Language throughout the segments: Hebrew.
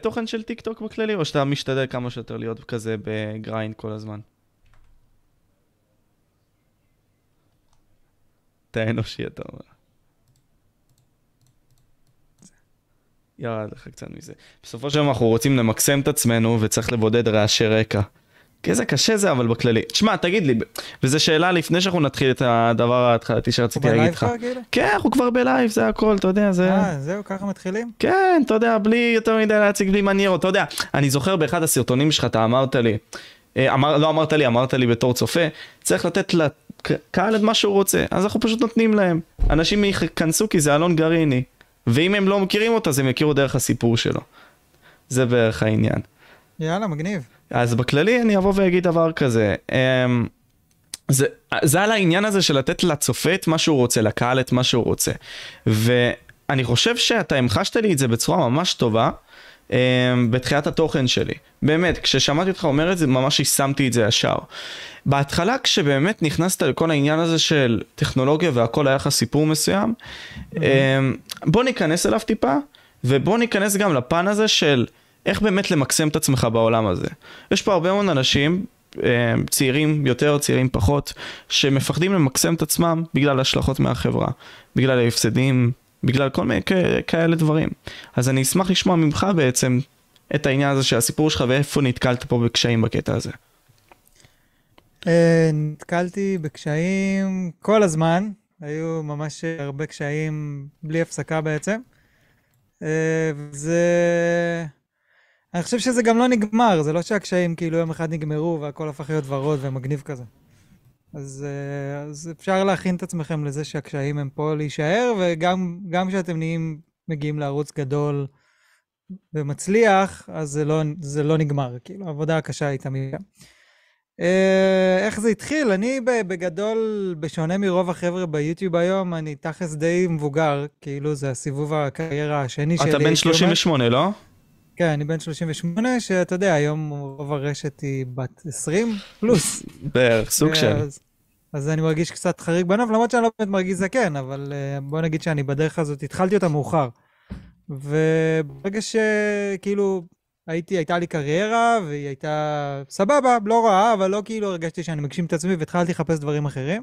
תוכן של טיק טוק בכללי, או שאתה משתדל כמה שיותר להיות כזה ב grind כל הזמן? אתה אנושי, אתה אומר. ירד לך קצת מזה. בסופו של דבר אנחנו רוצים למקסם את עצמנו וצריך לבודד רעשי רקע. איזה קשה זה אבל בכללי. תשמע, תגיד לי, וזו שאלה לפני שאנחנו נתחיל את הדבר ההתחלתי שרציתי להגיד לך. כבר כאילו? כן, אנחנו כבר בלייב, זה הכל, אתה יודע, זה... אה, זהו, ככה מתחילים? כן, אתה יודע, בלי יותר מדי להציג, בלי מניירות, אתה יודע. אני זוכר באחד הסרטונים שלך, אתה אמרת לי, אה, אמר, לא אמרת לי, אמרת לי בתור צופה, צריך לתת לקהל את מה שהוא רוצה, אז אנחנו פשוט נותנים להם. אנשים ייכנסו כי זה אלון גריני, ואם הם לא מכירים אותו, אז הם יכירו דרך הסיפור שלו. זה בערך העניין. יאללה, מגניב. אז בכללי אני אבוא ואגיד דבר כזה, אמ, זה, זה על העניין הזה של לתת לצופה את מה שהוא רוצה, לקהל את מה שהוא רוצה. ואני חושב שאתה המחשת לי את זה בצורה ממש טובה. אמ, בתחילת התוכן שלי. באמת, כששמעתי אותך אומר את זה, ממש יישמתי את זה ישר. בהתחלה, כשבאמת נכנסת לכל העניין הזה של טכנולוגיה והכל היה לך סיפור מסוים, mm-hmm. בוא ניכנס אליו טיפה, ובוא ניכנס גם לפן הזה של איך באמת למקסם את עצמך בעולם הזה. יש פה הרבה מאוד אנשים, אה, צעירים יותר, צעירים פחות, שמפחדים למקסם את עצמם בגלל השלכות מהחברה, בגלל ההפסדים, בגלל כל מיני כאלה דברים. אז אני אשמח לשמוע ממך בעצם את העניין הזה של הסיפור שלך ואיפה נתקלת פה בקשיים בקטע הזה. אה, נתקלתי בקשיים כל הזמן, היו ממש הרבה קשיים בלי הפסקה בעצם. אה, זה... אני חושב שזה גם לא נגמר, זה לא שהקשיים כאילו יום אחד נגמרו והכל הפך להיות ורוד ומגניב כזה. אז, אה, אז אפשר להכין את עצמכם לזה שהקשיים הם פה להישאר, וגם כשאתם נהיים, מגיעים לערוץ גדול ומצליח, אז זה לא, זה לא נגמר, כאילו, העבודה הקשה היא תמיד. אה, איך זה התחיל? אני בגדול, בשונה מרוב החבר'ה ביוטיוב היום, אני תכלס די מבוגר, כאילו זה הסיבוב הקריירה השני שלי. אתה בן 38, לא? כן, אני בן 38, שאתה יודע, היום רוב הרשת היא בת 20 פלוס. בערך, סוג של. אז, אז אני מרגיש קצת חריג בנוף, למרות שאני לא באמת מרגיש זקן, אבל uh, בוא נגיד שאני בדרך הזאת, התחלתי אותה מאוחר. וברגע שכאילו הייתי, הייתה לי קריירה, והיא הייתה סבבה, לא רעה, אבל לא כאילו הרגשתי שאני מגשים את עצמי והתחלתי לחפש דברים אחרים.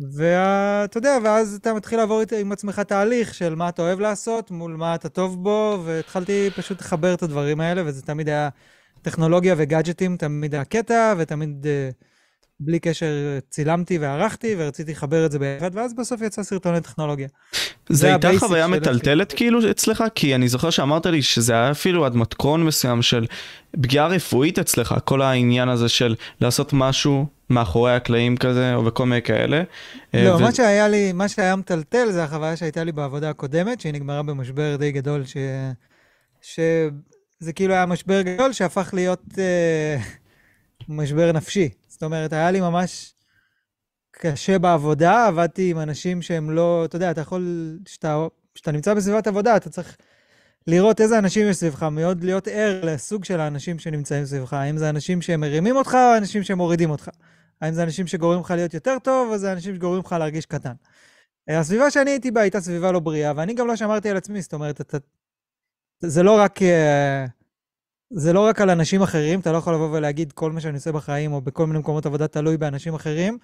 ואתה יודע, ואז אתה מתחיל לעבור עם עצמך תהליך של מה אתה אוהב לעשות מול מה אתה טוב בו, והתחלתי פשוט לחבר את הדברים האלה, וזה תמיד היה טכנולוגיה וגאדג'טים, תמיד היה קטע, ותמיד uh, בלי קשר צילמתי וערכתי, ורציתי לחבר את זה ביחד, ואז בסוף יצא סרטוני טכנולוגיה. זה הייתה חוויה מטלטלת כאילו אצלך? כי אני זוכר שאמרת לי שזה היה אפילו עד מתכון מסוים של פגיעה רפואית אצלך, כל העניין הזה של לעשות משהו מאחורי הקלעים כזה, או בכל מיני כאלה. לא, ו... מה שהיה לי, מה שהיה מטלטל זה החוויה שהייתה לי בעבודה הקודמת, שהיא נגמרה במשבר די גדול, ש... שזה כאילו היה משבר גדול שהפך להיות אה, משבר נפשי. זאת אומרת, היה לי ממש קשה בעבודה, עבדתי עם אנשים שהם לא, אתה יודע, אתה יכול, כשאתה נמצא בסביבת עבודה, אתה צריך לראות איזה אנשים יש סביבך, מאוד להיות ער לסוג של האנשים שנמצאים סביבך, האם זה אנשים שהם מרימים אותך או אנשים שמורידים אותך. האם זה אנשים שגורמים לך להיות יותר טוב, או זה אנשים שגורמים לך להרגיש קטן. אה, הסביבה שאני הייתי בה הייתה סביבה לא בריאה, ואני גם לא שמרתי על עצמי, זאת אומרת, אתה, זה לא רק... אה, זה לא רק על אנשים אחרים, אתה לא יכול לבוא ולהגיד כל מה שאני עושה בחיים, או בכל מיני מקומות עבודה תלוי באנשים אחרים.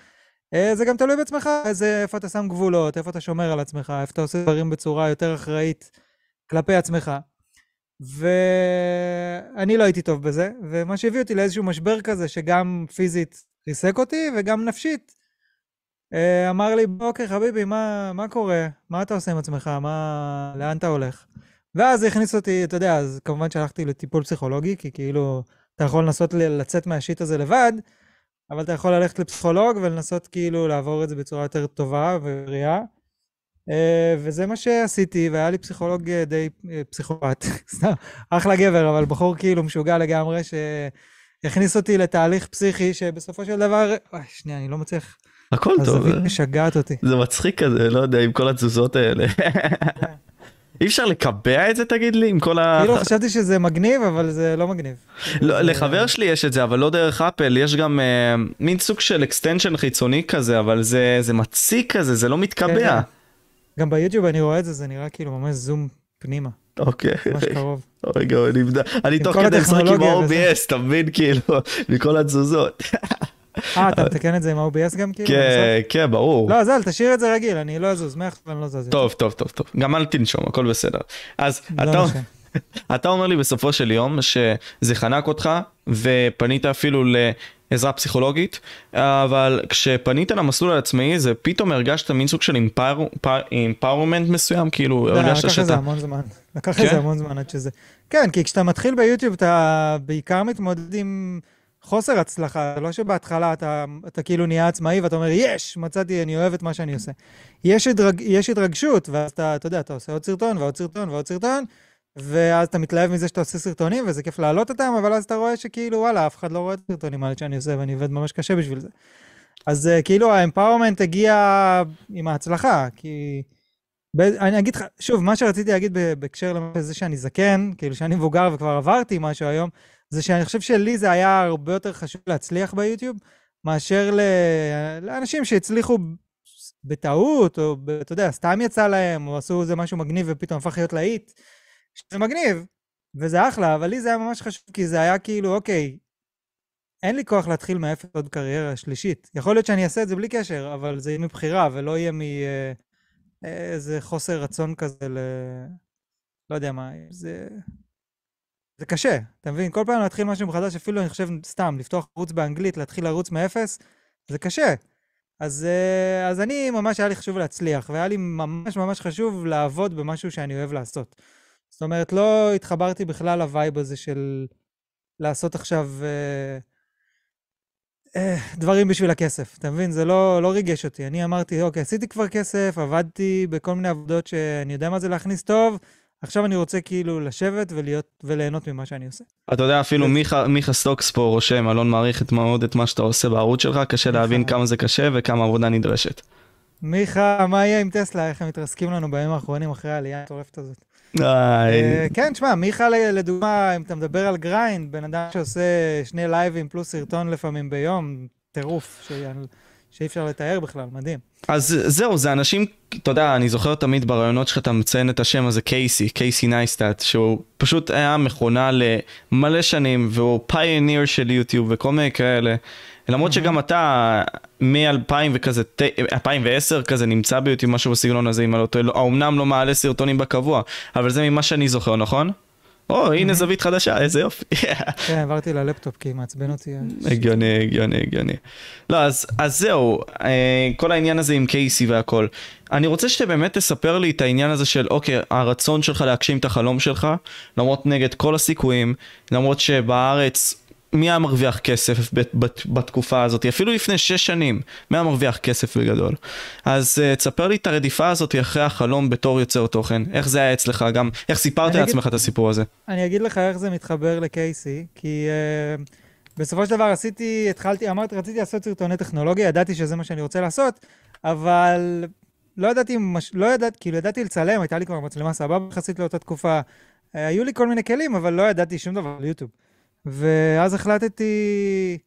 אה, זה גם תלוי בעצמך, איזה, איפה אתה שם גבולות, איפה אתה שומר על עצמך, איפה אתה עושה דברים בצורה יותר אחראית כלפי עצמך. ואני לא הייתי טוב בזה, ומה שהביא אותי לאיזשהו משבר כזה, שגם פיזית ריסק אותי, וגם נפשית. אה, אמר לי, אוקיי, חביבי, מה, מה קורה? מה אתה עושה עם עצמך? מה... לאן אתה הולך? ואז הכניס אותי, אתה יודע, אז כמובן שהלכתי לטיפול פסיכולוגי, כי כאילו, אתה יכול לנסות לצאת מהשיט הזה לבד, אבל אתה יכול ללכת לפסיכולוג ולנסות כאילו לעבור את זה בצורה יותר טובה ובריאה. Uh, וזה מה שעשיתי, והיה לי פסיכולוג אה, די uh, פסיכופת, סתם, אחלה גבר, אבל בחור כאילו משוגע לגמרי, שהכניס אותי לתהליך פסיכי, שבסופו של דבר, אוי, שנייה, אני לא מצליח... הכל טוב. הזווית משגעת אותי. זה מצחיק כזה, לא יודע, עם כל התזוזות האלה. כן. אי אפשר לקבע את זה תגיד לי עם כל ה... כאילו חשבתי שזה מגניב אבל זה לא מגניב. לא, לחבר שלי יש את זה אבל לא דרך אפל יש גם uh, מין סוג של extension חיצוני כזה אבל זה זה מציק כזה זה לא מתקבע. כן, גם ביוטיוב אני רואה את זה זה נראה כאילו ממש זום פנימה. אוקיי. ממש קרוב. רגע, אני תוך כדי משחק עם. ה-OBS, אתה מבין? כאילו, מכל התזוזות. אה, אתה מתקן את זה עם ה-OBS גם כאילו? כן, כן, ברור. לא, זל, תשאיר את זה רגיל, אני לא אזוז, מעכשיו אני לא זז. טוב, טוב, טוב, טוב. גם אל תנשום, הכל בסדר. אז לא אתה... אומר לי בסופו של יום שזה חנק אותך ופנית אפילו לעזרה פסיכולוגית, אבל כשפנית למסלול העצמאי זה פתאום הרגשת מין סוג של אימפאורמנט מסוים, כאילו לא, הרגשת לקח לזה שאתה... המון זמן. לקח כן? לזה המון זמן עד שזה... כן, כי כשאתה מתחיל ביוטיוב, אתה בעיקר מתמודד עם חוסר הצלחה. זה לא שבהתחלה אתה, אתה כאילו נהיה עצמאי ואתה אומר, יש, מצאתי, אני אוהב את מה שאני עושה. יש, הדרג, יש התרגשות, ואז אתה, אתה יודע, אתה עושה עוד סרטון ועוד סרטון ועוד סרטון, ואז אתה מתלהב מזה שאתה עושה סרטונים, וזה כיף להעלות אותם, אבל אז אתה רואה שכאילו, וואלה, אף אחד לא רואה את הסרטונים האלה שאני עושה, ואני עובד ממש קשה בשביל זה. אז אה, כאילו האמפאורמנט הגיע עם ההצלחה, כי... ב- אני אגיד לך, שוב, מה שרציתי להגיד בהקשר לזה שאני זקן, כאילו שאני מבוגר וכבר עברתי משהו היום, זה שאני חושב שלי זה היה הרבה יותר חשוב להצליח ביוטיוב, מאשר ל- לאנשים שהצליחו בטעות, או ב- אתה יודע, סתם יצא להם, או עשו איזה משהו מגניב ופתאום הפך להיות להיט. שזה מגניב, וזה אחלה, אבל לי זה היה ממש חשוב, כי זה היה כאילו, אוקיי, אין לי כוח להתחיל מאפס עוד קריירה שלישית. יכול להיות שאני אעשה את זה בלי קשר, אבל זה יהיה מבחירה, ולא יהיה מאיזה חוסר רצון כזה ל... לא יודע מה, זה... זה קשה, אתה מבין? כל פעם להתחיל משהו מחדש, אפילו אני חושב, סתם, לפתוח ערוץ באנגלית, להתחיל לרוץ מאפס, זה קשה. אז, אה, אז אני, ממש היה לי חשוב להצליח, והיה לי ממש ממש חשוב לעבוד במשהו שאני אוהב לעשות. זאת אומרת, לא התחברתי בכלל לווייב הזה של לעשות עכשיו אה, אה, דברים בשביל הכסף, אתה מבין? זה לא, לא ריגש אותי. אני אמרתי, אוקיי, עשיתי כבר כסף, עבדתי בכל מיני עבודות שאני יודע מה זה להכניס טוב, עכשיו אני רוצה כאילו לשבת ולהיות, וליהנות ממה שאני עושה. אתה יודע אפילו מיכה, מיכה Stocks פה רושם, אלון מעריך את מאוד את מה שאתה עושה בערוץ שלך, קשה להבין. כמה זה קשה וכמה עבודה נדרשת. מיכה, מה יהיה עם טסלה? איך הם מתרסקים לנו בימים האחרונים אחרי העלייה המטורפת הזאת? אה, כן, תשמע, מיכה לדוגמה, אם אתה מדבר על grind, בן אדם שעושה שני לייבים פלוס סרטון לפעמים ביום, טירוף, שאי אפשר לתאר בכלל, מדהים. אז זהו, זה אנשים, אתה יודע, אני זוכר תמיד ברעיונות שלך אתה מציין את השם הזה קייסי, קייסי נייסטאט, שהוא פשוט היה מכונה למלא שנים, והוא פיוניר של יוטיוב וכל מיני כאלה. למרות שגם אתה מ-2000 וכזה, ת- 2010 כזה נמצא ביוטיוב, משהו בסגנון הזה, אם אני לא טועה, לא- אומנם לא מעלה סרטונים בקבוע, אבל זה ממה שאני זוכר, נכון? או, הנה זווית חדשה, איזה יופי. כן, עברתי ללפטופ כי מעצבן אותי. הגיוני, הגיוני, הגיוני. לא, אז, אז זהו, אה, כל העניין הזה עם קייסי והכל. אני רוצה שבאמת תספר לי את העניין הזה של, אוקיי, הרצון שלך להגשים את החלום שלך, למרות נגד כל הסיכויים, למרות שבארץ, מי היה מרוויח כסף בת, בת, בתקופה הזאת, אפילו לפני שש שנים, מי היה מרוויח כסף בגדול. אז uh, תספר לי את הרדיפה הזאת אחרי החלום בתור יוצר תוכן, איך זה היה אצלך גם, איך סיפרת לעצמך את הסיפור הזה. אני אגיד לך איך זה מתחבר לקייסי, כי uh, בסופו של דבר עשיתי, התחלתי, אמרתי, רציתי לעשות סרטוני טכנולוגיה, ידעתי שזה מה שאני רוצה לעשות, אבל לא ידעתי, מש, לא ידעתי, כאילו ידעתי לצלם, הייתה לי כבר מצלמה סבבה יחסית לאותה תקופה. Uh, היו לי כל מיני כלים, אבל לא ידעתי שום דבר על יוטיוב. ואז החלטתי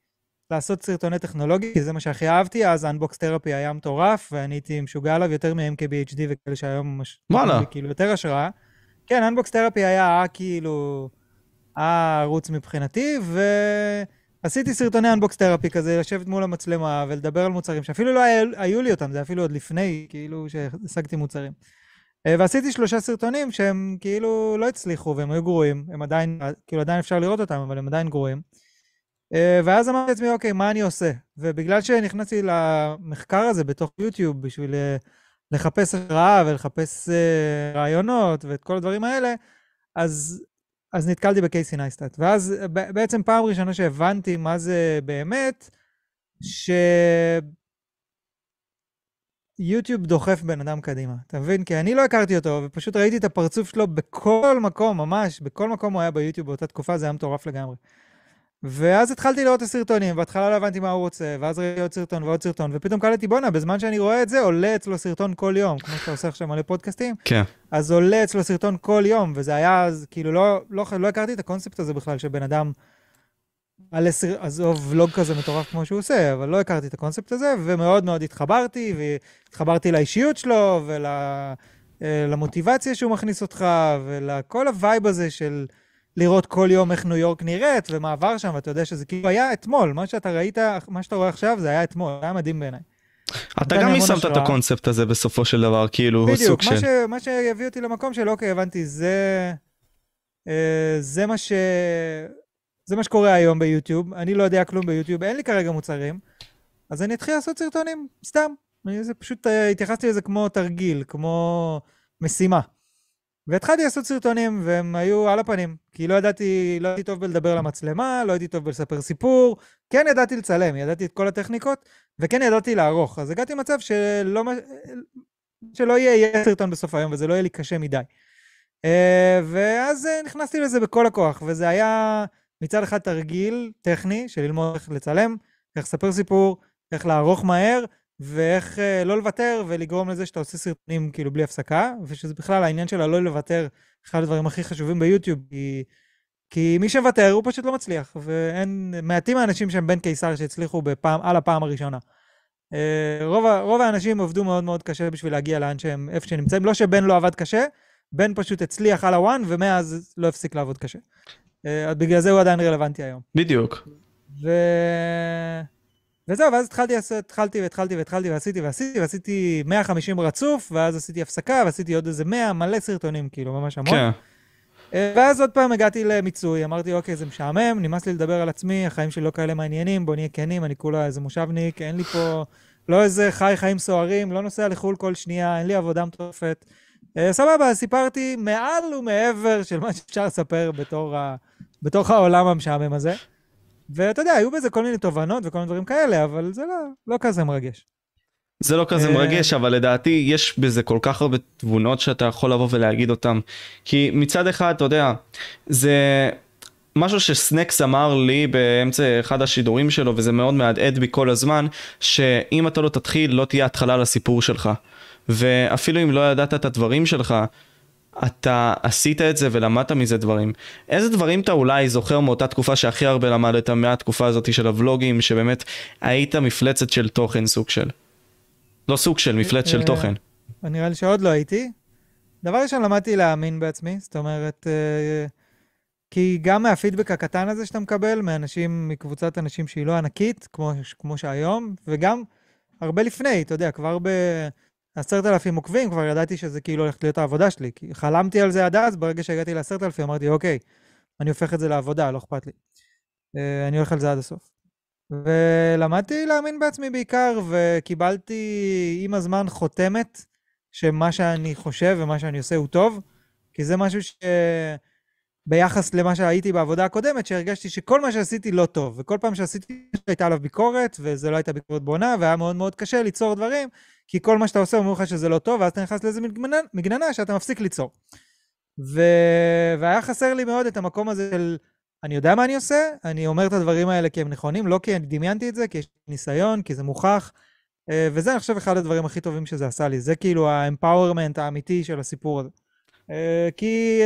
לעשות סרטוני טכנולוגיה, כי זה מה שהכי אהבתי, אז Unbox Therapy היה מטורף, ואני הייתי משוגע עליו יותר מ-MKBHD וכאלה שהיום ממש... וואלה. כאילו יותר השראה. כן, Unbox Therapy היה כאילו הערוץ מבחינתי, ועשיתי סרטוני Unbox Therapy כזה, לשבת מול המצלמה ולדבר על מוצרים, שאפילו לא היו לי אותם, זה אפילו עוד לפני, כאילו, שהשגתי מוצרים. אה, ועשיתי שלושה סרטונים שהם כאילו לא הצליחו והם היו גרועים, הם עדיין, כאילו עדיין אפשר לראות אותם, אבל הם עדיין גרועים. אה, ואז אמרתי לעצמי, אוקיי, מה אני עושה? ובגלל שנכנסתי למחקר הזה בתוך יוטיוב בשביל אה, לחפש השראה ולחפש רעיונות ואת כל הדברים האלה, אז, אז נתקלתי בקייסי נייסטאט. ואז בעצם פעם ראשונה שהבנתי מה זה באמת, שיוטיוב דוחף בן אדם קדימה, אתה מבין? כי אני לא הכרתי אותו, ופשוט ראיתי את הפרצוף שלו בכל מקום, ממש, בכל מקום הוא היה ביוטיוב באותה תקופה, זה היה מטורף לגמרי. ואז התחלתי לראות את הסרטונים, בהתחלה לא הבנתי מה הוא רוצה, ואז ראיתי עוד סרטון ועוד סרטון, ופתאום קלטתי, בואנה, בזמן שאני רואה את זה, עולה אצלו סרטון כל יום, כמו שאתה עושה עכשיו מלא פודקאסטים, כן. אז עולה אצלו סרטון כל יום, וזה היה אז, כאילו, לא, לא, לא הכרתי את הקונספט הזה בכלל, שבן אדם מעלה סר... עזוב ולוג כזה מטורף כמו שהוא עושה, אבל לא הכרתי את הקונספט הזה, ומאוד מאוד התחברתי, והתחברתי לאישיות שלו, ולמוטיבציה שהוא מכניס אותך, ולכל ה vibe הזה של לראות כל יום איך ניו יורק נראית ומה עבר שם, ואתה יודע שזה כאילו היה אתמול, מה שאתה ראית, מה שאתה רואה עכשיו זה היה אתמול, זה היה מדהים בעיניי. אתה גם יישמת את הקונספט הזה בסופו של דבר, כאילו, בדיוק, סוג של... בדיוק, מה שהביא אותי למקום של אוקיי, הבנתי, זה... אה, זה מה ש... זה מה שקורה היום ביוטיוב, אני לא יודע כלום ביוטיוב, אין לי כרגע מוצרים, אז אני אתחיל לעשות סרטונים, סתם. אני זה פשוט, אה, התייחסתי לזה כמו תרגיל, כמו משימה. והתחלתי לעשות סרטונים, והם היו על הפנים, כי לא ידעתי, לא הייתי טוב בלדבר למצלמה, לא הייתי טוב בלספר סיפור, כן ידעתי לצלם, ידעתי את כל הטכניקות, וכן ידעתי לערוך. אז הגעתי למצב שלא, שלא יהיה, סרטון בסוף היום, וזה לא יהיה לי קשה מדי. אה, ואז אה, נכנסתי לזה בכל הכוח, וזה היה מצד אחד תרגיל טכני של ללמוד איך לצלם, איך לספר סיפור, איך לערוך מהר, ואיך אה, לא לוותר ולגרום לזה שאתה עושה סרטונים כאילו בלי הפסקה, ושזה בכלל העניין של הלא לוותר, אחד הדברים הכי חשובים ביוטיוב, כי, כי מי שמוותר הוא פשוט לא מצליח, ואין, מעטים האנשים שהם בן קיסר שהצליחו בפעם, על הפעם הראשונה. אה, רוב, רוב האנשים עבדו מאוד מאוד קשה בשביל להגיע לאן שהם, איפה שהם נמצאים. לא שבן לא עבד קשה, בן פשוט הצליח על הוואן, ומאז לא הפסיק לעבוד קשה. אה, אז בגלל זה הוא עדיין רלוונטי היום. בדיוק. ו... וזהו, ואז התחלתי, התחלתי והתחלתי והתחלתי ועשיתי ועשיתי ועשיתי 150 רצוף, ואז עשיתי הפסקה ועשיתי עוד איזה 100, מלא סרטונים, כאילו, ממש המון. כן. אה, ואז עוד פעם הגעתי למיצוי, אמרתי, אוקיי, זה משעמם, נמאס לי לדבר על עצמי, החיים שלי לא כאלה מעניינים, בוא נהיה כנים, אני כולה איזה מושבניק, אין לי פה, לא איזה חי חיים סוערים, לא נוסע לחו"ל כל שנייה, אין לי עבודה מטורפת. אה, סבבה, סיפרתי מעל ומעבר של מה שאפשר לספר בתור, ה... בתוך העולם המשעמם הזה. ואתה יודע, היו בזה כל מיני תובנות וכל מיני דברים כאלה, אבל זה לא, לא כזה מרגש. זה לא כזה אה, מרגש, אבל לדעתי יש בזה כל כך הרבה תבונות שאתה יכול לבוא ולהגיד אותן. כי מצד אחד, אתה יודע, זה משהו שסנקס אמר לי באמצע אחד השידורים שלו, וזה מאוד מהדהד בי כל הזמן, שאם אתה לא תתחיל, לא תהיה התחלה לסיפור שלך. ואפילו אם לא ידעת את הדברים שלך, אתה עשית את זה ולמדת מזה דברים. איזה דברים אתה אולי זוכר מאותה תקופה שהכי הרבה למדת מהתקופה הזאת של הוולוגים, שבאמת היית מפלצת של תוכן סוג של? לא סוג של, מפלצת של אה, תוכן. נראה לי שעוד לא הייתי. דבר ראשון, למדתי להאמין בעצמי, זאת אומרת, אה, כי גם מהפידבק הקטן הזה שאתה מקבל, מאנשים, מקבוצת אנשים שהיא לא ענקית, כמו, כמו שהיום, וגם הרבה לפני, אתה יודע, כבר ב... עשרת אלפים עוקבים, כבר ידעתי שזה כאילו הולכת להיות העבודה שלי. כי חלמתי על זה עד אז, ברגע שהגעתי לעשרת אלפים אמרתי, אוקיי, אני הופך את זה לעבודה, לא אכפת לי. אה, אני הולך על זה עד הסוף. ולמדתי להאמין בעצמי בעיקר, וקיבלתי עם הזמן חותמת שמה שאני חושב ומה שאני עושה הוא טוב, כי זה משהו ש... ביחס למה שהייתי בעבודה הקודמת, שהרגשתי שכל מה שעשיתי לא טוב, וכל פעם שעשיתי הייתה עליו ביקורת, וזה לא הייתה ביקורת בונה, והיה מאוד מאוד קשה ליצור דברים, כי כל מה שאתה עושה אומרים לך שזה לא טוב, ואז אתה נכנס לאיזה מגננה, מגננה שאתה מפסיק ליצור. ו... והיה חסר לי מאוד את המקום הזה של, אני יודע מה אני עושה, אני אומר את הדברים האלה כי הם נכונים, לא כי אני דמיינתי את זה, כי יש ניסיון, כי זה מוכח, אה, וזה אני חושב אחד הדברים הכי טובים שזה עשה לי, זה כאילו האמפאורמנט האמיתי של הסיפור הזה. אה, כי...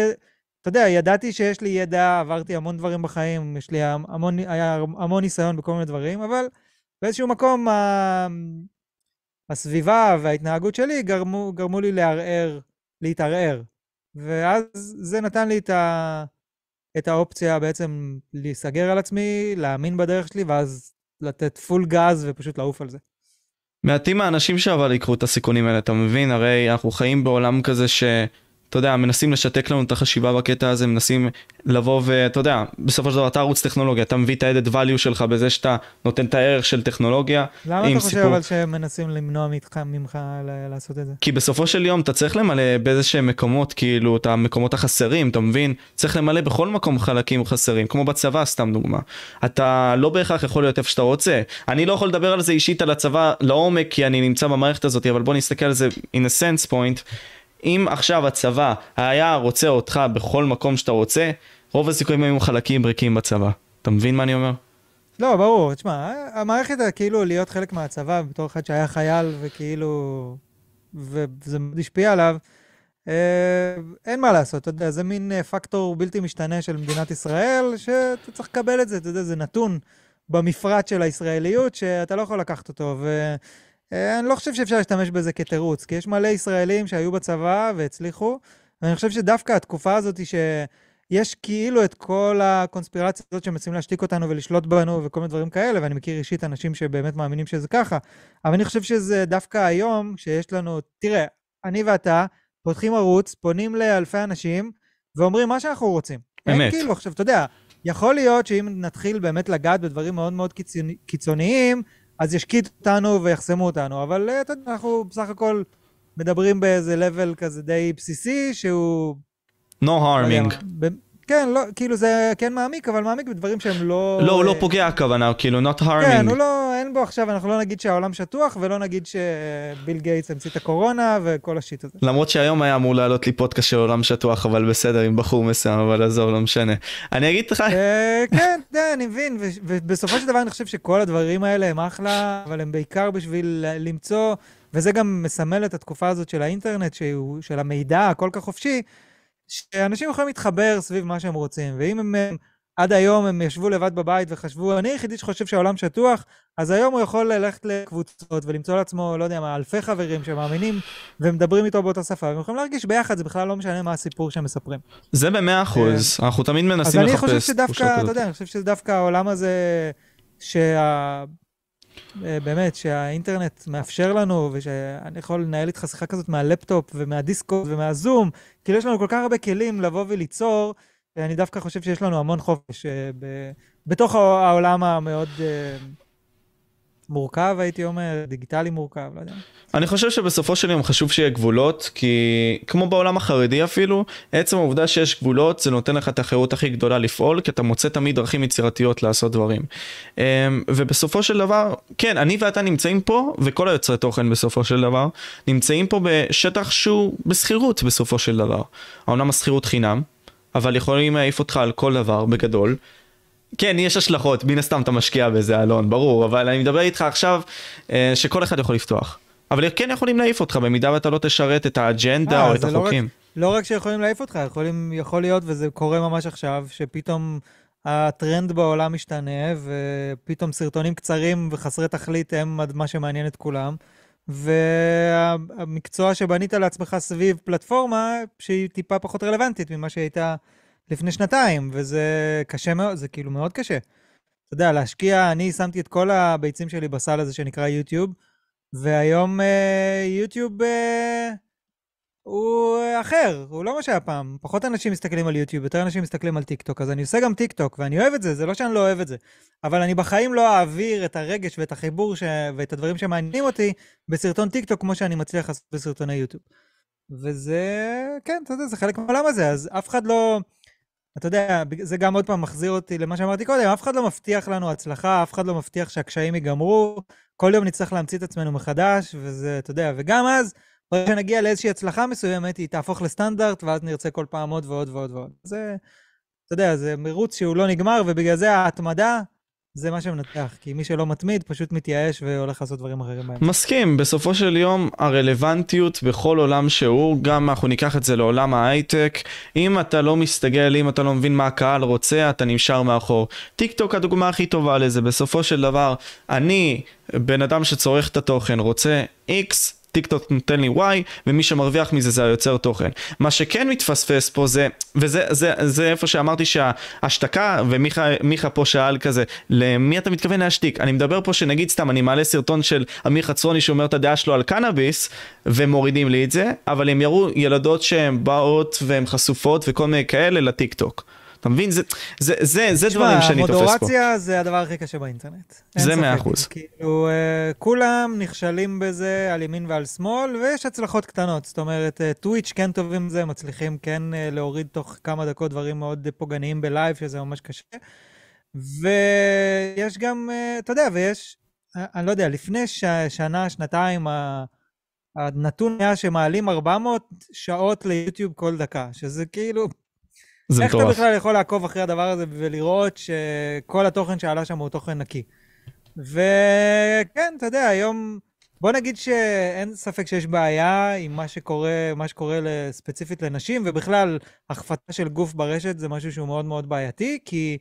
אתה יודע, ידעתי שיש לי ידע, עברתי המון דברים בחיים, יש לי המון, היה המון ניסיון בכל מיני דברים, אבל באיזשהו מקום. הסביבה וההתנהגות שלי גרמו, גרמו לי לערער, להתערער. ואז זה נתן לי את, ה... את האופציה בעצם להיסגר על עצמי, להאמין בדרך שלי, ואז לתת פול גז ופשוט לעוף על זה. מעטים האנשים שאבל יקחו את הסיכונים האלה, אתה מבין? הרי אנחנו חיים בעולם כזה ש... אתה יודע, מנסים לשתק לנו את החשיבה בקטע הזה, מנסים לבוא ואתה יודע, בסופו של דבר אתה ערוץ טכנולוגיה, אתה מביא את ה-added value שלך בזה שאתה נותן את הערך של טכנולוגיה. למה אתה חושב אבל שהם מנסים למנוע ממך, ממך לעשות את זה? כי בסופו של יום אתה צריך למלא באיזה שהם מקומות, כאילו, את המקומות החסרים, אתה מבין? צריך למלא בכל מקום חלקים חסרים, כמו בצבא, סתם דוגמה. אתה לא בהכרח יכול להיות איפה שאתה רוצה. אני לא יכול לדבר על זה אישית על הצבא לעומק, כי אני נמצא במערכת הזאת, אבל בוא נסתכל על זה in a sense point. אם עכשיו הצבא היה רוצה אותך בכל מקום שאתה רוצה, רוב הסיכויים היו חלקים ריקים בצבא. אתה מבין מה אני אומר? לא, ברור. תשמע, המערכת, כאילו, להיות חלק מהצבא, בתור אחד שהיה חייל, וכאילו... וזה השפיע עליו, אה, אין מה לעשות, אתה יודע, זה מין אה, פקטור בלתי משתנה של מדינת ישראל, שאתה צריך לקבל את זה, אתה יודע, זה נתון במפרט של הישראליות, שאתה לא יכול לקחת אותו. ו... אה, אני לא חושב שאפשר להשתמש בזה כתירוץ, כי יש מלא ישראלים שהיו בצבא והצליחו, ואני חושב שדווקא התקופה הזאת, שהיא יש כאילו את כל הקונספירציה הזאת שמנסים להשתיק אותנו ולשלוט בנו וכל מיני דברים כאלה, ואני מכיר אישית אנשים שבאמת מאמינים שזה ככה, אבל אני חושב שזה דווקא היום שיש לנו, תראה, אני ואתה פותחים ערוץ, פונים לאלפי אנשים ואומרים מה שאנחנו רוצים. אמת. אין כאילו, עכשיו, אתה יודע, יכול להיות שאם נתחיל באמת לגעת בדברים מאוד מאוד קיצוני, קיצוניים, אז ישקיטו אותנו ויחסמו אותנו, אבל אה, אתה יודע, אנחנו בסך הכל מדברים באיזה level כזה די בסיסי, שהוא... no לא harming. ב- כן, לא, כאילו זה כן מעמיק, אבל מעמיק בדברים שהם לא... לא, הוא לא אה, פוגע הכוונה, כאילו not כן, harming. הוא לא, אין בו עכשיו, אנחנו לא נגיד שהעולם שטוח, ולא נגיד שביל גייטס המציא את הקורונה וכל השיט הזה. למרות שהיום היה אמור לעלות לי פודקאסט של עולם שטוח, אבל בסדר, עם בחור מסוים, אבל עזוב, לא משנה. אני אגיד לך, אה, כן, יודע, אני מבין, ובסופו של דבר אני חושב שכל הדברים האלה הם אחלה, אבל הם בעיקר בשביל למצוא, וזה גם מסמל את התקופה הזאת של האינטרנט, של המידע הכל כך חופשי, שאנשים יכולים להתחבר סביב מה שהם רוצים, ואם הם... הם עד היום הם ישבו לבד בבית וחשבו, אני היחידי שחושב שהעולם שטוח, אז היום הוא יכול ללכת לקבוצות ולמצוא לעצמו, לא יודע מה, אלפי חברים שמאמינים ומדברים איתו באותה שפה, והם יכולים להרגיש ביחד, זה בכלל לא משנה מה הסיפור שהם מספרים. זה במאה אחוז, אנחנו תמיד אה, אז מנסים אני לחפש. חושב שדווקא, אתה. יודע, אני חושב שדווקא העולם הזה, שה... אה, באמת, שהאינטרנט מאפשר לנו, ושאני יכול לנהל איתך שיחה כזאת מהלפטופ ומהדיסקו ומהזום, כאילו יש לנו כל כך הרבה כלים לבוא וליצור, ואני דווקא חושב שיש לנו המון חופש אה, ב... בתוך הע- העולם המאוד אה, מורכב, הייתי אומר, דיגיטלי מורכב, לא יודע. אני חושב שבסופו של יום חשוב שיהיה גבולות, כי כמו בעולם החרדי אפילו, עצם העובדה שיש גבולות זה נותן לך את החירות הכי גדולה לפעול, כי אתה מוצא תמיד דרכים יצירתיות לעשות דברים. אמ, ובסופו של דבר, כן, אני ואתה נמצאים פה, וכל היוצרי תוכן בסופו של דבר, נמצאים פה בשטח שהוא בשכירות בסופו של דבר. העולם השכירות חינם, אבל יכולים להעיף אותך על כל דבר בגדול. כן, יש השלכות, מן הסתם אתה משקיע בזה, אלון, ברור, אבל אני מדבר איתך עכשיו אה, שכל אחד יכול לפתוח. אבל כן יכולים להעיף אותך במידה ואתה לא תשרת את האג'נדה אה, או את לא רק- החוקים. לא רק שיכולים להעיף אותך, יכולים, יכול להיות, וזה קורה ממש עכשיו, שפתאום הטרנד בעולם משתנה, ופתאום סרטונים קצרים וחסרי תכלית הם מה שמעניין את כולם, והמקצוע שבנית לעצמך סביב פלטפורמה שהיא טיפה פחות רלוונטית ממה שהייתה לפני שנתיים, וזה קשה מאוד, זה כאילו מאוד קשה. אתה יודע, להשקיע, אני שמתי את כל הביצים שלי בסל הזה שנקרא יוטיוב, והיום אה, יוטיוב... אה, הוא אחר, הוא לא מה שהיה פעם. פחות אנשים מסתכלים על יוטיוב, יותר אנשים מסתכלים על טיק טוק, אז אני עושה גם טיק טוק, ואני אוהב את זה, זה לא שאני לא אוהב את זה. אבל אני בחיים לא אעביר את הרגש ואת החיבור ש... ואת הדברים שמעניינים אותי בסרטון טיק טוק, כמו שאני מצליח לעשות בסרטוני יוטיוב. וזה, כן, אתה יודע, זה חלק מהעולם הזה, אז אף אחד לא... אתה יודע, זה גם עוד פעם מחזיר אותי למה שאמרתי קודם, אף אחד לא מבטיח לנו הצלחה, אף אחד לא מבטיח שהקשיים ייגמרו, כל יום נצטרך להמציא את עצמנו מחדש, וזה, אתה יודע, וגם אז, ברגע שנגיע לאיזושהי הצלחה מסוימת, היא תהפוך לסטנדרט, ואז נרצה כל פעם עוד ועוד ועוד ועוד. זה, אתה יודע, זה מרוץ שהוא לא נגמר, ובגלל זה ההתמדה זה מה שמנצח, כי מי שלא מתמיד פשוט מתייאש והולך לעשות דברים אחרים בחיים. מסכים, בסופו של יום הרלוונטיות בכל עולם שהוא, גם אנחנו ניקח את זה לעולם ההייטק, אם אתה לא מסתגל, אם אתה לא מבין מה הקהל רוצה, אתה נשאר מאחור. טיק טוק הדוגמה הכי טובה לזה, בסופו של דבר, אני, בן אדם שצורך את התוכן, רוצה X, טיק טוק נותן לי Y, ומי שמרוויח מזה זה היוצר תוכן. מה שכן מתפספס פה זה, וזה זה, זה איפה שאמרתי שההשתקה, ומיכה פה שאל כזה, למי אתה מתכוון להשתיק? אני מדבר פה שנגיד סתם, אני מעלה סרטון של אמיר חצרוני שאומר את הדעה שלו על קנאביס, ומורידים לי את זה, אבל הם יראו ילדות שהן באות והן חשופות וכל מיני כאלה לטיק טוק. אתה מבין? זה, זה, זה, זה דברים שאני תופס פה. מודרציה זה הדבר הכי קשה באינטרנט. זה. מאה אחוז. כאילו, אה, כולם נכשלים בזה על ימין ועל שמאל, ויש הצלחות קטנות. זאת אומרת, אה, טוויץ' כן טובים בזה, מצליחים כן אה, להוריד תוך כמה דקות דברים מאוד פוגעניים בלייב, שזה ממש קשה. ויש גם, אה, אתה יודע, ויש, אה, אני לא יודע, לפני ש- שנה, שנתיים, ה- הנתון היה שמעלים 400 שעות ליוטיוב כל דקה, שזה כאילו... זה איך אתה מטורף. בכלל יכול לעקוב אחרי הדבר הזה ולראות שכל התוכן שעלה שם הוא תוכן נקי? וכן, אתה יודע, היום... בוא נגיד שאין ספק שיש בעיה עם מה שקורה, מה שקורה ספציפית לנשים, ובכלל, הכפתה של גוף ברשת זה משהו שהוא מאוד מאוד בעייתי, כי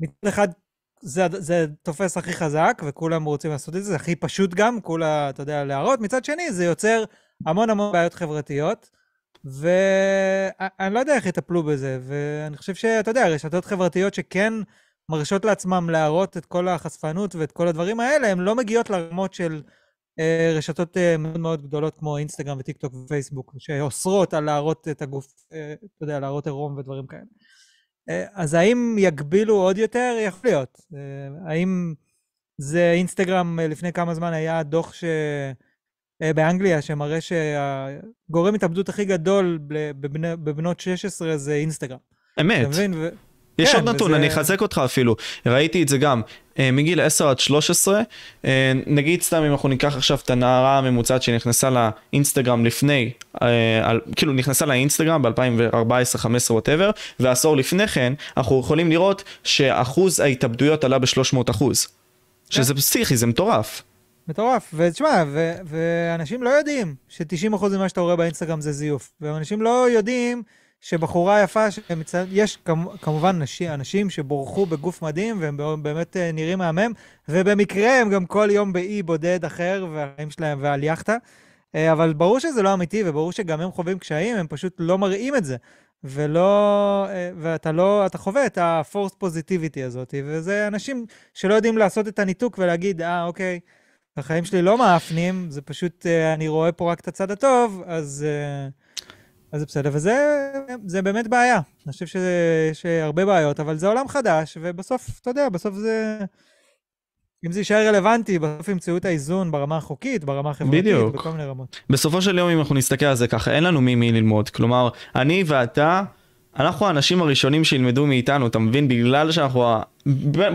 מצד אחד זה, זה תופס הכי חזק, וכולם רוצים לעשות את זה, זה הכי פשוט גם, כולה, אתה יודע, להראות. מצד שני, זה יוצר המון המון בעיות חברתיות, ואני לא יודע איך יטפלו בזה, ואני חושב שאתה יודע, רשתות חברתיות שכן מרשות לעצמם להראות את כל החשפנות ואת כל הדברים האלה, הן לא מגיעות לרמות של אה, רשתות אה, מאוד מאוד גדולות כמו אינסטגרם וטיק טוק ופייסבוק, שאוסרות על להראות את הגוף, אה, אתה יודע, להראות עירום ודברים כאלה. אה, אז האם יגבילו עוד יותר? יכול להיות. אה, האם זה אינסטגרם, אה, לפני כמה זמן היה דוח ש... אה, באנגליה, שמראה שהגורם התאבדות הכי גדול בבני, בבנות 16 זה אינסטגרם. אמת. אתה מבין? ו... יש כן, עוד נתון, וזה... אני אחזק אותך אפילו, ראיתי את זה גם, אה, מגיל 10 עד 13, אה, נגיד סתם אם אנחנו ניקח עכשיו את הנערה הממוצעת שנכנסה לאינסטגרם לפני, כאילו נכנסה לאינסטגרם ב-2014, 15 ווטאבר, ועשור לפני כן, אנחנו יכולים לראות שאחוז ההתאבדויות עלה ב-300 אחוז. כן. שזה פסיכי, זה מטורף. מטורף, ותשמע, ואנשים לא יודעים ש-90% ממה שאתה רואה באינסטגרם זה זיוף. ואנשים לא יודעים שבחורה יפה, שמצד... יש כמ... כמובן נשים, אנשים שבורחו בגוף מדהים והם באמת אה, נראים מהמם, ובמקרה הם גם כל יום באי בודד אחר, והחיים שלהם ועל יאכטה. אה, אבל ברור שזה לא אמיתי, וברור שגם הם חווים קשיים, הם פשוט לא מראים את זה. ולא, אה, ואתה לא, אתה חווה את positivity הזאת, וזה אנשים שלא יודעים לעשות את הניתוק ולהגיד, אה, אוקיי, החיים שלי לא מאפנים, זה פשוט, אה, אני רואה פה רק את הצד הטוב, אז, אה, אז זה בסדר. וזה באמת בעיה. אני חושב שיש הרבה בעיות, אבל זה עולם חדש, ובסוף, אתה יודע, בסוף זה... אם זה יישאר רלוונטי, בסוף ימצאו את האיזון ברמה החוקית, ברמה החברתית, בדיוק. בכל מיני רמות. בסופו של יום, אם אנחנו נסתכל על זה ככה, אין לנו ממי ללמוד. כלומר, אני ואתה... אנחנו האנשים הראשונים שילמדו מאיתנו, אתה מבין? בגלל שאנחנו,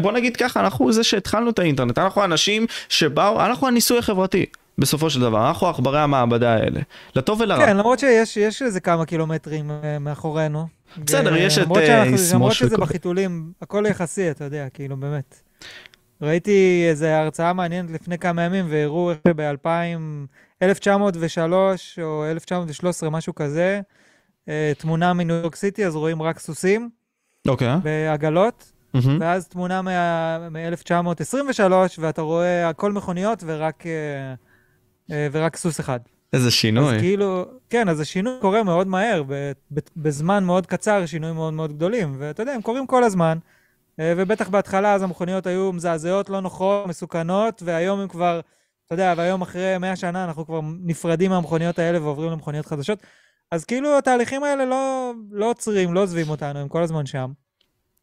בוא נגיד ככה, אנחנו זה שהתחלנו את האינטרנט, אנחנו האנשים שבאו, אנחנו הניסוי החברתי. בסופו של דבר, אנחנו עכברי המעבדה האלה, לטוב ולרע. כן, למרות שיש איזה כמה קילומטרים אה, מאחורינו. בסדר, יש את סמוש. למרות שזה בחיתולים, הכל יחסי, אתה יודע, כאילו, באמת. ראיתי איזו הרצאה מעניינת לפני כמה ימים, והראו איך ב-2000, 1903 או 1913, משהו כזה, אה, תמונה מניו יורק סיטי, אז רואים רק סוסים. אוקיי. Okay. בעגלות. Mm-hmm. ואז תמונה מ-1923, ואתה רואה הכל מכוניות ורק, אה, אה, ורק סוס אחד. איזה שינוי. אז כאילו, כן, אז השינוי קורה מאוד מהר, בזמן מאוד קצר, שינויים מאוד מאוד גדולים. ואתה יודע, הם קורים כל הזמן, ובטח בהתחלה אז המכוניות היו מזעזעות, לא נוחות, מסוכנות, והיום הם כבר, אתה יודע, והיום אחרי 100 שנה אנחנו כבר נפרדים מהמכוניות האלה ועוברים למכוניות חדשות. אז כאילו התהליכים האלה לא, לא עוצרים, לא עוזבים אותנו, הם כל הזמן שם.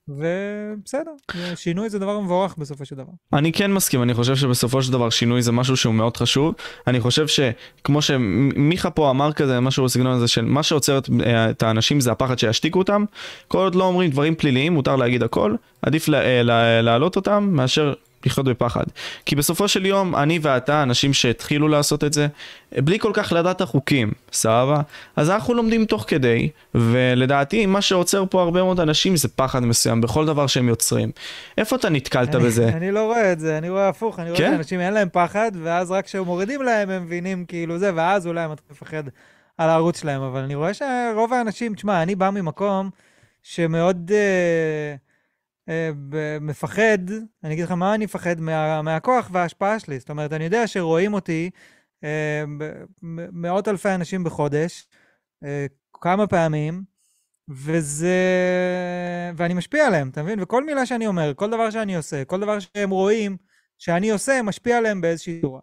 ובסדר, שינוי זה דבר מבורך בסופו של דבר. אני כן מסכים, אני חושב שבסופו של דבר שינוי זה משהו שהוא מאוד חשוב. אני חושב שכמו שמיכה פה אמר כזה, משהו בסגנון הזה של מה שעוצר את, אה, את האנשים זה הפחד שישתיקו אותם. כל עוד לא אומרים דברים פליליים, מותר להגיד הכל, עדיף אה, להעלות אותם מאשר לחיות בפחד. כי בסופו של יום, אני ואתה, אנשים שהתחילו לעשות את זה, בלי כל כך לדעת החוקים, סבבה? אז אנחנו לומדים תוך כדי, ולדעתי מה שעוצר פה הרבה מאוד אנשים זה פחד מסוים בכל דבר שהם יוצרים. איפה אתה נתקלת אני, בזה? אני לא רואה את זה, אני רואה הפוך, אני רואה כן? שאנשים אין להם פחד, ואז רק כשהם מורידים להם הם מבינים כאילו זה, ואז אולי הם מתחילים לפחד על הערוץ שלהם, אבל אני רואה שרוב האנשים, תשמע, אני בא ממקום שמאוד... Uh, מפחד, אני אגיד לך מה אני מפחד, מה, מהכוח וההשפעה שלי. זאת אומרת, אני יודע שרואים אותי אה, מאות אלפי אנשים בחודש, אה, כמה פעמים, וזה... ואני משפיע עליהם, אתה מבין? וכל מילה שאני אומר, כל דבר שאני עושה, כל דבר שהם רואים שאני עושה, משפיע עליהם באיזושהי צורה.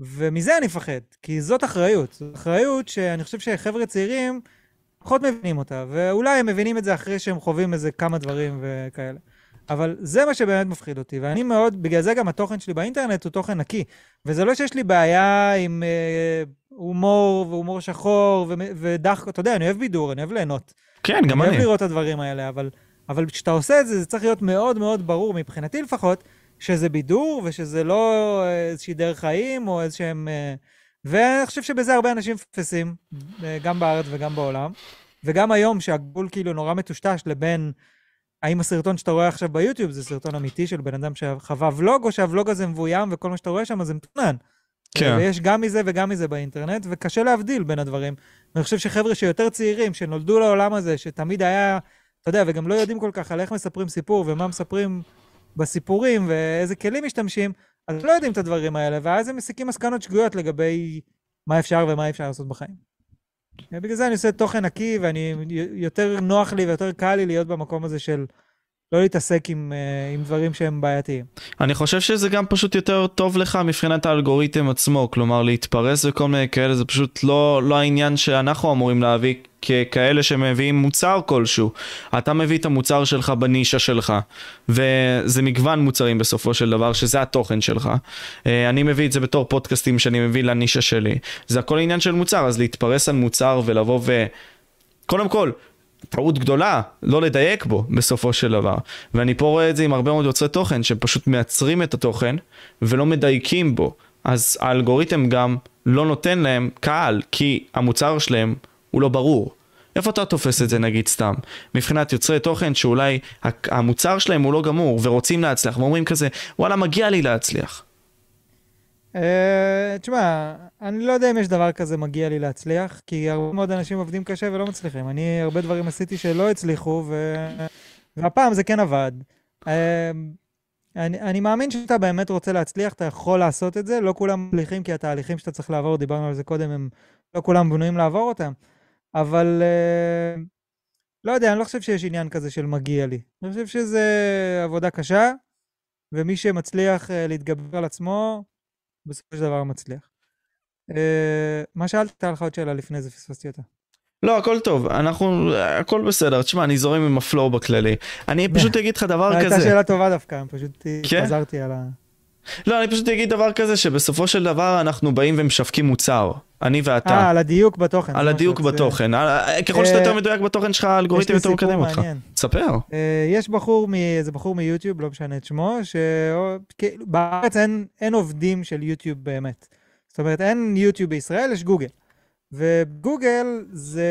ומזה אני מפחד, כי זאת אחריות. זאת אחריות שאני חושב שחבר'ה צעירים, פחות מבינים אותה, ואולי הם מבינים את זה אחרי שהם חווים איזה כמה דברים וכאלה. אבל זה מה שבאמת מפחיד אותי, ואני מאוד, בגלל זה גם התוכן שלי באינטרנט הוא תוכן נקי. וזה לא שיש לי בעיה עם אה, הומור והומור שחור ודחקות, אתה יודע, אני אוהב בידור, אני אוהב ליהנות. כן, גם אני. אני אוהב לראות את הדברים האלה, אבל, אבל כשאתה עושה את זה, זה צריך להיות מאוד מאוד ברור, מבחינתי לפחות, שזה בידור ושזה לא איזושהי דרך חיים או איזשהם... אה, ואני חושב שבזה הרבה אנשים מפספסים, אה, גם בארץ וגם בעולם. וגם היום, שהגבול כאילו נורא מטושטש לבין האם הסרטון שאתה רואה עכשיו ביוטיוב זה סרטון אמיתי של בן אדם שחווה ולוג, או שהוולוג הזה מבוים וכל מה שאתה רואה שם זה מתוכנן. כן. ויש גם מזה וגם מזה באינטרנט, וקשה להבדיל בין הדברים. ואני חושב שחבר'ה שיותר צעירים, שנולדו לעולם הזה, שתמיד היה, אתה יודע, וגם לא יודעים כל כך על איך מספרים סיפור ומה מספרים בסיפורים ואיזה כלים משתמשים, אז לא יודעים את הדברים האלה, ואז הם מסיקים מסקנות שגויות לגבי מה אפשר ומה אפשר לעשות בחיים. בגלל זה אני עושה תוכן נקי, ואני, יותר נוח לי ויותר קל לי להיות במקום הזה של לא להתעסק עם, אה, עם דברים שהם בעייתיים. אני חושב שזה גם פשוט יותר טוב לך מבחינת האלגוריתם עצמו, כלומר להתפרס וכל מיני כאלה, זה פשוט לא, לא העניין שאנחנו אמורים להביא ככאלה שמביאים מוצר כלשהו. אתה מביא את המוצר שלך בנישה שלך, וזה מגוון מוצרים בסופו של דבר, שזה התוכן שלך. אה, אני מביא את זה בתור פודקאסטים שאני מביא לנישה שלי. זה הכל עניין של מוצר, אז להתפרס על מוצר ולבוא ו... קודם כל, טעות גדולה, לא לדייק בו בסופו של דבר. ואני פה רואה את זה עם הרבה מאוד יוצרי תוכן שפשוט מייצרים את התוכן ולא מדייקים בו. אז האלגוריתם גם לא נותן להם קהל, כי המוצר שלהם הוא לא ברור. איפה אתה תופס את זה נגיד סתם? מבחינת יוצרי תוכן שאולי המוצר שלהם הוא לא גמור ורוצים להצליח ואומרים כזה וואלה מגיע לי להצליח. Uh, תשמע, אני לא יודע אם יש דבר כזה מגיע לי להצליח, כי הרבה מאוד אנשים עובדים קשה ולא מצליחים. אני הרבה דברים עשיתי שלא הצליחו, ו... והפעם זה כן עבד. Uh, אני, אני מאמין שאתה באמת רוצה להצליח, אתה יכול לעשות את זה. לא כולם מצליחים, כי התהליכים שאתה צריך לעבור, דיברנו על זה קודם, הם לא כולם בנויים לעבור אותם. אבל uh, לא יודע, אני לא חושב שיש עניין כזה של מגיע לי. אני חושב שזה עבודה קשה, ומי שמצליח להתגבר על עצמו, בסופו של דבר מצליח. אה, מה שאלת לך עוד שאלה לפני זה, פספסתי אותה. לא, הכל טוב, אנחנו, הכל בסדר. תשמע, אני זורם עם הפלואו בכללי. אני פשוט אגיד לך דבר כזה. הייתה שאלה טובה דווקא, פשוט כן? חזרתי על ה... לא, אני פשוט אגיד דבר כזה, שבסופו של דבר אנחנו באים ומשווקים מוצר. אני ואתה. אה, על הדיוק בתוכן. על הדיוק בתוכן. ככל שאתה יותר מדויק בתוכן שלך, האלגוריתם יותר מקדם אותך. תספר. אה, יש בחור, איזה בחור מיוטיוב, לא משנה את שמו, שבארץ אין עובדים של יוטיוב באמת. זאת אומרת, אין יוטיוב בישראל, יש גוגל. ובגוגל זה...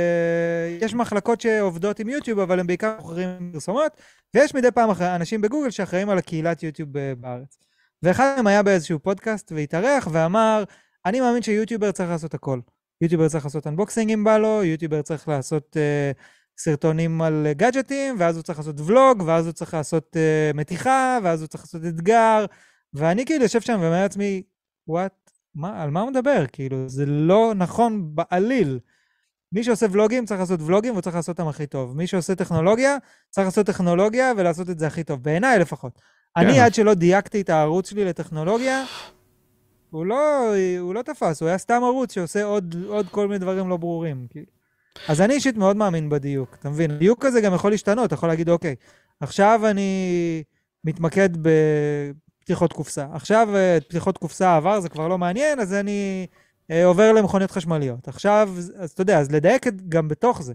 יש מחלקות שעובדות עם יוטיוב, אבל הם בעיקר מוכרים פרסומות, ויש מדי פעם אנשים בגוגל שאחראים על הקהילת יוטיוב בארץ. ואחד מהם היה באיזשהו פודקאסט והתארח ואמר, אני מאמין שיוטיובר צריך לעשות הכל. יוטיובר צריך לעשות unboxing אם בא לו, יוטיובר צריך לעשות אה, סרטונים על גאדג'טים, ואז הוא צריך לעשות ולוג, ואז הוא צריך לעשות אה, מתיחה, ואז הוא צריך לעשות אתגר, ואני כאילו יושב שם ואומר לעצמי, וואט, על מה הוא מדבר? כאילו, זה לא נכון בעליל. מי שעושה ולוגים צריך לעשות ולוגים והוא צריך לעשות אותם הכי טוב. מי שעושה טכנולוגיה, צריך לעשות טכנולוגיה ולעשות את זה הכי טוב, בעיניי לפחות. אני, כן. עד שלא דייקתי את הערוץ שלי לטכנולוגיה, הוא לא, הוא לא תפס, הוא היה סתם ערוץ שעושה עוד, עוד כל מיני דברים לא ברורים. אז אני אישית מאוד מאמין בדיוק, אתה מבין? הדיוק הזה גם יכול להשתנות, אתה יכול להגיד, אוקיי, עכשיו אני מתמקד בפתיחות קופסה. עכשיו אה, פתיחות קופסה עבר, זה כבר לא מעניין, אז אני אה, עובר למכוניות חשמליות. עכשיו, אז אתה יודע, אז לדייק גם בתוך זה.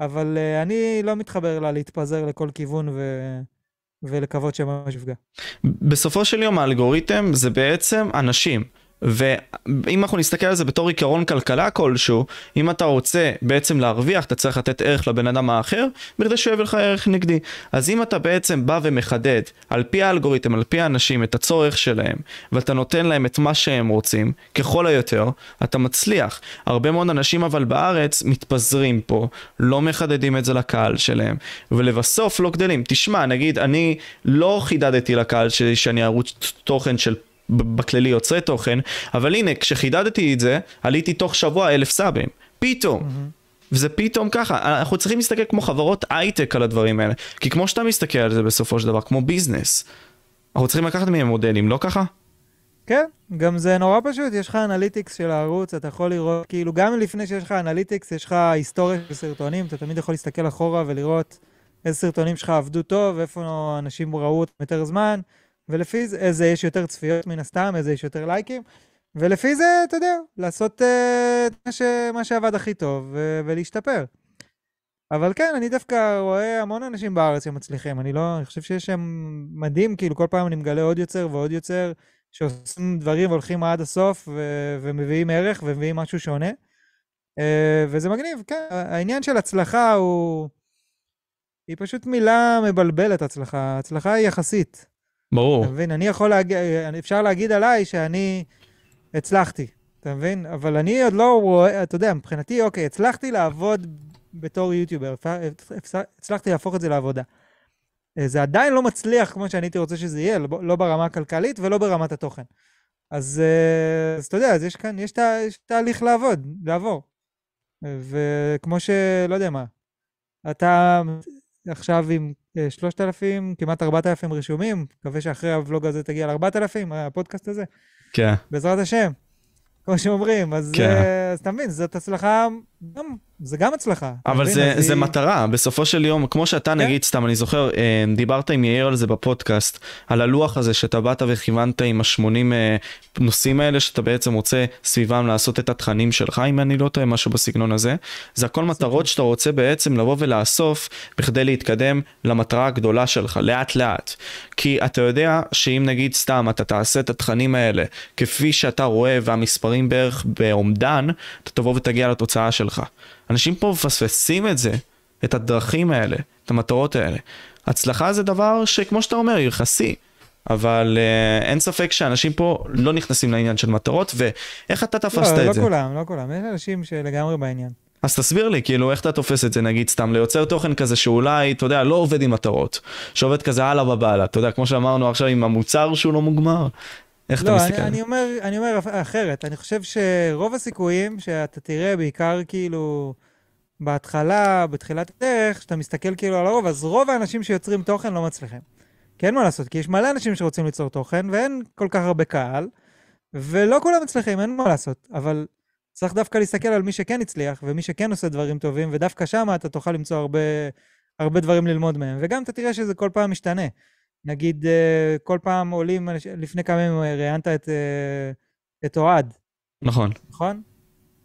אבל אה, אני לא מתחבר לה להתפזר לכל כיוון ו... ולקוות שממש יפגע. בסופו של יום האלגוריתם זה בעצם אנשים. ואם אנחנו נסתכל על זה בתור עיקרון כלכלה כלשהו, אם אתה רוצה בעצם להרוויח, אתה צריך לתת ערך לבן אדם האחר, בכדי שהוא יביא לך ערך נגדי. אז אם אתה בעצם בא ומחדד, על פי האלגוריתם, על פי האנשים, את הצורך שלהם, ואתה נותן להם את מה שהם רוצים, ככל היותר, אתה מצליח. הרבה מאוד אנשים אבל בארץ מתפזרים פה, לא מחדדים את זה לקהל שלהם, ולבסוף לא גדלים. תשמע, נגיד, אני לא חידדתי לקהל שלי שאני ערוץ תוכן של בכללי יוצרי תוכן, אבל הנה, כשחידדתי את זה, עליתי תוך שבוע אלף סאבים. פתאום. Mm-hmm. וזה פתאום ככה, אנחנו צריכים להסתכל כמו חברות הייטק על הדברים האלה. כי כמו שאתה מסתכל על זה בסופו של דבר, כמו business, אנחנו צריכים לקחת מהם מודלים, לא ככה? כן, גם זה נורא פשוט, יש לך analytics של הערוץ, אתה יכול לראות, כאילו גם לפני שיש לך analytics, יש לך היסטוריה של סרטונים, אתה תמיד יכול להסתכל אחורה ולראות איזה סרטונים שלך עבדו טוב, איפה אנשים ראו אותם יותר זמן. ולפי זה, איזה יש יותר צפיות מן הסתם, איזה יש יותר לייקים, ולפי זה, אתה יודע, לעשות uh, מה, ש, מה שעבד הכי טוב ולהשתפר. אבל כן, אני דווקא רואה המון אנשים בארץ שמצליחים, אני לא, אני חושב שיש שם מדהים, כאילו כל פעם אני מגלה עוד יוצר ועוד יוצר שעושים דברים והולכים עד הסוף ו- ומביאים ערך ומביאים משהו שונה. Uh, וזה מגניב, כן, העניין של הצלחה הוא... היא פשוט מילה מבלבלת, הצלחה. הצלחה היא יחסית. ברור. אתה מבין? אני יכול להגיד, אפשר להגיד עליי שאני הצלחתי, אתה מבין? אבל אני עוד לא רואה, אתה יודע, מבחינתי, אוקיי, הצלחתי לעבוד בתור יוטיובר, הצלחתי להפוך את זה לעבודה. אה, זה עדיין לא מצליח כמו שאני הייתי רוצה שזה יהיה, לא, לא ברמה הכלכלית ולא ברמת התוכן. אז, אה, אז אתה יודע, אז יש כאן, יש, תה, יש תהליך לעבוד, לעבור. וכמו שלא יודע מה, אתה עכשיו עם 3,000, כמעט 4,000 רישומים, מקווה שאחרי הוולוג הזה תגיע ל-4,000, הפודקאסט הזה. כן. בעזרת השם. כמו שאומרים, אז, כן. אה, אז אתה מבין, זאת הצלחה, גם, זה גם הצלחה. אבל? זה, זה היא- מטרה, בסופו של יום, כמו שאתה כן. נגיד, סתם, אני זוכר, אה, דיברת עם יאיר על זה בפודקאסט, על הלוח הזה שאתה באת וכיוונת עם ה-80 נושאים האלה, שאתה בעצם רוצה סביבם לעשות את התכנים שלך, אם אני לא טועה, משהו בסגנון הזה. זה הכל מטרות שאתה רוצה בעצם לבוא ולאסוף בכדי להתקדם למטרה הגדולה שלך, לאט לאט. כי אתה יודע שאם נגיד סתם אתה תעשה את התכנים האלה כפי שאתה רואה והמספרים בערך באומדן, אתה תבוא ותגיע לתוצאה שלך. אנשים פה מפספסים את זה, את הדרכים האלה, את המטרות האלה. הצלחה זה דבר שכמו שאתה אומר, יחסי. אבל uh, אין ספק שאנשים פה לא נכנסים לעניין של מטרות, ואיך אתה תפסת לא, את לא זה? כולם, לא כולם. יש אנשים שלגמרי בעניין. אז תסביר לי, כאילו, איך אתה תופס את זה, נגיד, סתם ליוצר תוכן כזה שאולי, אתה יודע, לא עובד עם מטרות, שעובד כזה הלאה בבעלה, אתה יודע, כמו שאמרנו עכשיו עם המוצר שהוא לא מוגמר, איך אתה לא, מסתכל? אני, אני, אומר, אני אומר אחרת. אני חושב שרוב הסיכויים שאתה תראה, בעיקר כאילו בהתחלה, בתחילת הדרך, שאתה מסתכל כאילו על הרוב, אז רוב האנשים שיוצרים תוכן לא מצליחים. כי אין מה לעשות, כי יש מלא אנשים שרוצים ליצור תוכן, ואין כל כך הרבה קהל, ולא כולם מצליחים, אין מה לעשות. אבל צריך דווקא להסתכל על מי שכן הצליח, ומי שכן עושה דברים טובים, ודווקא שם אתה תוכל למצוא הרבה, הרבה דברים ללמוד מהם. וגם אתה תראה שזה כל פעם משתנה. נגיד, אה, כל פעם עולים, אנש- לפני כמה ימים אה, ראיינת את, אה, את אוהד, נכון. נכון?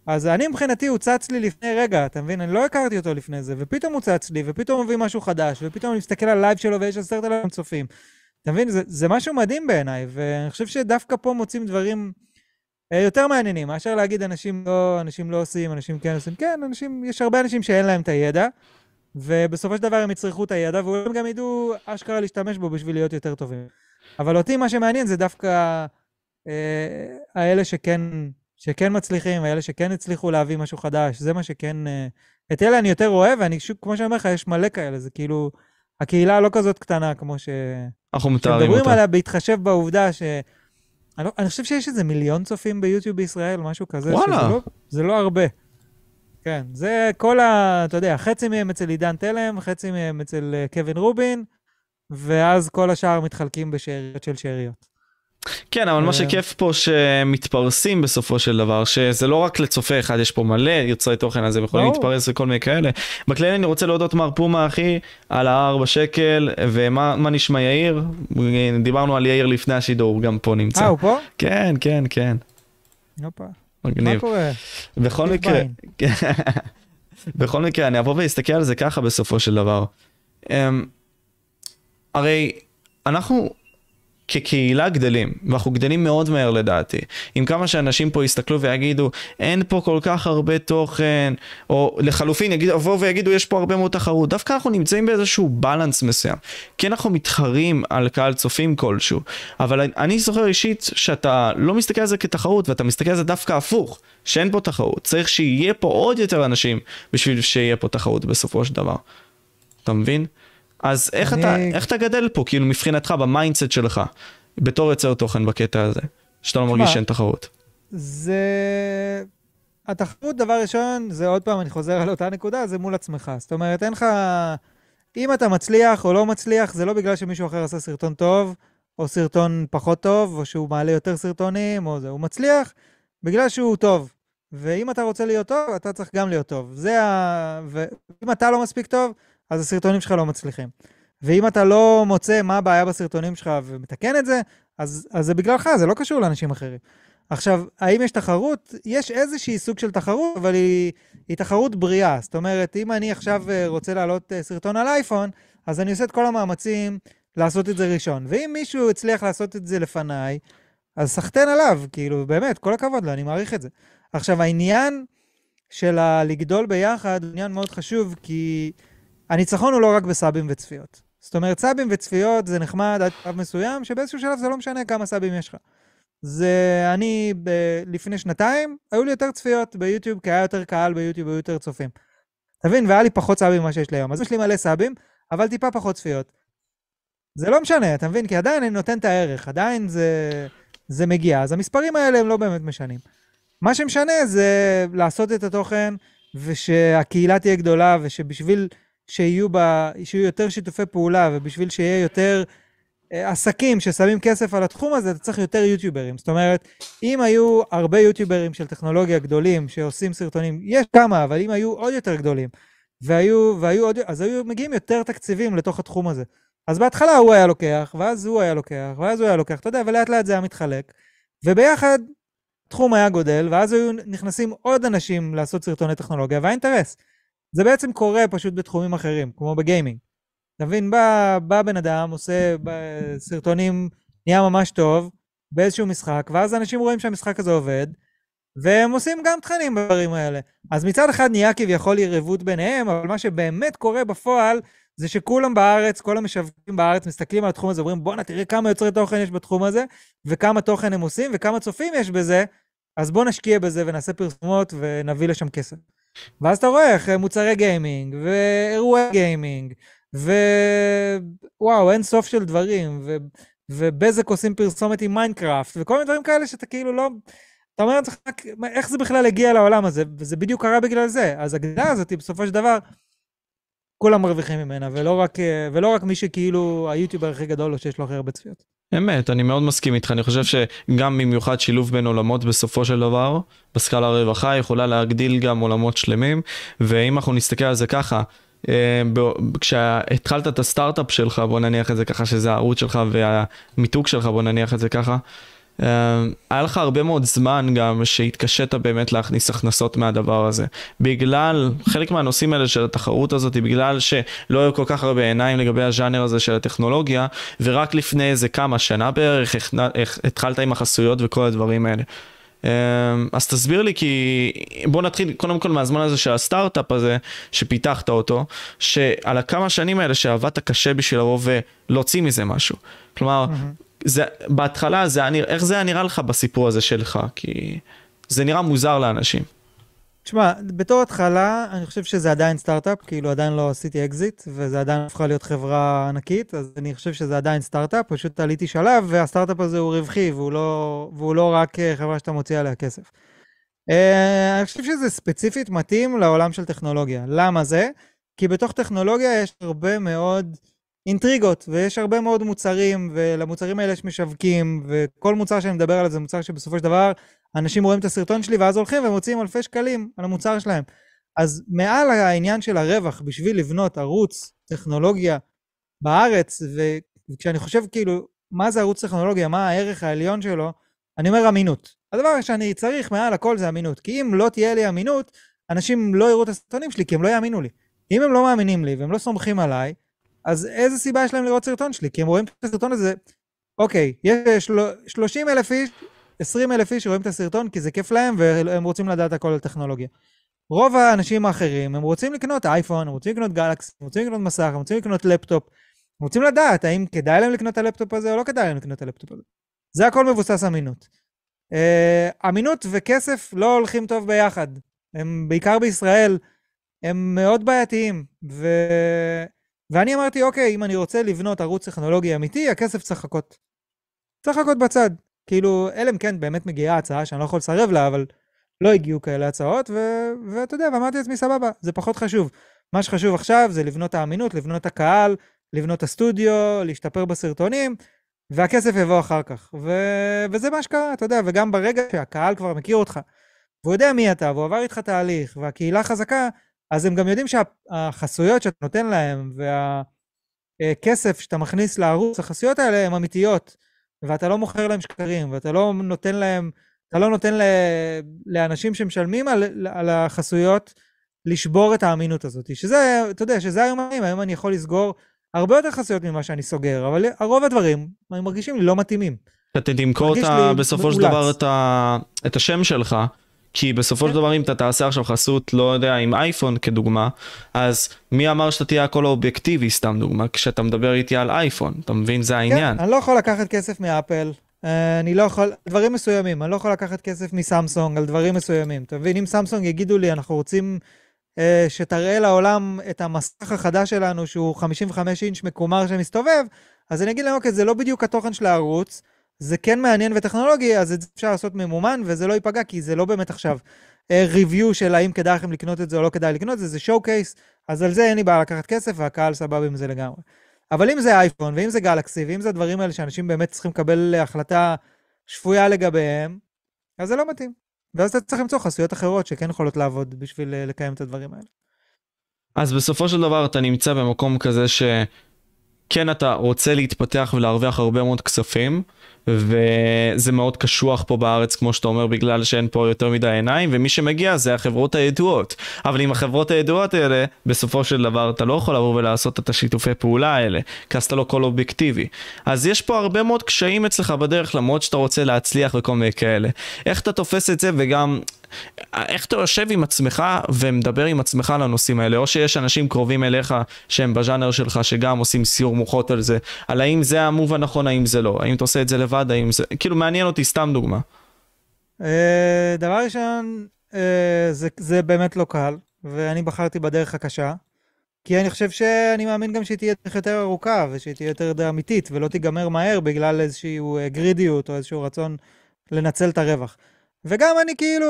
אז אני מבחינתי, הוא צץ לי לפני רגע, אתה מבין? אני לא הכרתי אותו לפני זה, ופתאום הוא צץ לי, ופתאום הוא מביא משהו חדש, ופתאום אני מסתכל על לייב שלו ויש עשרת אלפים צופים. אתה מבין? זה, זה משהו מדהים בעיניי, ואני חושב שדווקא פה מוצאים דברים אה, יותר מעניינים, מאשר להגיד אנשים לא, אנשים לא עושים, אנשים כן עושים. כן, אנשים, יש הרבה אנשים שאין להם את הידע, ובסופו של דבר הם יצרכו את הידע, והם גם ידעו אשכרה להשתמש בו בשביל להיות יותר טובים. אבל אותי מה שמעניין זה דווקא אה, האלה שכן, שכן מצליחים, האלה שכן הצליחו להביא משהו חדש, זה מה שכן... אה, את אלה אני יותר אוהב, ואני שוב, כמו שאני אומר לך, יש מלא כאלה, זה כאילו... הקהילה לא כזאת קטנה כמו ש... אנחנו מתארים שמדברים אותה. עליה בהתחשב בעובדה ש... אני, לא, אני חושב שיש איזה מיליון צופים ביוטיוב בישראל, משהו כזה. וואלה. שזה לא, זה לא הרבה. כן, זה כל ה... אתה יודע, חצי מהם אצל עידן תלם, חצי מהם אצל אה, קווין רובין, ואז כל השאר מתחלקים בשאריות של שאריות. כן, אבל מה אה. שכיף פה שמתפרסים בסופו של דבר, שזה לא רק לצופה אחד, יש פה מלא יוצרי תוכן, אז הם יכולים. להתפרס וכל מיני כאלה. בכללי אני רוצה להודות מר פומה אחי, על הארבע שקל, ומה מה נשמע יאיר? דיברנו על יאיר לפני השידור, גם פה נמצא. אה, הוא פה? כן, כן, כן, הופה. מה מגניב. קורה? בכל מקרה. בכל מקרה, אני אבוא ואסתכל על זה ככה בסופו של דבר. אמ, הרי אנחנו כקהילה גדלים, ואנחנו גדלים מאוד מהר לדעתי. עם כמה שאנשים פה יסתכלו ויגידו, אין פה כל כך הרבה תוכן, או לחלופין יבואו ויגידו, יש פה הרבה מאוד תחרות. דווקא אנחנו נמצאים באיזשהו balance מסוים. כי אנחנו מתחרים על קהל צופים כלשהו. אבל אני זוכר אישית שאתה לא מסתכל על זה כתחרות, ואתה מסתכל על זה דווקא הפוך, שאין פה תחרות. צריך שיהיה פה עוד יותר אנשים בשביל שיהיה פה תחרות בסופו של דבר. אתה מבין? אז איך, אני- אתה, איך אתה גדל פה, כאילו מבחינתך, ב mindset שלך, בתור יוצר תוכן בקטע הזה, שאתה לא מרגיש שאין תחרות? זה... התחרות, דבר ראשון, זה עוד פעם, אני חוזר על אותה נקודה, זה מול עצמך. זאת אומרת, אין לך... אם אתה מצליח או לא מצליח, זה לא בגלל שמישהו אחר עשה סרטון טוב, או סרטון פחות טוב, או שהוא מעלה יותר סרטונים, או זה. הוא מצליח בגלל שהוא טוב. ואם אתה רוצה להיות טוב, אתה צריך גם להיות טוב. זה ה... ואם אתה לא מספיק טוב, אז הסרטונים שלך לא מצליחים. ואם אתה לא מוצא מה הבעיה בסרטונים שלך ומתקן את זה, אז, אז זה בגללך, זה לא קשור לאנשים אחרים. עכשיו, האם יש תחרות? יש איזושהי סוג של תחרות, אבל היא, היא תחרות בריאה. זאת אומרת, אם אני עכשיו אה, רוצה להעלות אה, סרטון על אייפון, אז אני עושה את כל המאמצים לעשות את זה ראשון. ואם מישהו הצליח לעשות את זה לפניי, אז סחטיין עליו, כאילו, באמת, כל הכבוד לו, אני מעריך את זה. עכשיו, העניין של הלגדול ביחד הוא עניין מאוד חשוב, כי הניצחון הוא לא רק בסאבים וצפיות. זאת אומרת, סאבים וצפיות זה נחמד עד שלב מסוים, שבאיזשהו שלב זה לא משנה כמה סאבים יש לך. זה אני ב- לפני שנתיים, היו לי יותר צפיות ביוטיוב, כי היה יותר קהל ביוטיוב, היו יותר צופים. אתה מבין? והיה לי פחות סאבים ממה שיש לי היום. אז יש לי מלא סאבים, אבל טיפה פחות צפיות. זה לא משנה, אתה מבין? כי עדיין אני נותן את הערך, עדיין זה, זה מגיע. אז המספרים האלה הם לא באמת משנים. מה שמשנה זה לעשות את התוכן ושהקהילה תהיה גדולה, ושבשביל שיהיו, בה, שיהיו יותר שיתופי פעולה, ובשביל שיהיה יותר אה, עסקים ששמים כסף על התחום הזה, אתה צריך יותר יוטיוברים. זאת אומרת, אם היו הרבה יוטיוברים של טכנולוגיה גדולים שעושים סרטונים, יש כמה, אבל אם היו עוד יותר גדולים, והיו, והיו עוד, אז היו מגיעים יותר תקציבים לתוך התחום הזה. אז בהתחלה הוא היה לוקח, ואז הוא היה לוקח, ואז הוא היה לוקח, אתה יודע, ולאט לאט זה היה מתחלק. וביחד התחום היה גודל, ואז היו נכנסים עוד אנשים לעשות סרטוני טכנולוגיה, והיה אינטרס. זה בעצם קורה פשוט בתחומים אחרים, כמו בגיימינג. אתה מבין? בא, בא בן אדם, עושה סרטונים, נהיה ממש טוב, באיזשהו משחק, ואז אנשים רואים שהמשחק הזה עובד, והם עושים גם תכנים בדברים האלה. אז מצד אחד נהיה כביכול יריבות ביניהם, אבל מה שבאמת קורה בפועל, זה שכולם בארץ, כל המשווקים בארץ מסתכלים על התחום הזה, אומרים, בואנה, תראה כמה יוצרי תוכן יש בתחום הזה, וכמה תוכן הם עושים, וכמה צופים יש בזה, אז בוא נשקיע בזה ונעשה פרסומות ונביא לשם כסף. ואז אתה רואה איך מוצרי גיימינג, ואירועי גיימינג, ווואו, אין סוף של דברים, ו... ובזק עושים פרסומת עם מיינקראפט, וכל מיני דברים כאלה שאתה כאילו לא... אתה אומר לעצמך, איך זה בכלל הגיע לעולם הזה? וזה בדיוק קרה בגלל זה. אז הגדילה הזאת, בסופו של דבר, כולם מרוויחים ממנה, ולא רק, ולא רק מי שכאילו היוטיובר הכי גדול או שיש לו הכי הרבה צפיות. אמת, אני מאוד מסכים איתך, אני חושב שגם במיוחד שילוב בין עולמות בסופו של דבר, בסקאלה הרווחה יכולה להגדיל גם עולמות שלמים, ואם אנחנו נסתכל על זה ככה, אה, כשהתחלת את הסטארט-אפ שלך, בוא נניח את זה ככה שזה הערוץ שלך והמיתוג שלך, בוא נניח את זה ככה, אה, היה לך הרבה מאוד זמן גם שהתקשית באמת להכניס הכנסות מהדבר הזה. בגלל חלק מהנושאים האלה של התחרות הזאת, בגלל שלא היו כל כך הרבה עיניים לגבי הז'אנר הזה של הטכנולוגיה, ורק לפני איזה כמה שנה בערך התחלת עם החסויות וכל הדברים האלה. אה, אז תסביר לי כי בוא נתחיל קודם כל מהזמן הזה של הסטארט-אפ הזה שפיתחת אותו שעל הכמה שנים האלה שעבדת קשה בשביל לבוא ולהוציא מזה משהו. כלומר mm-hmm. זה, בהתחלה, זה, איך זה היה נראה לך בסיפור הזה שלך? כי זה נראה מוזר לאנשים. תשמע, בתור התחלה, אני חושב שזה עדיין סטארט-אפ, כאילו עדיין לא עשיתי אקזיט, וזה עדיין הפכה להיות חברה ענקית, אז אני חושב שזה עדיין סטארט-אפ, פשוט עליתי שלב, והסטארט-אפ הזה הוא רווחי, והוא לא, והוא לא רק אה, חברה שאתה מוציא עליה כסף. אה, אני חושב שזה ספציפית מתאים לעולם של טכנולוגיה. למה זה? כי בתוך טכנולוגיה יש הרבה מאוד... אינטריגות, ויש הרבה מאוד מוצרים, ולמוצרים האלה יש משווקים, וכל מוצר שאני מדבר עליו זה מוצר שבסופו של דבר אנשים רואים את הסרטון שלי ואז הולכים ומוציאים אלפי שקלים על המוצר שלהם. אז מעל העניין של הרווח, בשביל לבנות ערוץ טכנולוגיה בארץ, וכשאני חושב כאילו, מה זה ערוץ טכנולוגיה, מה הערך העליון שלו, אני אומר אמינות. הדבר שאני צריך מעל הכל זה אמינות, כי אם לא תהיה לי אמינות, אנשים לא יראו את הסרטונים שלי, כי הם לא יאמינו לי. אם הם לא מאמינים לי והם לא סומכים עליי, אז איזה סיבה יש להם לראות סרטון שלי? כי הם רואים את הסרטון הזה, אוקיי, יש 30 אלף איש, 20 אלף איש שרואים את הסרטון כי זה כיף להם והם רוצים לדעת הכל על טכנולוגיה. רוב האנשים האחרים, הם רוצים לקנות אייפון, הם רוצים לקנות גלקסי, הם רוצים לקנות מסך, הם רוצים לקנות לפטופ. הם רוצים לדעת האם כדאי להם לקנות את הלפטופ הזה או לא כדאי להם לקנות את הלפטופ הזה. זה הכל מבוסס אמינות. אה, אמינות וכסף לא הולכים טוב ביחד. הם, בעיקר בישראל, הם מאוד בעייתיים. ו... ואני אמרתי, אוקיי, אם אני רוצה לבנות ערוץ טכנולוגי אמיתי, הכסף צריך לחכות. צריך לחכות בצד. כאילו, אלא אם כן באמת מגיעה הצעה שאני לא יכול לסרב לה, אבל לא הגיעו כאלה הצעות, ו- ואתה יודע, ואמרתי לעצמי, סבבה, זה פחות חשוב. מה שחשוב עכשיו זה לבנות האמינות, לבנות הקהל, לבנות הסטודיו, להשתפר בסרטונים, והכסף יבוא אחר כך. ו- וזה מה שקרה, אתה יודע, וגם ברגע שהקהל כבר מכיר אותך, והוא יודע מי אתה, והוא עבר איתך תהליך, והקהילה חזקה, אז הם גם יודעים שהחסויות שאתה נותן להם והכסף שאתה מכניס לערוץ, החסויות האלה הן אמיתיות, ואתה לא מוכר להם שקרים, ואתה לא נותן להם, אתה לא נותן לאנשים שמשלמים על, על החסויות לשבור את האמינות הזאת. שזה, אתה יודע, שזה היום היום, היום אני יכול לסגור הרבה יותר חסויות ממה שאני סוגר, אבל רוב הדברים, הם מרגישים לי לא מתאימים. אתה תמכור בסופו של דבר את, ה, את השם שלך. כי בסופו של כן. דבר אם אתה תעשה עכשיו חסות, לא יודע, עם אייפון כדוגמה, אז מי אמר שאתה תהיה הכל האובייקטיבי, סתם דוגמה, כשאתה מדבר איתי על אייפון, אתה מבין? זה העניין. כן, אני לא יכול לקחת כסף מאפל, אה, אני לא יכול, דברים מסוימים, אני לא יכול לקחת כסף מסמסונג על דברים מסוימים. אתה מבין, אם סמסונג יגידו לי, אנחנו רוצים uh, שתראה לעולם את המסך החדש שלנו, שהוא 55 אינץ' מקומר שמסתובב, אז אני אגיד להם, אוקיי, זה לא בדיוק התוכן של הערוץ, זה כן מעניין וטכנולוגי, אז את זה אפשר לעשות ממומן וזה לא ייפגע, כי זה לא באמת עכשיו ריוויו של האם כדאי לכם לקנות את זה או לא כדאי לקנות את זה, זה שואו קייס, אז על זה אין לי בעיה לקחת כסף, והקהל סבבה עם זה לגמרי. אבל אם זה אייפון, ואם זה גלקסי, ואם זה הדברים האלה שאנשים באמת צריכים לקבל החלטה שפויה לגביהם, אז זה לא מתאים. ואז אתה צריך למצוא חסויות אחרות שכן יכולות לעבוד בשביל אה, לקיים את הדברים האלה. אז בסופו של דבר אתה נמצא במקום כזה שכן אתה רוצה להתפתח ולהרוויח הרבה מאוד כספים, וזה מאוד קשוח פה בארץ, כמו שאתה אומר, בגלל שאין פה יותר מדי עיניים, ומי שמגיע זה החברות הידועות. אבל עם החברות הידועות האלה, בסופו של דבר אתה לא יכול לבוא ולעשות את השיתופי פעולה האלה, כי אז אתה לא כל אובייקטיבי. אז יש פה הרבה מאוד קשיים אצלך בדרך, למרות שאתה רוצה להצליח וכל מיני כאלה. איך אתה תופס את זה, וגם איך אתה יושב עם עצמך ומדבר עם עצמך על הנושאים האלה, או שיש אנשים קרובים אליך שהם בז'אנר שלך שגם עושים סיור מוחות על זה, על האם זה המוב הנכון, האם זה לא, האם אתה עושה את זה לבד, האם זה, כאילו מעניין אותי, סתם דוגמה. אה, דבר ראשון, אה, זה, זה באמת לא קל, ואני בחרתי בדרך הקשה, כי אני חושב שאני מאמין גם שהיא תהיה יותר ארוכה, ושהיא תהיה יותר אמיתית, ולא תיגמר מהר בגלל איזושהי גרידיות או איזשהו רצון לנצל את הרווח. וגם אני כאילו,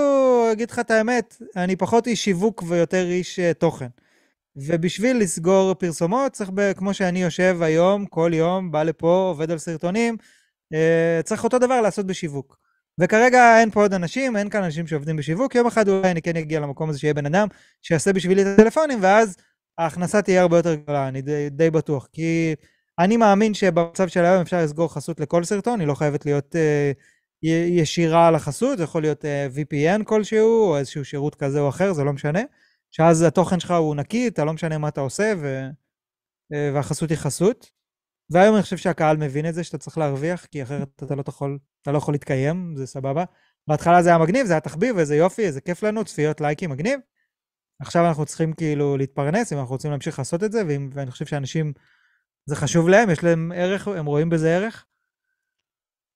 אגיד לך את האמת, אני פחות איש שיווק ויותר איש uh, תוכן. ובשביל לסגור פרסומות, צריך, ב, כמו שאני יושב היום, כל יום, בא לפה, עובד על סרטונים, uh, צריך אותו דבר לעשות בשיווק. וכרגע אין פה עוד אנשים, אין כאן אנשים שעובדים בשיווק, יום אחד אולי אני כן אגיע למקום הזה שיהיה בן אדם שיעשה בשבילי את הטלפונים, ואז ההכנסה תהיה הרבה יותר גדולה, אני די, די בטוח. כי אני מאמין שבמצב של היום אפשר לסגור חסות לכל סרטון, היא לא חייבת להיות... Uh, ישירה על החסות, זה יכול להיות uh, אה, VPN כלשהו, או איזשהו שירות כזה או אחר, זה לא משנה. שאז התוכן שלך הוא נקי, אתה לא משנה מה אתה עושה, ו... uh, והחסות היא חסות. והיום אני חושב שהקהל מבין את זה, שאתה צריך להרוויח, כי אחרת אתה לא יכול, אתה לא יכול להתקיים, זה סבבה. בהתחלה זה היה מגניב, זה היה תחביב, איזה יופי, איזה כיף לנו, צפיות, לייקים, מגניב. עכשיו אנחנו צריכים כאילו להתפרנס, אם אנחנו רוצים להמשיך לעשות את זה, ואם, ואני חושב שאנשים, זה חשוב להם, יש להם ערך, הם רואים בזה ערך.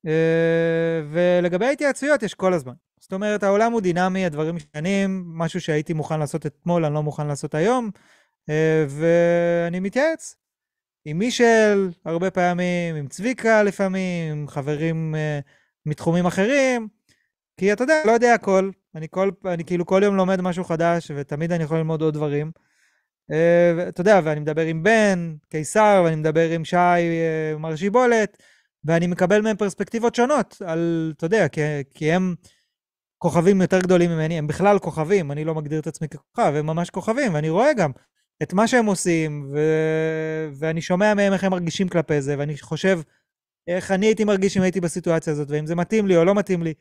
אה, ולגבי ההתייעצויות יש כל הזמן. זאת אומרת, העולם הוא דינמי, הדברים משתנים, משהו שהייתי מוכן לעשות אתמול, אני לא מוכן לעשות היום, אה, ואני מתייעץ. עם מישל, הרבה פעמים, עם צביקה לפעמים, עם חברים אה, מתחומים אחרים, כי אתה יודע, לא יודע הכל. אני, כל, אני כאילו כל יום לומד משהו חדש, ותמיד אני יכול ללמוד עוד דברים. אתה יודע, ואני מדבר עם בן, קיסר, ואני מדבר עם שי, מר שיבולת. ואני מקבל מהם פרספקטיבות שונות על, אתה יודע, כי, כי הם כוכבים יותר גדולים ממני, הם בכלל כוכבים, אני לא מגדיר את עצמי ככוכב, הם ממש כוכבים, ואני רואה גם את מה שהם עושים, ו... ואני שומע מהם איך הם מרגישים כלפי זה, ואני חושב איך אני הייתי מרגיש אם הייתי בסיטואציה הזאת, ואם זה מתאים לי או לא מתאים לי.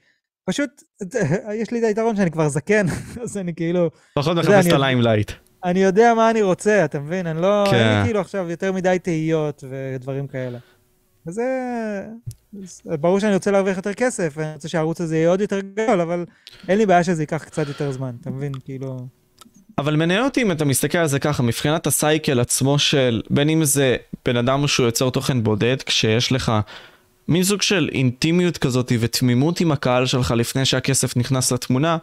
פשוט, יש לי את היתרון שאני כבר זקן, אז אני כאילו... פחות מחפש את ה limelight. אני יודע מה אני רוצה, אתה מבין? אני לא... כן. אין לי כאילו עכשיו יותר מדי תהיות ודברים כאלה. וזה... ברור שאני רוצה להרוויח יותר כסף, ואני רוצה שהערוץ הזה יהיה עוד יותר גדול, אבל אין לי בעיה שזה ייקח קצת יותר זמן, אתה מבין? כאילו... אבל מעניין אותי אם אתה מסתכל על זה ככה, מבחינת הסייקל עצמו של, בין אם זה בן אדם שהוא יוצר תוכן בודד, כשיש לך מין סוג של אינטימיות כזאת ותמימות עם הקהל שלך לפני שהכסף נכנס לתמונה,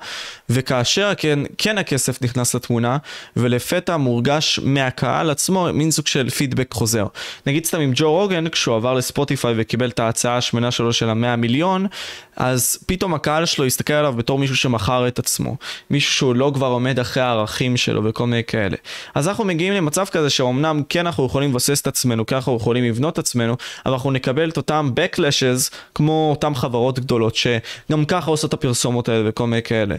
וכאשר כן, כן הכסף נכנס לתמונה, ולפתע מורגש מהקהל עצמו מין סוג של פידבק חוזר. נגיד סתם עם ג'ו רוגן, כשהוא עבר לספוטיפיי וקיבל את ההצעה השמנה שלו של המאה מיליון, אז פתאום הקהל שלו הסתכל עליו בתור מישהו שמכר את עצמו. מישהו שהוא לא כבר עומד אחרי הערכים שלו וכל מיני כאלה. אז אנחנו מגיעים למצב כזה שאומנם כן אנחנו יכולים לבסס את עצמנו, כן אנחנו יכולים לבנות את עצמנו, אבל אנחנו נקבל את אותם backlashes כמו אותם חברות גדולות שגם ככה עושות את הפרסומות האלה וכל מיני כאלה.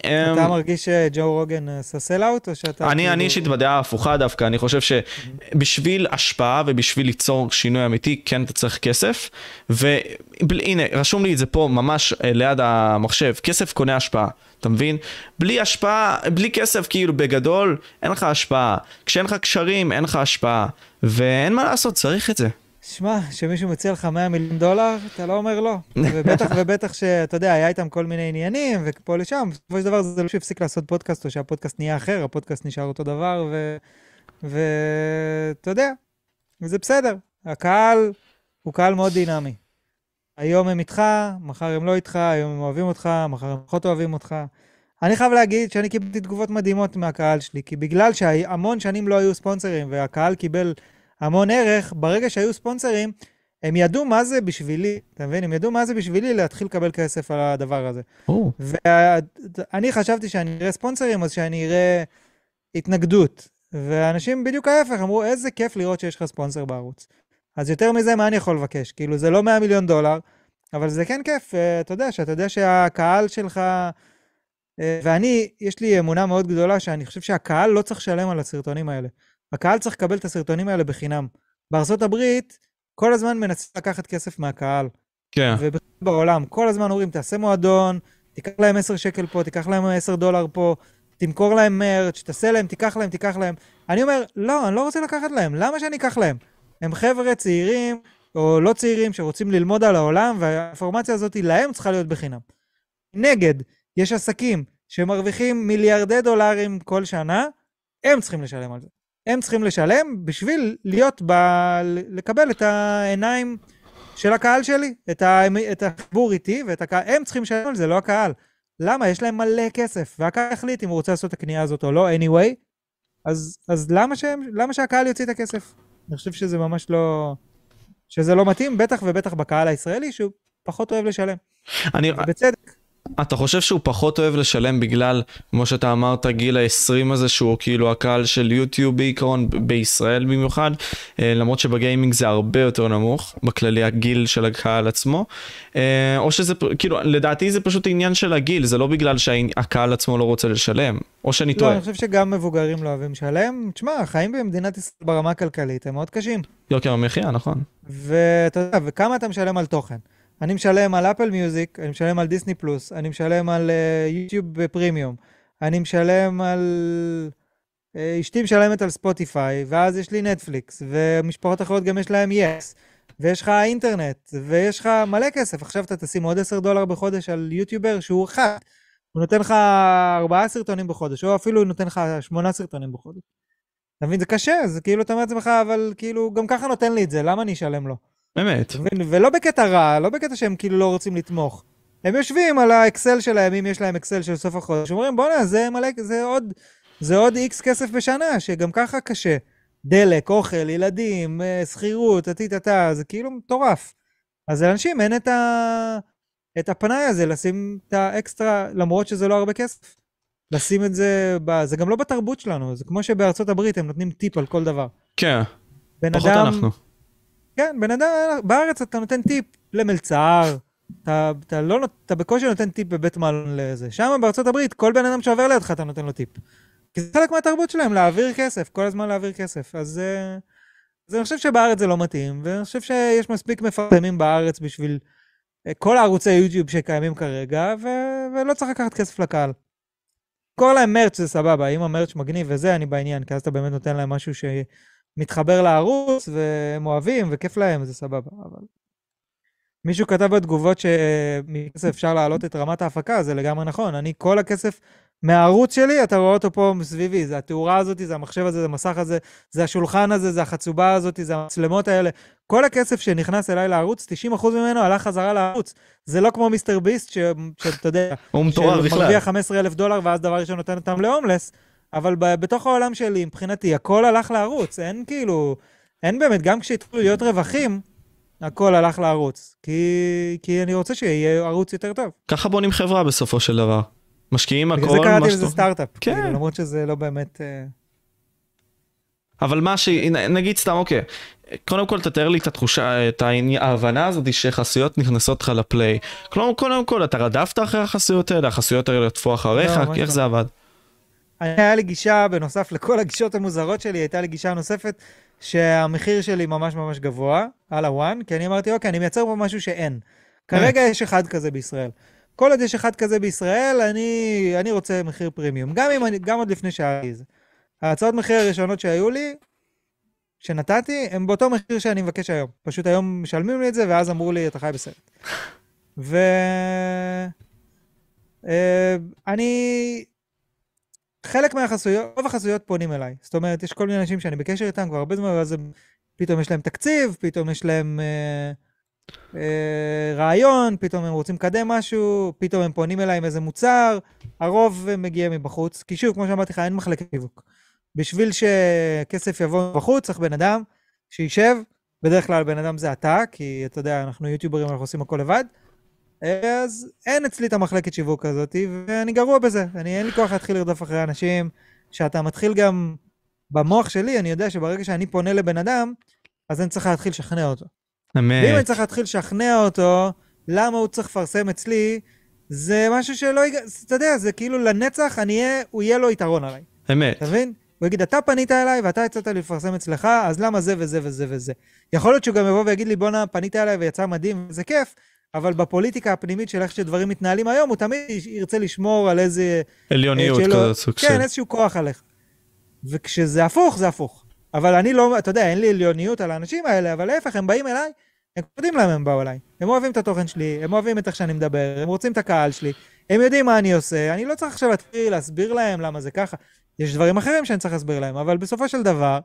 אתה אמ, מרגיש שג'ו רוגן עשה סלאוט, או שאתה... אני כאילו- אישית בדעה ההפוכה דווקא, אני חושב שבשביל השפעה ובשביל ליצור שינוי אמיתי, כן אתה צריך כסף. והנה, רשום לי את זה פה ממש אה, ליד המחשב, כסף קונה השפעה. אתה מבין? בלי השפעה, בלי כסף כאילו בגדול, אין לך השפעה. כשאין לך קשרים, אין לך השפעה. ואין מה לעשות, צריך את זה. שמע, שמישהו מציע לך 100 מיליון דולר, אתה לא אומר לא. ובטח ובטח שאתה יודע, היה איתם כל מיני עניינים, ופה לשם, בסופו של דבר זה לא שהפסיק לעשות פודקאסט, או שהפודקאסט נהיה אחר, הפודקאסט נשאר אותו דבר, ואתה יודע, וזה בסדר. הקהל הוא קהל מאוד דינמי. היום הם איתך, מחר הם לא איתך, היום הם אוהבים אותך, מחר הם פחות אוהבים אותך. אני חייב להגיד שאני קיבלתי תגובות מדהימות מהקהל שלי, כי בגלל שהמון שנים לא היו ספונסרים, והקהל קיבל... המון ערך, ברגע שהיו ספונסרים, הם ידעו מה זה בשבילי, אתה מבין? הם ידעו מה זה בשבילי להתחיל לקבל כסף על הדבר הזה. או, ואני חשבתי שאני אראה ספונסרים, אז שאני אראה התנגדות. ואנשים בדיוק ההפך, אמרו, איזה כיף לראות שיש לך ספונסר בערוץ. אז יותר מזה, מה אני יכול לבקש? כאילו, זה לא 100 מיליון דולר, אבל זה כן כיף, אה, אתה יודע, שאתה יודע שהקהל שלך... אה, ואני, יש לי אמונה מאוד גדולה שאני חושב שהקהל לא צריך לשלם על הסרטונים האלה. הקהל צריך לקבל את הסרטונים האלה בחינם. בארצות הברית, כל הזמן מנסים לקחת כסף מהקהל. כן. ובעולם, כל הזמן אומרים, תעשה מועדון, תיקח להם 10 שקל פה, תיקח להם 10 דולר פה, תמכור להם מרץ', תעשה להם, תיקח להם, תיקח להם. אני אומר, לא, אני לא רוצה לקחת להם, למה שאני אקח להם? הם חבר'ה צעירים, או לא צעירים, שרוצים ללמוד על העולם, והאינפורמציה הזאת להם צריכה להיות בחינם. נגד, יש עסקים שמרוויחים מיליארדי דולרים כל שנה, הם צריכים לשלם על זה. הם צריכים לשלם בשביל להיות, ב... לקבל את העיניים של הקהל שלי, את, ה... את החיבור איתי ואת הקהל, הם צריכים לשלם על זה, לא הקהל. למה? יש להם מלא כסף, והקהל יחליט אם הוא רוצה לעשות את הקנייה הזאת או לא, anyway. אז, אז למה, שהם, למה שהקהל יוציא את הכסף? אני חושב שזה ממש לא... שזה לא מתאים, בטח ובטח בקהל הישראלי, שהוא פחות אוהב לשלם. אני, ובצדק. אתה חושב שהוא פחות אוהב לשלם בגלל, כמו שאתה אמרת, גיל ה-20 הזה, שהוא כאילו הקהל של יוטיוב בעיקרון, בישראל במיוחד, אה, למרות שבגיימינג זה הרבה יותר נמוך, בכללי הגיל של הקהל עצמו, אה, או שזה, כאילו, לדעתי זה פשוט עניין של הגיל, זה לא בגלל שהקהל עצמו לא רוצה לשלם, או שאני לא, טועה. אני חושב שגם מבוגרים לא אוהבים לשלם. תשמע, החיים במדינת ישראל ברמה הכלכלית הם מאוד קשים. יוקר המחיה, נכון. ואתה יודע, וכמה אתה משלם על תוכן? אני משלם על אפל מיוזיק, אני משלם על דיסני פלוס, אני משלם על יוטיוב uh, פרימיום, אני משלם על... Uh, אשתי משלמת על ספוטיפיי, ואז יש לי נטפליקס, ומשפחות אחרות גם יש להם יס, ויש לך אינטרנט, ויש לך מלא כסף. עכשיו אתה תשים עוד 10 דולר בחודש על יוטיובר שהוא אחד. הוא נותן לך ארבעה סרטונים בחודש, או אפילו הוא נותן לך שמונה סרטונים בחודש. אתה מבין? זה קשה, זה כאילו אתה אומר לעצמך, אבל כאילו, גם ככה נותן לי את זה, למה אני אשלם לו? באמת. ולא בקטע רע, לא בקטע שהם כאילו לא רוצים לתמוך. הם יושבים על האקסל שלהם, אם יש להם אקסל של סוף החודש, אומרים, בואנה, זה מלא, זה עוד, זה עוד איקס כסף בשנה, שגם ככה קשה. דלק, אוכל, ילדים, אה, שכירות, טה-טה-טה, זה כאילו מטורף. אז לאנשים אין את, ה... את הפנאי הזה לשים את האקסטרה, למרות שזה לא הרבה כסף. לשים את זה, ב... זה גם לא בתרבות שלנו, זה כמו שבארצות הברית הם נותנים טיפ על כל דבר. כן, פחות אדם, אנחנו. כן, בן אדם, בארץ אתה נותן טיפ למלצר, אתה, אתה, לא, אתה בקושי נותן טיפ בבית מלון לזה. שם בארצות הברית, כל בן אדם שעובר לידך אתה נותן לו טיפ. כי זה חלק מהתרבות שלהם, להעביר כסף, כל הזמן להעביר כסף. אז, אה, אז אני חושב שבארץ זה לא מתאים, ואני חושב שיש מספיק מפרסמים בארץ בשביל אה, כל הערוצי יוטיוב שקיימים כרגע, ו, ולא צריך לקחת כסף לקהל. קורא להם מרץ' זה סבבה, אם המרץ' מגניב וזה, אני בעניין, כי אז אתה באמת נותן להם משהו שמתחבר לערוץ, והם אוהבים, וכיף להם, זה סבבה. אבל... מישהו כתב בתגובות שמכסף אפשר להעלות את רמת ההפקה, זה לגמרי נכון. אני, כל הכסף מהערוץ שלי, אתה רואה אותו פה מסביבי. זה התאורה הזאת, זה המחשב הזה, זה המסך הזה, זה השולחן הזה, זה החצובה הזאת, זה המצלמות האלה. כל הכסף שנכנס אליי לערוץ, 90% ממנו הלך חזרה לערוץ. זה לא כמו מיסטר ביסט, שאתה יודע, הוא מטורף בכלל. שמרוויח 15 אלף דולר, ואז דבר ראשון נותן אותם להומלס, אבל ב- בתוך העולם שלי, מבחינתי, הכל הלך לערוץ. אין כאילו, אין באמת, גם כשהתחילו להיות רווחים, הכל הלך לערוץ. כי, כי אני רוצה שיהיה ערוץ יותר טוב. ככה בונים חברה בסופו של דבר. משקיעים הכל, בגלל זה קראתי מה לזה שאתה- סטארט-אפ. כן. כאילו, למרות שזה לא באמת... אה, אבל מה ש... נגיד סתם, אוקיי. קודם כל תתאר לי את התחושה, את ההבנה הזאת שחסויות נכנסות לך לפליי. כלומר, קודם כל, אתה רדפת אחרי החסויות האלה, החסויות האלה רדפו אחריך, לא, איך לא. זה עבד? אני- היה לי גישה, בנוסף לכל הגישות המוזרות שלי, הייתה לי גישה נוספת, שהמחיר שלי ממש ממש גבוה, על הוואן, כי אני אמרתי, אוקיי, אני מייצר פה משהו שאין. כרגע יש אחד כזה בישראל. כל עוד יש אחד כזה בישראל, אני, אני רוצה מחיר פרימיום. גם, אם אני, גם עוד לפני שהיה לי זה. ההצעות מחיר הראשונות שהיו לי, שנתתי, הם באותו מחיר שאני מבקש היום. פשוט היום משלמים לי את זה, ואז אמרו לי, אתה חי בסרט. ו... אה, אני... חלק מהחסויות, רוב החסויות פונים אליי. זאת אומרת, יש כל מיני אנשים שאני בקשר איתם כבר הרבה זמן, ואז פתאום יש להם תקציב, פתאום יש להם אה, אה, רעיון, פתאום הם רוצים לקדם משהו, פתאום הם פונים אליי עם איזה מוצר, הרוב מגיע מבחוץ. כי שוב, כמו שאמרתי לך, אין מחלקת שיווק. בשביל שכסף יבוא מבחוץ, צריך בן אדם שישב בדרך כלל בן אדם זה אתה, כי אתה יודע, אנחנו יוטיוברים, אנחנו עושים הכל לבד. אז אין אצלי את המחלקת שיווק הזאת, ואני גרוע בזה. אני, אין לי כוח להתחיל לרדוף אחרי אנשים, שאתה מתחיל גם... במוח שלי, אני יודע שברגע שאני פונה לבן אדם, אז אני צריך להתחיל לשכנע אותו. אמת. ואם אני צריך להתחיל לשכנע אותו, למה הוא צריך לפרסם אצלי, זה משהו שלא יג... אתה יודע, זה כאילו לנצח, אני אהיה, הוא יהיה לו יתרון עליי. אמת. אתה מבין? הוא יגיד, אתה פנית אליי ואתה הצעת לי לפרסם אצלך, אז למה זה וזה וזה וזה? יכול להיות שהוא גם יבוא ויגיד לי, בואנה, פנית אליי ויצא מדהים, זה כיף, אבל בפוליטיקה הפנימית של איך שדברים מתנהלים היום, הוא תמיד ירצה לשמור על איזה... עליוניות שלו- כזאת, סוג של... כן, איזשהו כוח עליך. וכשזה הפוך, זה הפוך. אבל אני לא, אתה יודע, אין לי עליוניות על האנשים האלה, אבל להפך, הם באים אליי, הם יודעים למה הם באו אליי. הם אוהבים את התוכן שלי, הם אוהבים את איך שאני מדבר, הם רוצים את הקהל שלי, הם יודעים מה אני עושה, אני לא צריך עכשיו להתחיל להסביר להם למה זה ככה. יש דברים אחרים שאני צריך להסביר להם, אבל בסופו של דבר,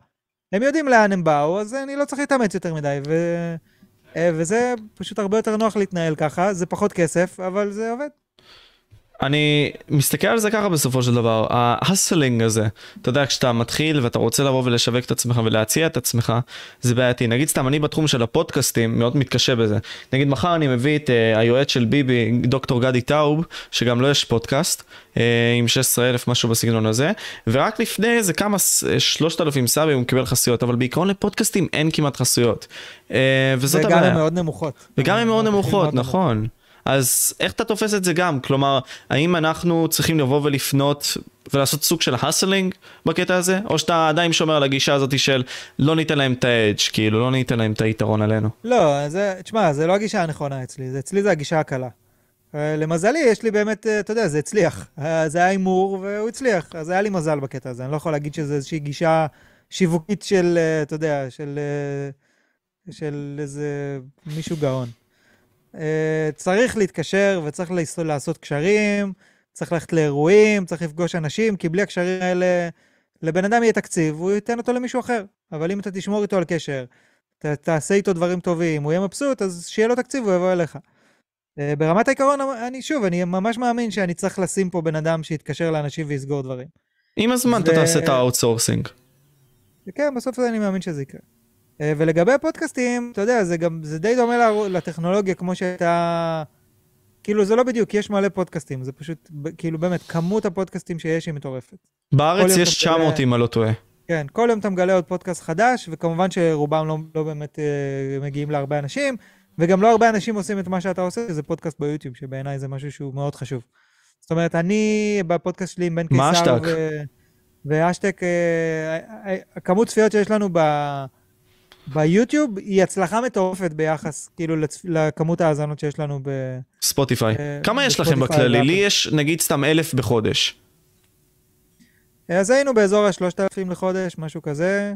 הם יודעים לאן הם באו, אז אני לא צריך להתאמץ יותר מדי, ו... אה, וזה פשוט הרבה יותר נוח להתנהל ככה, זה פחות כסף, אבל זה עובד. אני מסתכל על זה ככה בסופו של דבר, ה hustling הזה, אתה יודע, כשאתה מתחיל ואתה רוצה לבוא ולשווק את עצמך ולהציע את עצמך, זה בעייתי. נגיד סתם, אני בתחום של הפודקאסטים מאוד מתקשה בזה. נגיד מחר אני מביא את אה, היועץ של ביבי, דוקטור גדי טאוב, שגם לו יש פודקאסט, אה, עם 16 אלף משהו בסגנון הזה, ורק לפני איזה כמה, ס- אה, 3,000 סאבים הוא קיבל חסויות, אבל בעיקרון לפודקאסטים אין כמעט חסויות. Uh, וזאת וגם הבעיה. הן מאוד נמוכות. וגם הן מאוד נמוכות, נכון. אז איך אתה תופס את זה גם? כלומר, האם אנחנו צריכים לבוא ולפנות ולעשות סוג של הסלינג בקטע הזה? או שאתה עדיין שומר על הגישה הזאת של לא ניתן להם את האדג', כאילו, לא ניתן להם את היתרון עלינו? לא, זה, תשמע, זה לא הגישה הנכונה אצלי, זה, אצלי זה הגישה הקלה. אה, למזלי, יש לי באמת, אה, אתה יודע, זה הצליח. אה, זה היה הימור והוא הצליח, אז היה לי מזל בקטע הזה. אני לא יכול להגיד שזה איזושהי גישה שיווקית של, אתה יודע, של, של איזה מישהו גאון. אה, צריך להתקשר וצריך לעשות- קשרים, צריך ללכת לאירועים, צריך לפגוש אנשים, כי בלי הקשרים האלה, לבן אדם יהיה תקציב, הוא ייתן אותו למישהו אחר. אבל אם אתה תשמור איתו על קשר, ת, תעשה איתו דברים טובים, הוא יהיה מבסוט, אז שיהיה לו תקציב, הוא יבוא אליך. אה, ברמת העיקרון, אני שוב, אני ממש מאמין שאני צריך לשים פה בן אדם שיתקשר לאנשים ויסגור דברים. עם הזמן אתה ו- תעשה את ה outsourcing. כן, בסוף אני מאמין שזה יקרה. אה, ולגבי הפודקאסטים, אתה יודע, זה גם, זה די דומה לטכנולוגיה כמו שהייתה... כאילו, זה לא בדיוק, יש מלא פודקאסטים, זה פשוט, כאילו, באמת, כמות הפודקאסטים שיש היא מטורפת. בארץ יש אתה מגלה- 900 אם אני לא טועה. כן, כל יום אתה מגלה עוד פודקאסט חדש, וכמובן שרובם לא, לא באמת אה, מגיעים להרבה אנשים, וגם לא הרבה אנשים עושים את מה שאתה עושה, שזה פודקאסט ביוטיוב, שבעיניי זה משהו שהוא מאוד חשוב. זאת אומרת, אני בפודקאסט שלי עם בן מה קיסר השטק? ו... והשטק, אה, אה, הכמות צפיות שיש לנו ב... ביוטיוב היא הצלחה מטורפת ביחס, כאילו, לצפ... לכמות האזנות שיש לנו ב... ספוטיפיי. אה, כמה יש לכם בכללי? לי יש נגיד סתם אלף בחודש. אז היינו באזור ה-3,000 לחודש, משהו כזה,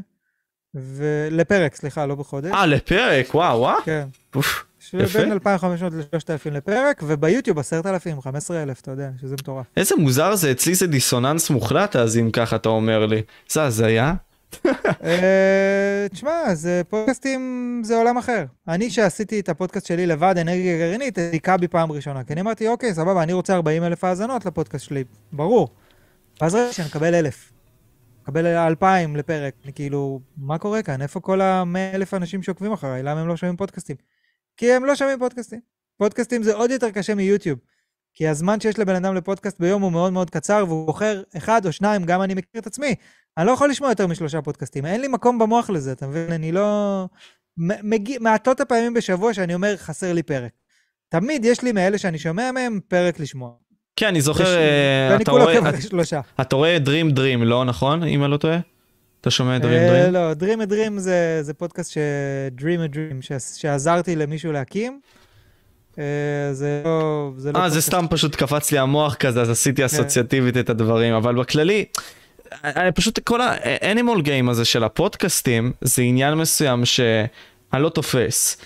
ולפרק, סליחה, לא בחודש. אה, לפרק, וואו, וואו. כן. אוף, יפה. בין 2,500 ל-3,000 לפרק, וביוטיוב 10,000, 15,000, אתה יודע, שזה מטורף. איזה מוזר זה, אצלי זה דיסוננס מוחלט אז אם ככה אתה אומר לי. זה הזיה? אה, תשמע, זה פודקאסטים זה עולם אחר. אני, שעשיתי את הפודקאסט שלי לבד, אנרגיה גרעינית, היכה בי פעם ראשונה. כי אני אמרתי, אוקיי, סבבה, אני רוצה 40 אלף האזנות לפודקאסט שלי, ברור. ואז ראיתי שאני מקבל אלף. מקבל 2,000 לפרק. אני כאילו, מה קורה כאן? איפה כל ה-100 אלף אנשים שעוקבים אחריי? למה הם לא שומעים פודקאסטים? כי הם לא שומעים פודקאסטים. פודקאסטים זה עוד יותר קשה מיוטיוב. כי הזמן שיש לבן אדם לפודקאסט ביום הוא מאוד מאוד קצר, והוא בוחר אחד או שניים, גם אני מכיר את עצמי. אני לא יכול לשמוע יותר משלושה פודקאסטים, אין לי מקום במוח לזה, אתה מבין? אני לא... מגיע, מעטות הפעמים בשבוע שאני אומר, חסר לי פרק. תמיד יש לי מאלה שאני שומע מהם פרק לשמוע. כן, אני זוכר, יש- ואני אתה רואה- שלושה. אתה רואה Dream Dream, לא נכון? אם אני לא טועה? אתה שומע Dream אה, Dream? לא, Dream a Dream זה, זה פודקאסט ש... Dream a Dream, ש... שעזרתי למישהו להקים. אה, זה לא... זה לא אה, זה פודקאסט- סתם פשוט קפץ לי המוח כזה, אז כן. עשיתי אסוציאטיבית את הדברים, אבל בכללי, פשוט כל האנימול גיים הזה של הפודקאסטים, זה עניין מסוים שאני לא תופס.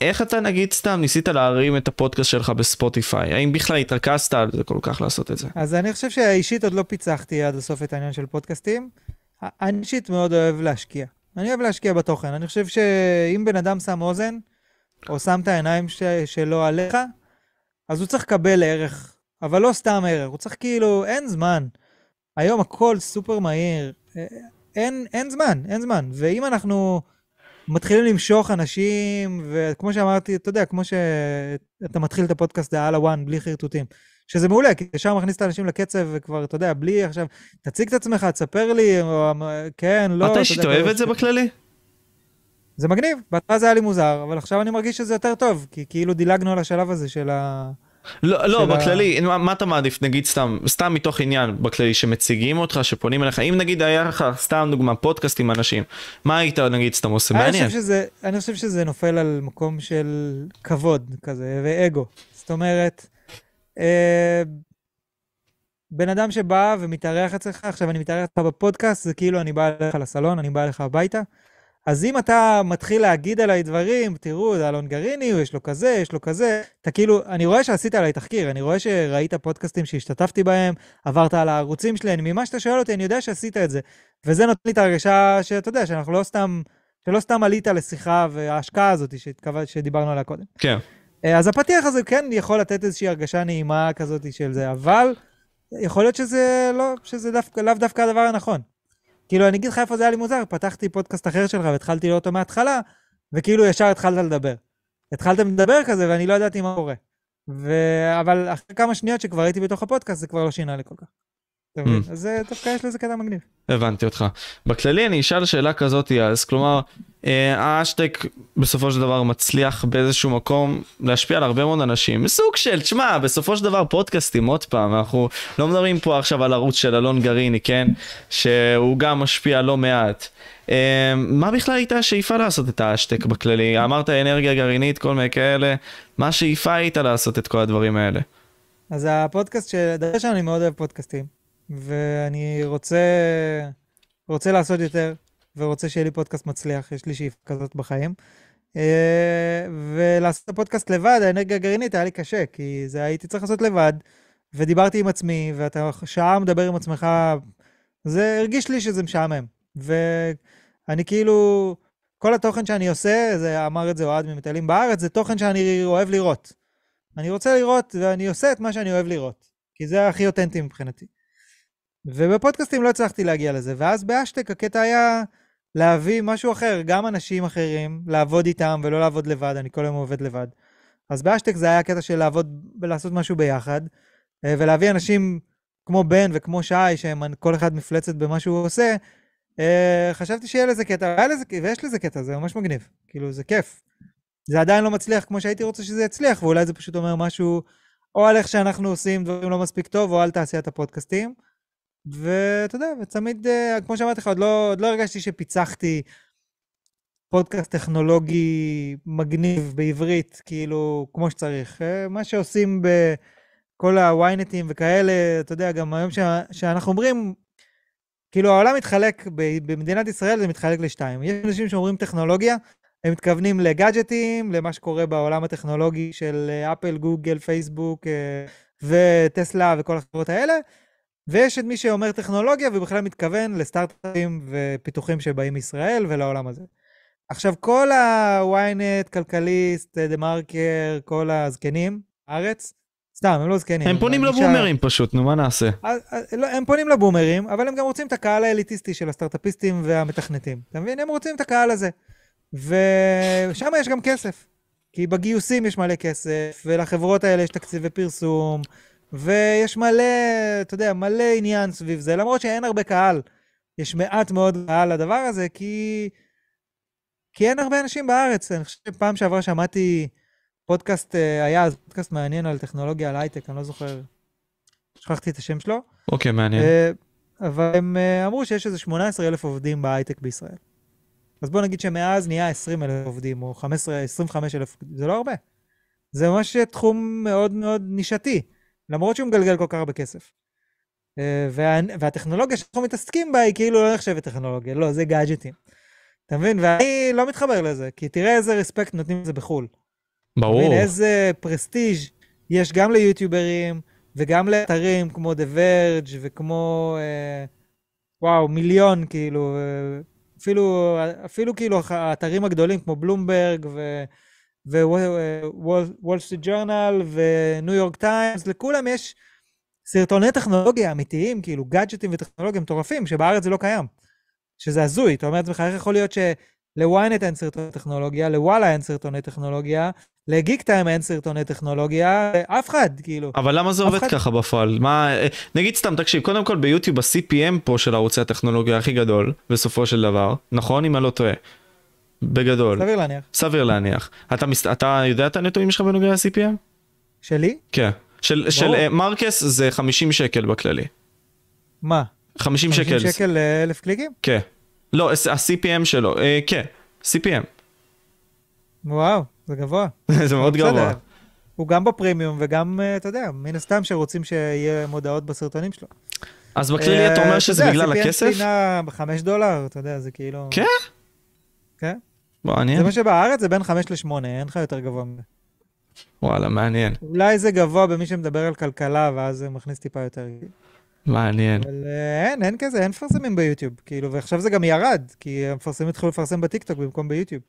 איך אתה נגיד סתם ניסית להרים את הפודקאסט שלך בספוטיפיי? האם בכלל התרכזת על זה כל כך לעשות את זה? אז אני חושב שהאישית עוד לא פיצחתי עד הסוף את העניין של פודקאסטים. אני אישית מאוד אוהב להשקיע. אני אוהב להשקיע בתוכן. אני חושב שאם בן אדם שם אוזן, או שם את העיניים ש... שלו עליך, אז הוא צריך לקבל ערך, אבל לא סתם ערך, הוא צריך כאילו, אין זמן. היום הכל סופר מהיר, אה, אין, אין זמן, אין זמן. ואם אנחנו מתחילים למשוך אנשים, וכמו שאמרתי, אתה יודע, כמו שאתה מתחיל את הפודקאסט על הוואן, בלי חרטוטים. שזה מעולה, כי ישר מכניס את האנשים לקצב, וכבר, אתה יודע, בלי עכשיו, תציג את עצמך, תספר לי, או כן, לא... אתה אישית אוהב את זה בכללי? זה מגניב, בהתחלה זה היה לי מוזר, אבל עכשיו אני מרגיש שזה יותר טוב, כי כאילו דילגנו על השלב הזה של ה... לא, לא, בכללי, מה, מה אתה מעדיף, נגיד סתם, סתם מתוך עניין, בכללי, שמציגים אותך, שפונים אליך, אם נגיד היה לך, סתם דוגמה, פודקאסט עם אנשים, מה היית נגיד סתם עושה? מעניין. חושב שזה, אני חושב שזה נופל על מקום של כבוד כזה, ואגו. זאת אומרת, אה, בן אדם שבא ומתארח אצלך, עכשיו אני מתארח אצלך בפודקאסט, זה כאילו אני בא אליך לסלון, אני בא אליך הביתה. אז אם אתה מתחיל להגיד עליי דברים, תראו, זה אלון גריני, יש לו כזה, יש לו כזה, אתה כאילו, אני רואה שעשית עליי תחקיר, אני רואה שראית פודקאסטים שהשתתפתי בהם, עברת על הערוצים שלהם, ממה שאתה שואל אותי, אני יודע שעשית את זה. וזה נותן לי את הרגשה שאתה יודע, שאנחנו לא סתם, שלא סתם עלית לשיחה וההשקעה הזאת שהתכוון, שדיברנו עליה קודם. כן. אה, אז הפתיח הזה כן יכול לתת איזושהי הרגשה נעימה כזאת של זה, אבל יכול להיות שזה לא, שזה דווקא, לאו דווקא הדבר הנכון. כאילו, אני אגיד לך איפה זה היה לי מוזר, פתחתי פודקאסט אחר שלך והתחלתי לראות אותו מההתחלה, וכאילו ישר התחלת לדבר. התחלתם לדבר כזה ואני לא ידעתי מה קורה. ו... אבל אחרי כמה שניות שכבר הייתי בתוך הפודקאסט, זה כבר לא שינה לי כל כך. אתה מבין? Mm. אז אה, דווקא יש לזה קטע מגניב. הבנתי אותך. בכללי אני אשאל שאלה כזאת אז, כלומר, אה, האשטק בסופו של דבר מצליח באיזשהו מקום להשפיע על הרבה מאוד אנשים. סוג של, תשמע, בסופו של דבר פודקאסטים, עוד פעם, אנחנו לא מדברים פה עכשיו על ערוץ של אלון גריני, כן? שהוא גם משפיע לא מעט. אה, מה בכלל הייתה השאיפה לעשות את האשטק בכללי? אמרת אנרגיה גרעינית, כל מיני כאלה. מה השאיפה הייתה לעשות את כל הדברים האלה? אז הפודקאסט, דבר שאני מאוד אוהב פודקאסטים. ואני רוצה, רוצה לעשות יותר, ורוצה שיהיה לי פודקאסט מצליח, יש לי שאיפה כזאת בחיים. אה, ולעשות את הפודקאסט לבד, האנרגיה הגרעינית, היה לי קשה, כי זה הייתי צריך לעשות לבד, ודיברתי עם עצמי, ואתה שעה מדבר עם עצמך, זה הרגיש לי שזה משעמם. ואני כאילו, כל התוכן שאני עושה, זה אמר את זה אוהד ממטיילים בארץ, זה תוכן שאני אוהב לראות. אני רוצה לראות, ואני עושה את מה שאני אוהב לראות, כי זה הכי אותנטי מבחינתי. ובפודקאסטים לא הצלחתי להגיע לזה, ואז באשטק הקטע היה להביא משהו אחר, גם אנשים אחרים, לעבוד איתם ולא לעבוד לבד, אני כל היום עובד לבד. אז באשטק זה היה קטע של לעבוד ולעשות משהו ביחד, אה, ולהביא אנשים כמו בן וכמו שי, שהם כל אחד מפלצת במה שהוא עושה, אה, חשבתי שיהיה לזה קטע, לזה, ויש לזה קטע, זה ממש מגניב, כאילו זה כיף. זה עדיין לא מצליח כמו שהייתי רוצה שזה יצליח, ואולי זה פשוט אומר משהו או על איך שאנחנו עושים דברים לא מספיק טוב, או על תעשיית הפודקאסטים. ואתה יודע, ותמיד, אה, כמו שאמרתי לך, עוד לא, עוד לא הרגשתי שפיצחתי פודקאסט טכנולוגי מגניב בעברית, כאילו, כמו שצריך. אה, מה שעושים בכל הוויינטים וכאלה, אתה יודע, גם היום ש... שאנחנו אומרים, כאילו, העולם מתחלק, במדינת ישראל זה מתחלק לשתיים. יש אנשים שאומרים טכנולוגיה, הם מתכוונים לגאדג'טים, למה שקורה בעולם הטכנולוגי של אה, אפל, גוגל, פייסבוק וטסלה וכל החברות האלה. ויש את מי שאומר טכנולוגיה ובכלל מתכוון לסטארט-אפים ופיתוחים שבאים מישראל ולעולם הזה. עכשיו, כל ה-ynet, כלכליסט, דה מרקר, כל הזקנים, הארץ, סתם, הם לא זקנים. הם פונים לבומרים גישה... פשוט, נו, מה נעשה? לא, הם פונים לבומרים, אבל הם גם רוצים את הקהל האליטיסטי של הסטארט-אפיסטים והמתכנתים. אתה מבין? הם רוצים את הקהל הזה. ושם יש גם כסף. כי בגיוסים יש מלא כסף, ולחברות האלה יש תקציבי פרסום, ויש מלא, אתה יודע, מלא עניין סביב זה, למרות שאין הרבה קהל. יש מעט מאוד קהל לדבר הזה, כי... כי אין הרבה אנשים בארץ. אני חושב שפעם שעברה שמעתי פודקאסט, אה, היה אז פודקאסט מעניין על טכנולוגיה, על הייטק, אני לא זוכר, שכחתי את השם שלו. אוקיי, מעניין. אה, אבל הם אה, אמרו שיש איזה 18 אלף עובדים בהייטק בישראל. אז בוא נגיד שמאז נהיה 20 אלף עובדים, או 15, 25 אלף, זה לא הרבה. זה ממש תחום מאוד מאוד נישתי. למרות שהוא מגלגל כל כך הרבה כסף. אה, וה, והטכנולוגיה שאנחנו מתעסקים בה היא כאילו לא נחשבת טכנולוגיה, לא, זה גאדג'טים. אתה מבין? ואני לא מתחבר לזה, כי תראה איזה respect נותנים לזה בחו"ל. ברור. מבין, איזה prestige יש גם ליוטיוברים וגם לאתרים כמו The Verge וכמו, אה, וואו, מיליון כאילו, אה, אפילו, אפילו כאילו האתרים הגדולים כמו בלומברג ו... ווול סטריט ג'ורנל וניו יורק טיימס, לכולם יש סרטוני טכנולוגיה אמיתיים, כאילו גאדג'טים וטכנולוגיה מטורפים, שבארץ זה לא קיים. שזה הזוי, אתה אומר לעצמך, איך יכול להיות ל-ynet אין סרטוני טכנולוגיה, לוואלה אין סרטוני טכנולוגיה, לגיק טיים אין סרטוני טכנולוגיה, אף אחד, כאילו. אבל למה זה עובד אחד- ככה בפועל? מה, נגיד סתם, תקשיב, קודם כל ביוטיוב ה-CPM פה של ערוצי הטכנולוגיה הכי גדול, בסופו של דבר, נכון? אם אני לא טועה. בגדול. סביר להניח. סביר להניח. אתה, מס... אתה יודע את הנתונים שלך בנוגע ל-CPM? שלי? כן. של, של. אה, מרקס זה 50 שקל בכללי. מה? 50 שקל. 50 שקל לאלף קליקים? כן. לא, ה-CPM שלו, אה, כן, CPM. וואו, זה גבוה. זה מאוד. גבוה. הוא גם בפרימיום וגם, אה, אתה יודע, מן הסתם שרוצים שיהיה מודעות בסרטונים שלו. אז בכללי אתה אומר אה, שזה יודע, בגלל CPM הכסף? שלי נע בחמש דולר, אתה יודע, זה כאילו... כן? כן. מעניין. זה מה שבארץ זה בין חמש לשמונה, אין לך יותר גבוה מזה. וואלה, מעניין. אולי זה גבוה במי שמדבר על כלכלה, ואז זה מכניס טיפה יותר. מעניין. אבל אה, אין, אין כזה, אין מפרסמים ביוטיוב. כאילו, ועכשיו זה גם ירד, כי המפרסמים התחילו לפרסם בטיקטוק במקום ביוטיוב.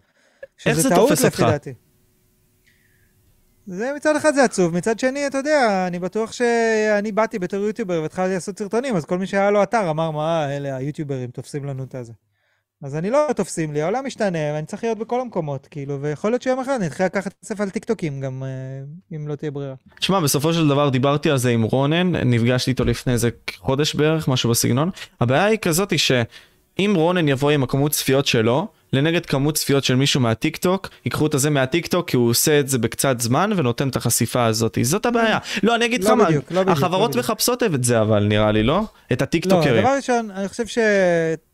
איך זה תופס אותך? זה מצד אחד זה עצוב, מצד שני, אתה יודע, אני בטוח כשאני באתי בתור יוטיובר והתחלתי לעשות סרטונים, אז כל מי שהיה לו אתר אמר, מה, אלה היוטיוברים תופסים לנו את הזה. אז אני לא תופסים לי, העולם משתנה, ואני צריך להיות בכל המקומות, כאילו, ויכול להיות שיום אחד אני אתחיל לקחת כסף על טיקטוקים גם, אה, אם לא תהיה ברירה. תשמע, בסופו של דבר דיברתי על זה עם רונן, נפגשתי איתו לפני איזה חודש בערך, משהו בסגנון. הבעיה היא כזאת היא שאם רונן יבוא עם הכמות צפיות שלו, לנגד כמות צפיות של מישהו מהטיק טוק, ייקחו את הזה מהטיק טוק כי הוא עושה את זה בקצת זמן ונותן את החשיפה הזאת. זאת הבעיה. לא, אני אגיד לך לא מה, בדיוק, לא החברות לא בדיוק. מחפשות את זה אבל נראה לי, לא? את הטיק לא. דבר ראשון, אני חושב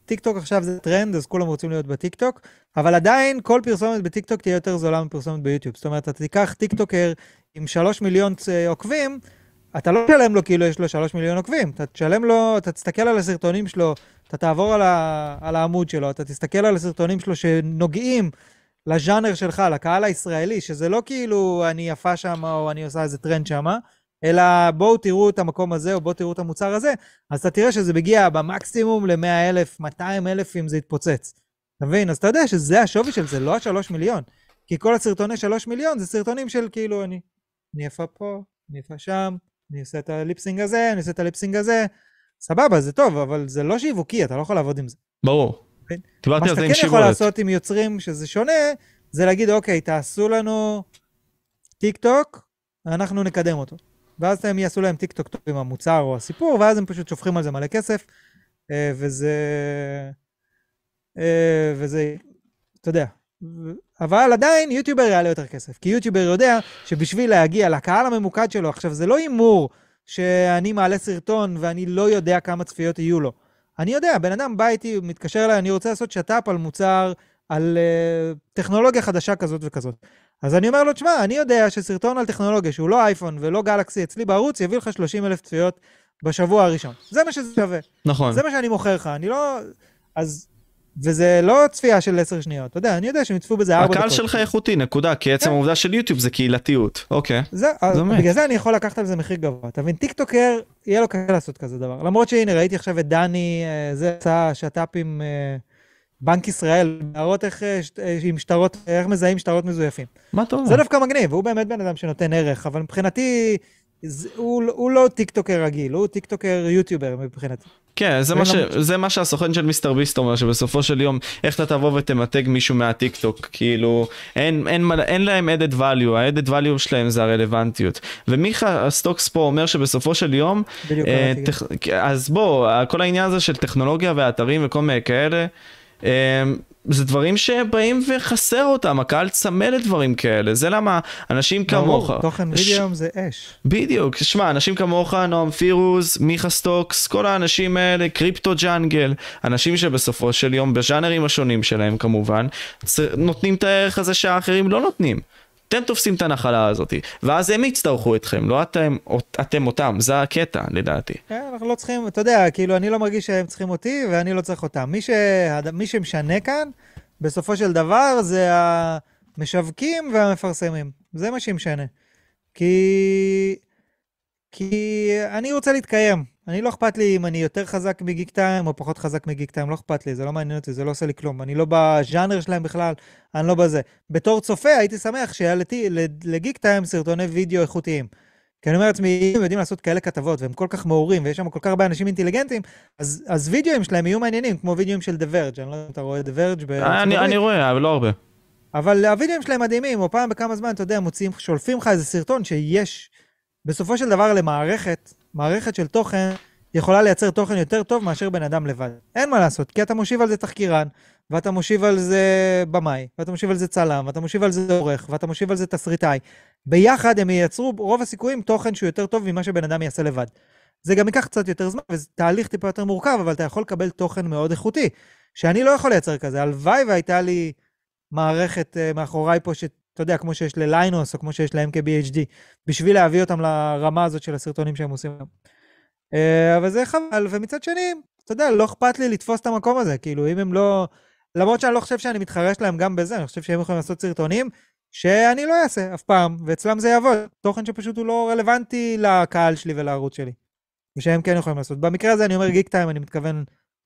שטיקטוק עכשיו זה טרנד, אז כולם רוצים להיות בטיקטוק, אבל עדיין כל פרסומת בטיקטוק תהיה יותר זולה מפרסומת ביוטיוב. זאת אומרת, אתה תיקח טיקטוקר עם שלוש מיליון אה, עוקבים, אתה לא תשלם לו כאילו יש לו שלוש מיליון עוקבים, אתה תשלם לו, אתה תסתכל על הסרטונים שלו, אתה תעבור על, ה, על העמוד שלו, אתה תסתכל על הסרטונים שלו שנוגעים לז'אנר שלך, לקהל הישראלי, שזה לא כאילו אני יפה שם או אני עושה איזה טרנד שם, אלא בואו תראו את המקום הזה או בואו תראו את המוצר הזה, אז אתה תראה שזה מגיע במקסימום ל-100 אלף, 200 אלף אם זה יתפוצץ. אתה מבין? אז אתה יודע שזה השווי של זה, לא השלוש מיליון. כי כל הסרטוני שלוש מיליון זה סרטונים של כאילו אני, אני יפה פה, אני יפה שם, אני עושה את ה lip sync הזה, אני עושה את ה lip sync הזה. סבבה, זה טוב, אבל זה לא שיווקי, אתה לא יכול לעבוד עם זה. ברור. כן. מה שאתה כן יכול. לעשות עם יוצרים שזה שונה, זה להגיד, אוקיי, תעשו לנו טיק טוק, אנחנו נקדם אותו. ואז הם יעשו להם טיק טוק טוב עם המוצר או הסיפור, ואז הם פשוט שופכים על זה מלא כסף, אה, וזה... אה, וזה, אתה יודע. אבל עדיין יוטיובר יעלה יותר כסף, כי יוטיובר יודע שבשביל להגיע לקהל הממוקד שלו, עכשיו זה לא הימור שאני מעלה סרטון ואני לא יודע כמה צפיות יהיו לו. אני יודע, בן אדם בא איתי, מתקשר אליי, אני רוצה לעשות שת"פ על מוצר, על uh, טכנולוגיה חדשה כזאת וכזאת. אז אני אומר לו, תשמע, אני יודע שסרטון על טכנולוגיה שהוא לא אייפון ולא גלקסי אצלי בערוץ, יביא לך 30 אלף צפיות בשבוע הראשון. זה מה שזה שווה. נכון. זה מה שאני מוכר לך, אני לא... אז... וזה לא צפייה של 10 שניות, אתה יודע, אני יודע שהם יצפו בזה 4 דקות. הקהל שלך איכותי, נקודה, כי עצם כן. העובדה של יוטיוב זה קהילתיות. אוקיי. זה, אז באמת. בגלל זה אני יכול לקחת על זה מחיר גבוה. אתה מבין, טיקטוקר, יהיה לו קשה לעשות כזה דבר. למרות שהנה, ראיתי עכשיו את דני, אה, זה עשה שת"פ עם אה, בנק ישראל, להראות איך, אה, אה, עם שטרות, איך מזהים שטרות מזויפים. מה אתה אומר? זה דווקא מגניב, הוא באמת בן אדם שנותן ערך, אבל מבחינתי, זה, הוא, הוא לא טיקטוקר רגיל, הוא טיקטוקר יוטיובר מבחינתי. כן, זה מה, ש... זה מה שהסוכן של מיסטר ביסט אומר, שבסופו של יום, איך אתה תבוא ותמתג מישהו מהטיק טוק, כאילו, אין, אין, אין להם added value, ה- added value שלהם זה הרלוונטיות. ומיכה סטוקס פה אומר שבסופו של יום, בדיוק אה. טכ... אז בוא, כל העניין הזה של טכנולוגיה ואתרים וכל מיני כאלה, אה, זה דברים שבאים וחסר אותם, הקהל צמא לדברים כאלה, זה למה אנשים כמוך, ברור, תוכן ש- וידאו היום זה אש. בדיוק, שמע, אנשים כמוך, נועם פירוז, מיכה סטוקס, כל האנשים האלה, Crypto Jungle, אנשים שבסופו של יום, בז'אנרים השונים שלהם כמובן, נותנים את הערך הזה שהאחרים לא נותנים. אתם תופסים את הנחלה הזאת, ואז הם יצטרכו אתכם, לא אתם, אתם אותם, זה הקטע לדעתי. כן, אנחנו לא צריכים, אתה יודע, כאילו, אני לא מרגיש שהם צריכים אותי ואני לא צריך אותם. מי, ש... מי שמשנה כאן, בסופו של דבר, זה המשווקים והמפרסמים. זה מה שמשנה. כי... כי אני רוצה להתקיים. אני לא אכפת לי אם אני יותר חזק מגיק טיים או פחות חזק מגיק טיים, לא אכפת לי, זה לא מעניין אותי, זה לא עושה לי כלום. אני לא בז'אנר שלהם בכלל, אני לא בזה. בתור צופה הייתי שמח שהיה לתי- לגיק טיים סרטוני וידאו איכותיים. כי אני אומר לעצמי, אם הם יודעים לעשות כאלה כתבות, והם כל כך מעורים, ויש שם כל כך הרבה אנשים אינטליגנטים, אז, אז וידאוים שלהם יהיו מעניינים, כמו וידאוים של The Verge, אני לא יודע אם אתה רואה The Verge אה, אני. אני רואה, אבל לא הרבה. אבל הווידאוים שלהם מדהימים, או פעם בכמה זמן, אתה יודע, מוציאים, שולפים לך איזה סרטון שיש, בסופו של דבר למערכת, מערכת של תוכן, יכולה לייצר תוכן יותר טוב מאשר בן אדם לבד. אין מה לעשות, כי אתה מושיב על זה תחקירן, ואתה מושיב על זה במאי, ואתה מושיב על זה צלם, ואתה מושיב על זה עורך, ואתה מושיב על זה תסריטאי. ביחד הם ייצרו, רוב הסיכויים, תוכן שהוא יותר טוב ממה שבן אדם יעשה לבד. זה גם ייקח קצת יותר זמן, וזה תהליך טיפה יותר מורכב, אבל אתה יכול לקבל תוכן מאוד איכותי, שאני לא יכול לייצר כזה. הלוואי והייתה לי מערכת uh, מאחוריי פה, שאתה יודע, כמו שיש לליינוס, או כמו שיש ל-MKBHD, בשביל להביא אותם לרמה הזאת של הסרטונים שהם עושים. Uh, אבל זה חבל, ומצד שני, אתה יודע, לא אכפת לי לתפוס את המקום הזה, כאילו, אם הם לא... למרות שאני לא חושב שאני מתחרש להם גם בזה, אני חושב שהם יכולים לעשות סרטונים שאני לא אעשה אף פעם, ואצלם זה יעבוד. תוכן שפשוט הוא לא רלוונטי לקהל שלי ולערוץ שלי. ושהם כן יכולים לעשות. במקרה הזה אני אומר גיק טיים, אני מתכוון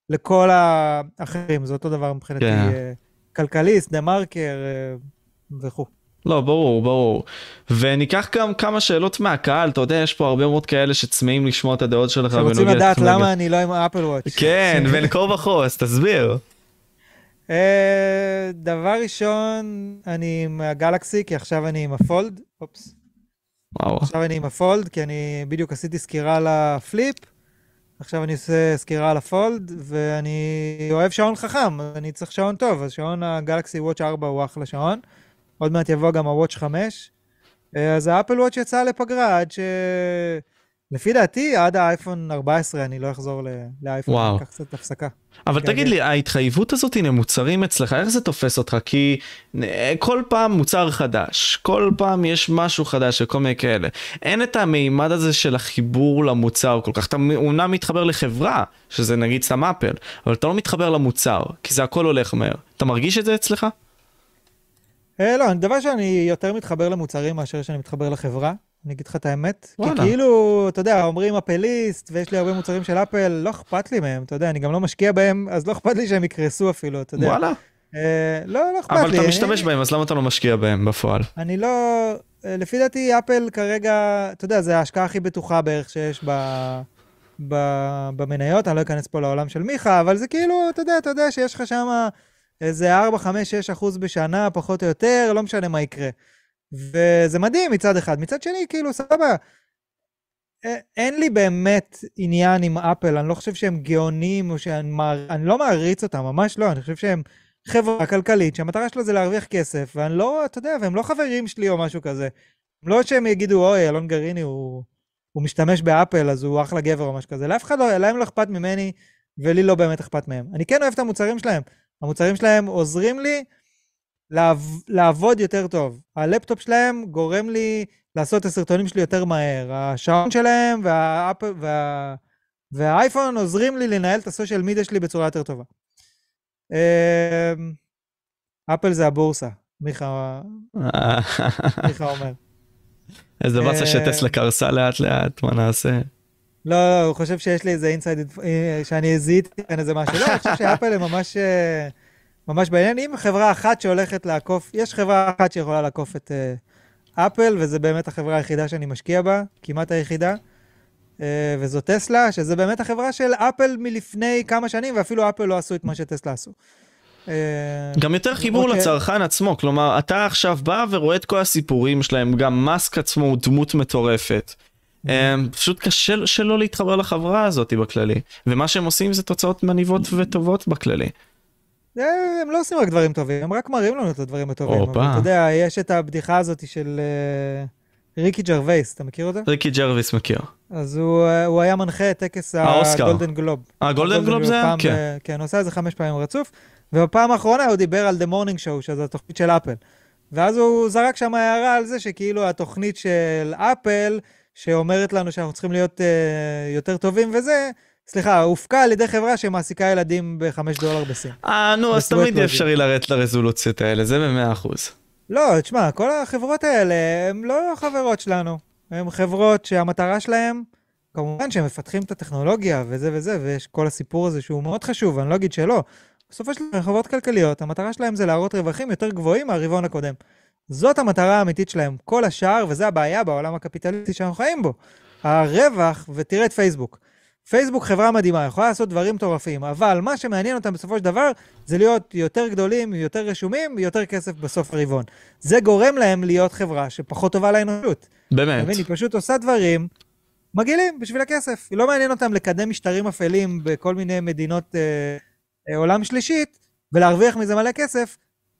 לכל האחרים, זה אותו דבר מבחינתי. כן. אה, כלכליסט, דה מרקר אה, וכו'. לא, ברור, ברור. וניקח גם כמה שאלות מהקהל, אתה יודע, יש פה הרבה מאוד כאלה שצמאים לשמוע את הדעות שלך שרוצים לדעת למה אני לא עם אפל וואץ'. כן, בין כה וכה, אז תסביר. אה, דבר ראשון, אני עם הגלקסי, כי עכשיו אני עם הפולד. אופס. וואו. עכשיו אני עם ה fold, כי אני בדיוק עשיתי סקירה ל flip. עכשיו אני עושה סקירה על ה fold, ואני אוהב שעון חכם, אני צריך שעון טוב, אז שעון ה-Galaxy Watch 4 הוא אחלה שעון. עוד מעט יבוא גם ה-Watch 5. אה, אז ה-Apple Watch יצא לפגרה עד ש... לפי דעתי, עד האייפון 14 אני לא אחזור לאייפון, וואו. אני אקח קצת הפסקה. אבל כן, תגיד. לי, ההתחייבות הזאת למוצרים אצלך, איך זה תופס אותך? כי אה, כל פעם מוצר חדש, כל פעם יש משהו חדש וכל מיני כאלה. אין את המימד הזה של החיבור למוצר כל כך. אתה אומנם מתחבר לחברה, שזה נגיד סתם אפל, אבל אתה לא מתחבר למוצר, כי זה הכל הולך מהר. אתה מרגיש את זה אצלך? אה, לא, דבר שאני יותר מתחבר למוצרים מאשר שאני מתחבר לחברה. אני אגיד לך את האמת. וואלה. כי כאילו, אתה יודע, אומרים אפליסט, ויש לי הרבה מוצרים של אפל, לא אכפת לי מהם, אתה יודע, אני גם לא משקיע בהם, אז לא אכפת לי שהם יקרסו אפילו, אתה יודע. וואלה. אה, לא, לא אכפת לי. אבל אתה אני- משתמש בהם, אז למה אתה לא משקיע בהם בפועל? אני לא... אה, לפי דעתי, אפל כרגע, אתה יודע, זו ההשקעה הכי בטוחה בערך שיש ב... ב... במניות, אני לא אכנס פה לעולם של מיכה, אבל זה כאילו, אתה יודע, אתה יודע שיש לך שם איזה 4, 5, 6 אחוז בשנה, פחות או יותר, לא משנה מה יקרה. וזה מדהים מצד אחד. מצד שני, כאילו, סבבה, א- אין לי באמת עניין עם אפל, אני לא חושב שהם גאונים, או שאני מער... אני לא מעריץ אותם, ממש לא, אני חושב שהם חברה כלכלית שהמטרה שלה זה להרוויח כסף, ואני לא, אתה יודע, והם לא חברים שלי או משהו כזה. לא שהם יגידו, אוי, אלון גריני הוא, הוא משתמש באפל, אז הוא אחלה גבר או משהו כזה. לאף אחד לא, להם לא אכפת ממני, ולי לא באמת אכפת מהם. אני כן אוהב את המוצרים שלהם. המוצרים שלהם עוזרים לי לעב, לעבוד יותר טוב. הלפטופ שלהם גורם לי לעשות את הסרטונים שלי יותר מהר. השעון שלהם והאפל, וה, והאייפון עוזרים לי לנהל את ה social media שלי בצורה יותר טובה. אמ, אפל זה הבורסה, מיכה, מיכה אומר. איזה באסה אה, שטסלה קרסה לאט לאט, מה נעשה? לא, לא, הוא חושב שיש לי איזה inside, שאני זיהיתי כאן איזה משהו. לא, אני חושב שאפל הם ממש, אה, ממש בעניין. אם חברה אחת שהולכת לעקוף, יש חברה אחת שיכולה לעקוף את אה, אפל, וזה באמת החברה היחידה שאני משקיע בה, כמעט היחידה. אה, וזו טסלה, שזה באמת החברה של אפל מלפני כמה שנים, ואפילו אפל לא עשו את מה שטסלה עשו. אה, גם יותר חיבור אוקיי. לצרכן עצמו, כלומר, אתה עכשיו בא ורואה את כל הסיפורים שלהם, גם מאסק עצמו הוא דמות מטורפת. אמ, פשוט קשה שלא להתחבר לחברה הזאת בכללי, ומה שהם עושים זה תוצאות מניבות וטובות בכללי. אה, הם לא עושים רק דברים טובים, הם רק מראים לנו את הדברים הטובים. אתה יודע, יש את הבדיחה הזאת של אה, ריקי ג'רווייס, אתה מכיר אותו? ריקי ג'רוויס מכיר. אז הוא, אה, הוא היה מנחה את טקס. הגולדן גלוב. אה, גולדן גלוב זה היה? כן. כן, הוא עושה את זה חמש פעמים רצוף, ובפעם האחרונה הוא דיבר על The Morning Show, שזה התוכנית של אפל. ואז הוא זרק שם הערה על זה שכאילו התוכנית של אפל, שאומרת לנו שאנחנו צריכים להיות uh, יותר טובים וזה, סליחה, הופקה על ידי חברה שמעסיקה ילדים בחמש דולר בסין. אה, נו, אז תמיד לוגי. אפשרי לרדת לרזולוציות האלה, זה במאה אחוז. לא, תשמע, כל החברות האלה הן לא חברות שלנו. הן חברות שהמטרה שלהן, כמובן שהם מפתחים את הטכנולוגיה וזה וזה, ויש כל הסיפור הזה שהוא מאוד חשוב, אני לא אגיד שלא. בסופו של דבר, חברות כלכליות, המטרה שלהן זה להראות רווחים יותר גבוהים מהרבעון הקודם. זאת המטרה האמיתית שלהם. כל השאר, וזה הבעיה בעולם הקפיטליסטי שאנחנו חיים בו. הרווח, ותראה את פייסבוק. פייסבוק חברה מדהימה, יכולה לעשות דברים מטורפים, אבל מה שמעניין אותם בסופו של דבר זה להיות יותר גדולים, יותר רשומים, יותר כסף בסוף הרבעון. זה גורם להם להיות חברה שפחות טובה לאנושות. באמת. מבין? היא פשוט עושה דברים מגעילים בשביל הכסף. היא לא מעניין אותם לקדם משטרים אפלים בכל מיני מדינות אה, אה, עולם שלישית, ולהרוויח מזה מלא כסף,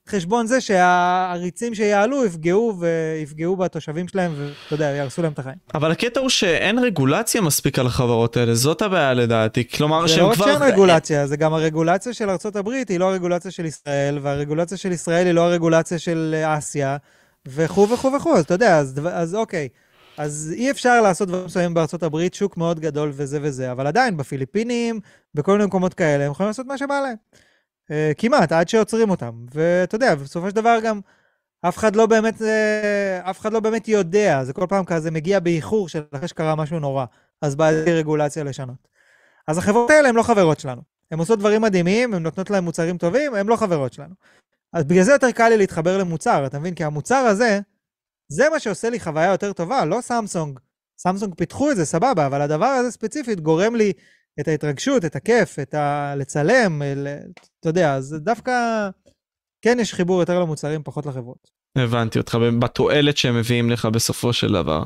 חשבון זה שהעריצים שיעלו יפגעו ויפגעו בתושבים שלהם, ואתה יודע, יהרסו להם את החיים. אבל הקטע הוא שאין רגולציה מספיק על החברות האלה, זאת הבעיה לדעתי. כלומר, זה שהם לא רק כבר... שאין רגולציה, זה גם הרגולציה של ארה"ב היא לא הרגולציה של ישראל, והרגולציה של ישראל היא לא הרגולציה של אסיה, וכו' וכו' וכו', אז אתה יודע, אז, אז אוקיי. אז אי אפשר לעשות דברים מסוימים בארצות הברית, שוק מאוד גדול וזה וזה, אבל עדיין, בפיליפינים, בכל מיני מקומות כאלה, הם יכולים לעשות מה שבא להם. אה, כמעט, עד שעוצרים אותם. ואתה יודע, בסופו של דבר גם, אף אחד לא באמת, אה, אף אחד לא באמת יודע, זה כל פעם כזה מגיע באיחור של אחרי שקרה משהו נורא, אז באה רגולציה לשנות. אז החברות האלה הן לא חברות שלנו. הן עושות דברים מדהימים, הן נותנות להם מוצרים טובים, הן לא חברות שלנו. אז בגלל זה יותר קל לי להתחבר למוצר, אתה מבין? כי המוצר הזה, זה מה שעושה לי חוויה יותר טובה, לא סמסונג. סמסונג פיתחו את זה, סבבה, אבל הדבר הזה ספציפית גורם לי את ההתרגשות, את הכיף, את ה... לצלם, ל... אתה יודע, אז דווקא כן יש חיבור יותר למוצרים, פחות לחברות. הבנתי אותך, בתועלת שהם מביאים לך בסופו של דבר.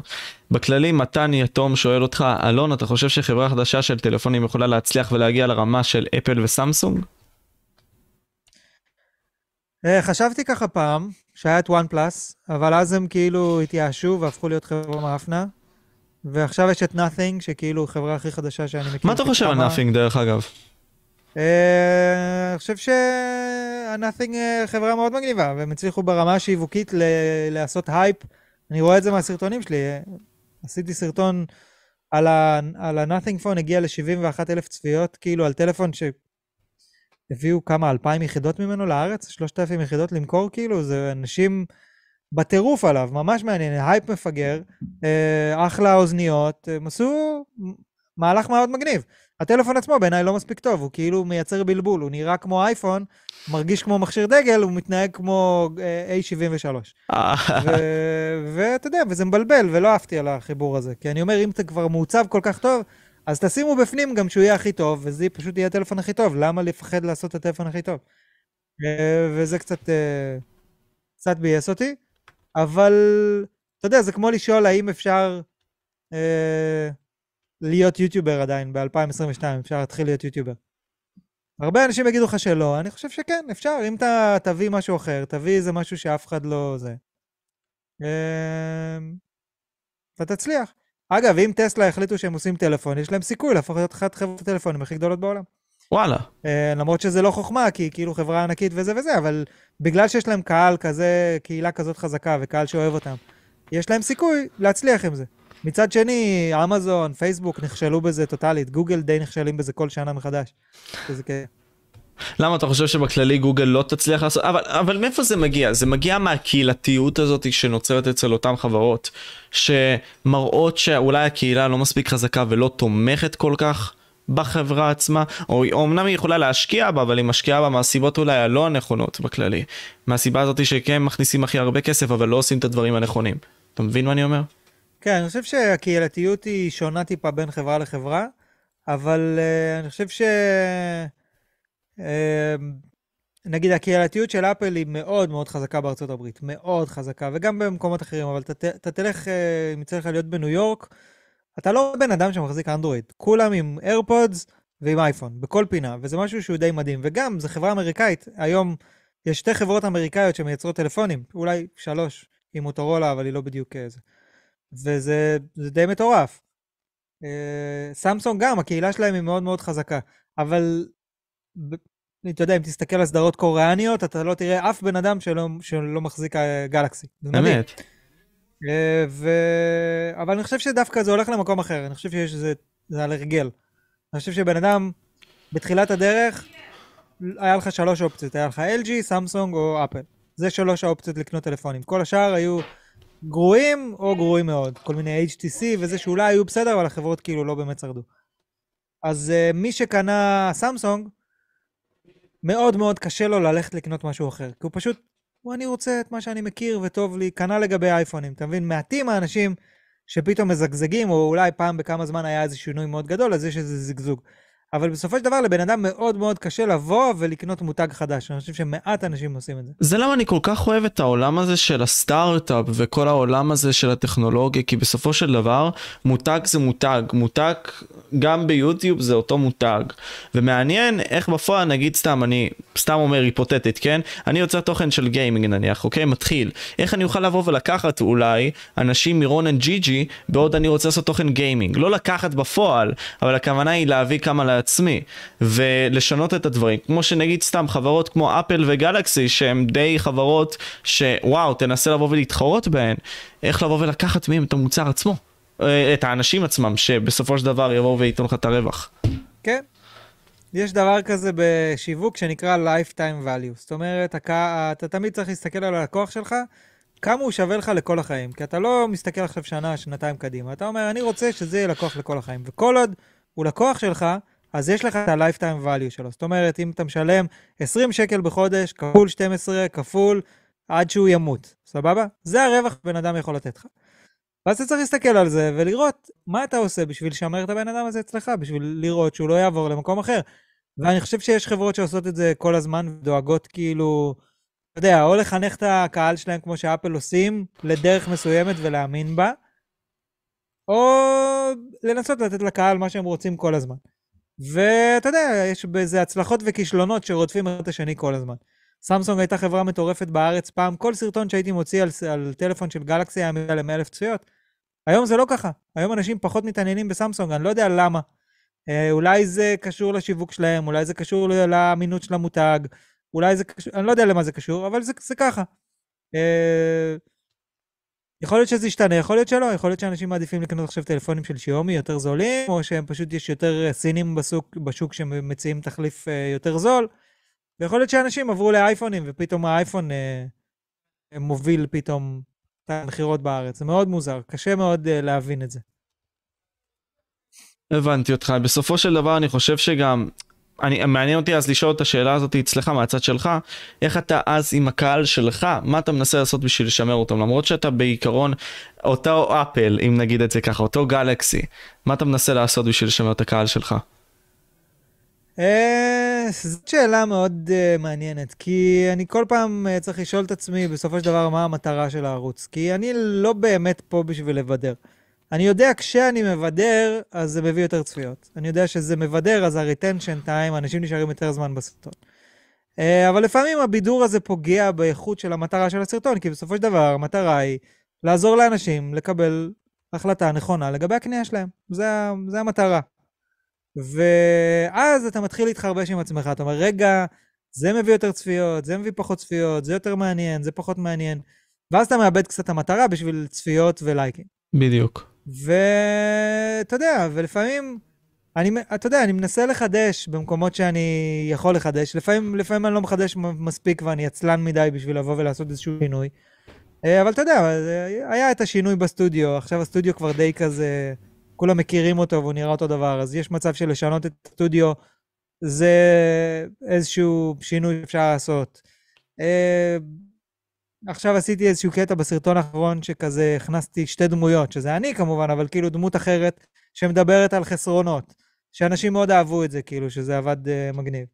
בכללי, מתן יתום שואל אותך, אלון, אתה חושב שחברה חדשה של טלפונים יכולה להצליח ולהגיע לרמה של אפל וסמסונג? אה, חשבתי ככה פעם, שהיה את OnePlus, אבל אז הם כאילו התייאשו והפכו להיות חברה מאפנה. ועכשיו יש את Nothing, שכאילו חברה הכי חדשה שאני מכיר. מה אתה חושב על Nothing דרך אגב? אה, אני חושב שה Nothing חברה מאוד מגניבה, והם הצליחו ברמה השיווקית לעשות הייפ. אני רואה את זה מהסרטונים שלי. אה, עשיתי סרטון על ה-Nothing Phone, הגיע ל-71 אלף צפיות, כאילו על טלפון שהביאו כמה, 2,000 יחידות ממנו לארץ? 3,000 יחידות למכור, כאילו? זה אנשים בטירוף עליו, ממש מעניין, הייפ מפגר, אה, אחלה אוזניות, הם עשו מהלך מאוד מגניב. הטלפון עצמו בעיניי לא מספיק טוב, הוא כאילו מייצר בלבול, הוא נראה כמו אייפון, מרגיש כמו מכשיר דגל, הוא מתנהג כמו אה, A73. ו- ואתה יודע, וזה מבלבל, ולא אהבתי על החיבור הזה. כי אני אומר, אם אתה כבר מעוצב כל כך טוב, אז תשימו בפנים גם שהוא יהיה הכי טוב, וזה פשוט יהיה הטלפון הכי טוב. למה לפחד לעשות את הטלפון הכי טוב? אה, וזה קצת, אה, קצת ביאס אותי, אבל אתה יודע, זה כמו לשאול האם אפשר אה, להיות יוטיובר עדיין ב-2022, אפשר להתחיל להיות יוטיובר. הרבה אנשים יגידו לך שלא, אני חושב שכן, אפשר, אם אתה תביא משהו אחר, תביא איזה משהו שאף אחד לא זה. אמ, אתה תצליח. אגב, אם טסלה החליטו שהם עושים טלפון, יש להם סיכוי להפוך להיות אחת חברות הטלפונים הכי גדולות בעולם. וואלה. אה, למרות שזה לא חוכמה, כי כאילו חברה ענקית וזה וזה, אבל בגלל שיש להם קהל כזה, קהילה כזאת חזקה וקהל שאוהב אותם, יש להם סיכוי להצליח עם זה. מצד שני, אמזון, פייסבוק נכשלו בזה טוטאלית, גוגל די נכשלים בזה כל שנה מחדש. שזה כ... למה אתה חושב שבכללי גוגל לא תצליח לעשות אבל אבל מאיפה זה מגיע זה מגיע מהקהילתיות הזאת שנוצרת אצל אותן חברות שמראות שאולי הקהילה לא מספיק חזקה ולא תומכת כל כך בחברה עצמה או אמנם היא יכולה להשקיע בה אבל היא משקיעה בה מהסיבות אולי הלא הנכונות בכללי מהסיבה הזאת שכן מכניסים הכי הרבה כסף אבל לא עושים את הדברים הנכונים אתה מבין מה אני אומר? כן, אני חושב שהקהילתיות היא שונה טיפה בין חברה לחברה, אבל uh, אני חושב ש... Uh, נגיד הקהילתיות של אפל היא מאוד מאוד חזקה בארצות הברית, מאוד חזקה, וגם במקומות אחרים, אבל אתה, תלך, uh, אם יצא לך להיות בניו יורק, אתה לא בן אדם שמחזיק אנדרואיד, כולם עם איירפודס ועם אייפון, בכל פינה, וזה משהו שהוא די מדהים, וגם, זו חברה אמריקאית, היום יש שתי חברות אמריקאיות שמייצרות טלפונים, אולי שלוש, עם מוטורולה, אבל היא לא בדיוק אה, זה. וזה זה די מטורף. אה, סמסונג גם, הקהילה שלהם היא מאוד מאוד חזקה, אבל אתה יודע, אם תסתכל על סדרות קוריאניות, אתה לא תראה אף בן אדם שלא, שלא מחזיק אה, גלקסי. מדהים. באמת. אה, ו... אבל אני חושב שדווקא זה הולך למקום אחר, אני חושב שיש זה, זה על הרגל. אני חושב שבן אדם, בתחילת הדרך, היה לך שלוש אופציות, היה לך LG, סמסונג או אפל. זה שלוש האופציות לקנות טלפונים. כל השאר היו גרועים או גרועים מאוד. כל מיני HTC וזה שאולי היו בסדר, אבל החברות כאילו לא באמת שרדו. אז uh, מי שקנה סמסונג, מאוד מאוד קשה לו ללכת לקנות משהו אחר. כי הוא פשוט אני רוצה את מה שאני מכיר וטוב לי, כנ"ל לגבי אייפונים, אתה מבין? מעטים האנשים שפתאום מזגזגים, או אולי פעם בכמה זמן היה איזה שינוי מאוד גדול, אז יש איזה זגזוג. אבל בסופו של דבר לבן אדם מאוד מאוד קשה לבוא ולקנות מותג חדש. אני חושב שמעט אנשים עושים את זה. זה למה אני כל כך אוהב את העולם הזה של הסטארט-אפ וכל העולם הזה של הטכנולוגיה, כי בסופו של דבר מותג זה מותג. מותג גם ביוטיוב זה אותו מותג. ומעניין איך בפועל, נגיד סתם, אני סתם אומר היפותטית, כן? אני יוצר תוכן של גיימינג נניח, אוקיי? מתחיל. איך אני אוכל לבוא ולקחת אולי אנשים מרון and GG, בעוד אני רוצה לעשות תוכן גיימינג. לא לקחת בפועל, אבל הכוונה היא להביא כמה לעצמי, ולשנות את הדברים. כמו שנגיד סתם חברות כמו אפל וגלקסי, שהן די חברות שוואו, תנסה לבוא ולהתחרות בהן, איך לבוא ולקחת מהם את המוצר עצמו, אה, את האנשים עצמם, שבסופו של דבר יבואו וייתנו לך את הרווח. כן. יש דבר כזה בשיווק שנקרא Lifetime Value. זאת אומרת, אתה תמיד צריך להסתכל על הלקוח שלך, כמה הוא שווה לך לכל החיים. כי אתה לא מסתכל עכשיו שנה, שנתיים קדימה. אתה אומר, אני רוצה שזה יהיה לקוח לכל החיים. וכל עוד הוא לקוח שלך, אז יש לך את ה-Lifetime value שלו. זאת אומרת, אם אתה משלם 20 שקל בחודש, כפול 12, כפול עד שהוא ימות, סבבה? זה הרווח שבן אדם יכול לתת לך. ואז אתה צריך להסתכל על זה ולראות מה אתה עושה בשביל לשמר את הבן אדם הזה אצלך, בשביל לראות שהוא לא יעבור למקום אחר. ואני חושב שיש חברות שעושות את זה כל הזמן, דואגות כאילו, אתה יודע, או לחנך את הקהל שלהם כמו שאפל עושים, לדרך מסוימת ולהאמין בה, או לנסות לתת לקהל מה שהם רוצים כל הזמן. ואתה יודע, יש בזה הצלחות וכישלונות שרודפים את השני כל הזמן. סמסונג הייתה חברה מטורפת בארץ פעם, כל סרטון שהייתי מוציא על, על טלפון של גלקסי היה מגיע ל אלף צפיות. היום זה לא ככה, היום אנשים פחות מתעניינים בסמסונג, אני לא יודע למה. אה, אולי זה קשור לשיווק שלהם, אולי זה קשור לאמינות של המותג, אולי זה קשור, אני לא יודע למה זה קשור, אבל זה, זה ככה. אה, יכול להיות שזה ישתנה, יכול להיות שלא, יכול להיות שאנשים מעדיפים לקנות עכשיו טלפונים של שיומי יותר זולים, או שהם פשוט יש יותר אה, סינים בשוק, בשוק שמציעים תחליף אה, יותר זול, ויכול להיות שאנשים עברו לאייפונים, ופתאום האייפון אה, מוביל פתאום את המכירות בארץ. זה מאוד מוזר, קשה מאוד אה, להבין את זה. הבנתי אותך. בסופו של דבר אני חושב שגם אני, מעניין אותי אז לשאול את השאלה הזאת אצלך מהצד שלך, איך אתה אז עם הקהל שלך, מה אתה מנסה לעשות בשביל לשמר אותם, למרות שאתה בעיקרון אותו אפל, אם נגיד את זה ככה, אותו גלקסי, מה אתה מנסה לעשות בשביל לשמר את הקהל שלך? אה, זאת שאלה מאוד uh, מעניינת, כי אני כל פעם uh, צריך לשאול את עצמי בסופו של דבר מה המטרה של הערוץ, כי אני לא באמת פה בשביל לבדר. אני יודע כשאני מבדר, אז זה מביא יותר צפיות. אני יודע שזה מבדר, אז ה-retention time, אנשים נשארים יותר זמן בסרטון. אה, אבל לפעמים הבידור הזה פוגע באיכות של המטרה של הסרטון, כי בסופו של דבר המטרה היא לעזור לאנשים לקבל החלטה נכונה לגבי הקנייה שלהם. זה, זה המטרה. ואז אתה מתחיל להתחרבש עם עצמך, אתה אומר, רגע, זה מביא יותר צפיות, זה מביא פחות צפיות, זה יותר מעניין, זה פחות מעניין. ואז אתה מאבד קצת המטרה בשביל צפיות ולייקים. בדיוק. ואתה יודע, ולפעמים, אני, אתה יודע, אני מנסה לחדש במקומות שאני יכול לחדש. לפעמים, לפעמים אני לא מחדש מספיק ואני עצלן מדי בשביל לבוא ולעשות איזשהו שינוי. אה, אבל אתה יודע, היה את השינוי בסטודיו, עכשיו הסטודיו כבר די כזה, כולם מכירים אותו והוא נראה אותו דבר, אז יש מצב של לשנות את הסטודיו, זה איזשהו שינוי שאפשר לעשות. אה, עכשיו עשיתי איזשהו קטע בסרטון האחרון שכזה הכנסתי שתי דמויות, שזה אני כמובן, אבל כאילו דמות אחרת שמדברת על חסרונות. שאנשים מאוד אהבו את זה, כאילו, שזה עבד uh, מגניב.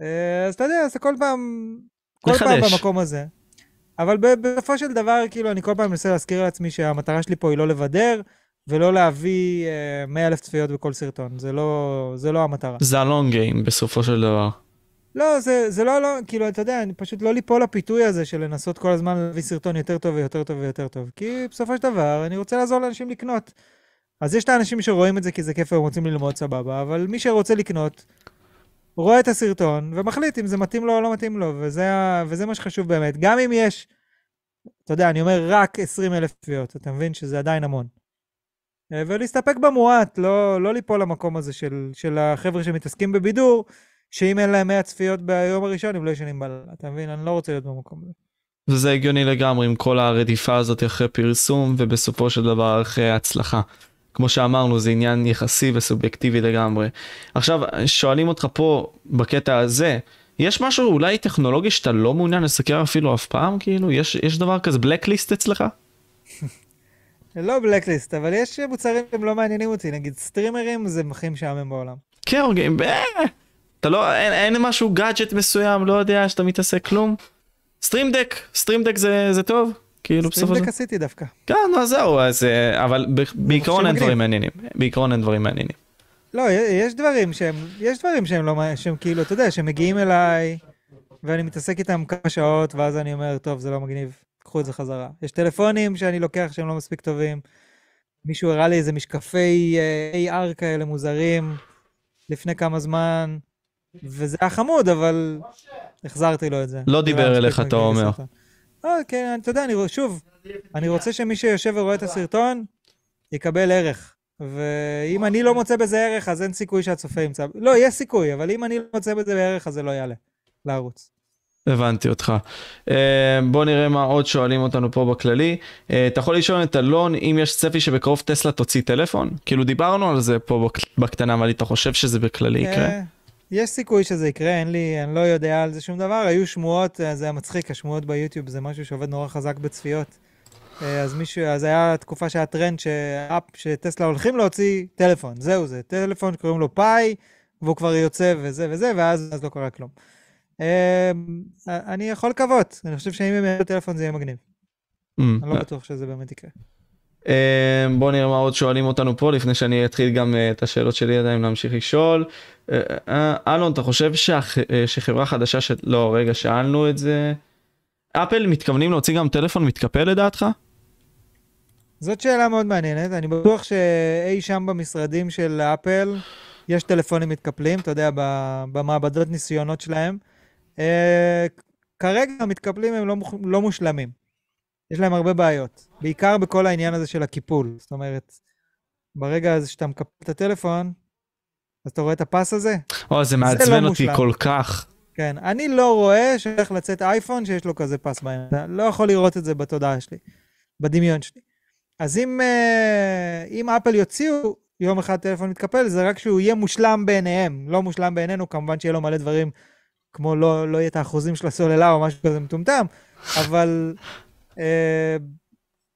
Uh, אז אתה יודע, אז כל פעם, כל לחדש. פעם במקום הזה. אבל בסופו של דבר, כאילו, אני כל פעם מנסה להזכיר לעצמי שהמטרה שלי פה היא לא לבדר, ולא להביא uh, 100 אלף צפיות בכל סרטון. זה לא, זה לא המטרה. זה הלונג גיים בסופו של דבר. לא, זה, זה לא, לא, כאילו, אתה יודע, אני פשוט לא ליפול לפיתוי הזה של לנסות כל הזמן להביא סרטון יותר טוב ויותר טוב ויותר טוב. כי בסופו של דבר, אני רוצה לעזור לאנשים לקנות. אז יש את האנשים שרואים את זה כי זה כיף והם רוצים ללמוד סבבה, אבל מי שרוצה לקנות, רואה את הסרטון ומחליט אם זה מתאים לו או לא מתאים לו, וזה, וזה מה שחשוב באמת. גם אם יש, אתה יודע, אני אומר רק 20 אלף צפיות, אתה מבין שזה עדיין המון. ולהסתפק במועט, לא, לא ליפול למקום הזה של, של החבר'ה שמתעסקים בבידור, שאם אין להם 100 צפיות ביום הראשון, הם לא ישנים בלילה. אתה מבין? אני לא רוצה להיות במקום הזה. וזה הגיוני לגמרי עם כל הרדיפה הזאת אחרי פרסום, ובסופו של דבר אחרי הצלחה. כמו שאמרנו, זה עניין יחסי וסובייקטיבי לגמרי. עכשיו, שואלים אותך פה, בקטע הזה, יש משהו אולי טכנולוגי שאתה לא מעוניין לסקר אפילו אף פעם, כאילו? יש, יש דבר כזה blacklist אצלך? לא blacklist, אבל יש מוצרים שהם לא מעניינים אותי, נגיד סטרימרים זה הכי משעמם בעולם. כן, אוקיי, אתה לא, אין, אין משהו גאדג'ט מסוים, לא יודע, שאתה מתעסק כלום? Stream Deck, Stream Deck זה, זה טוב? כאילו בסופו של דבר. סטרים דק עשיתי דווקא. כן, אז זהו, אז, אה, אבל בעיקרון אין דברים מעניינים. בעיקרון אין דברים מעניינים. לא, יש דברים שהם, יש דברים שהם לא, שהם כאילו, אתה יודע, שמגיעים אליי, ואני מתעסק איתם כמה שעות, ואז אני אומר, טוב, זה לא מגניב, קחו את זה חזרה. יש טלפונים שאני לוקח שהם לא מספיק טובים. מישהו הראה לי איזה משקפי אה, AR כאלה מוזרים לפני כמה זמן, וזה היה חמוד, אבל החזרתי לו את זה. לא דיבר אליך, אתה אומר. אה, כן, אתה יודע, אני, שוב, אני רוצה שמי שיושב ורואה את הסרטון, יקבל ערך. ואם אני לא מוצא בזה ערך, אז אין סיכוי שהצופה ימצא. לא, יש סיכוי, אבל אם אני לא מוצא בזה ערך, אז זה לא יעלה לערוץ. הבנתי אותך. Uh, בוא נראה מה עוד שואלים אותנו פה בכללי. Uh, אתה יכול לשאול את אלון אם יש צפי שבקרוב טסלה תוציא טלפון? כאילו דיברנו על זה פה בקטנה, אבל אתה חושב שזה בכללי יקרה? יש סיכוי שזה יקרה, אין לי, אני לא יודע על זה שום דבר. היו שמועות, זה היה מצחיק, השמועות ביוטיוב זה משהו שעובד נורא חזק בצפיות. אה, אז מישהו, אז היה תקופה שהיה טרנד שאפ, שטסלה הולכים להוציא טלפון, זהו זה, טלפון שקוראים לו פאי, והוא כבר יוצא וזה וזה, ואז לא קרה כלום. אה, אני יכול לקוות, אני חושב שאם הם יעשו טלפון זה יהיה מגניב. Mm. אני לא בטוח שזה באמת יקרה. אה, בוא נראה מה עוד שואלים אותנו פה לפני שאני אתחיל גם את השאלות שלי עדיין להמשיך לשאול. אלון אתה חושב שחברה חדשה ש... לא רגע שאלנו את זה. אפל מתכוונים להוציא גם טלפון מתקפל לדעתך? זאת שאלה מאוד מעניינת, אני בטוח שאי שם במשרדים של אפל יש טלפונים מתקפלים, אתה יודע, במעבדות ניסיונות שלהם. אה, כרגע המתקפלים הם לא, לא מושלמים. יש להם הרבה בעיות, בעיקר בכל העניין הזה של הקיפול. זאת אומרת, ברגע הזה שאתה מקפל את הטלפון, אז אתה רואה את הפס הזה? או, זה מעצבן לא אותי מושלם. כל כך. כן, אני לא רואה שהולך לצאת אייפון שיש לו כזה פס באמצע. לא יכול לראות את זה בתודעה שלי, בדמיון שלי. אז אם, אה, אם אפל יוציאו יום אחד טלפון מתקפל, זה רק שהוא יהיה מושלם בעיניהם. לא מושלם בעינינו, כמובן שיהיה לו מלא דברים, כמו לא, לא יהיה את האחוזים של הסוללה או משהו כזה מטומטם, אבל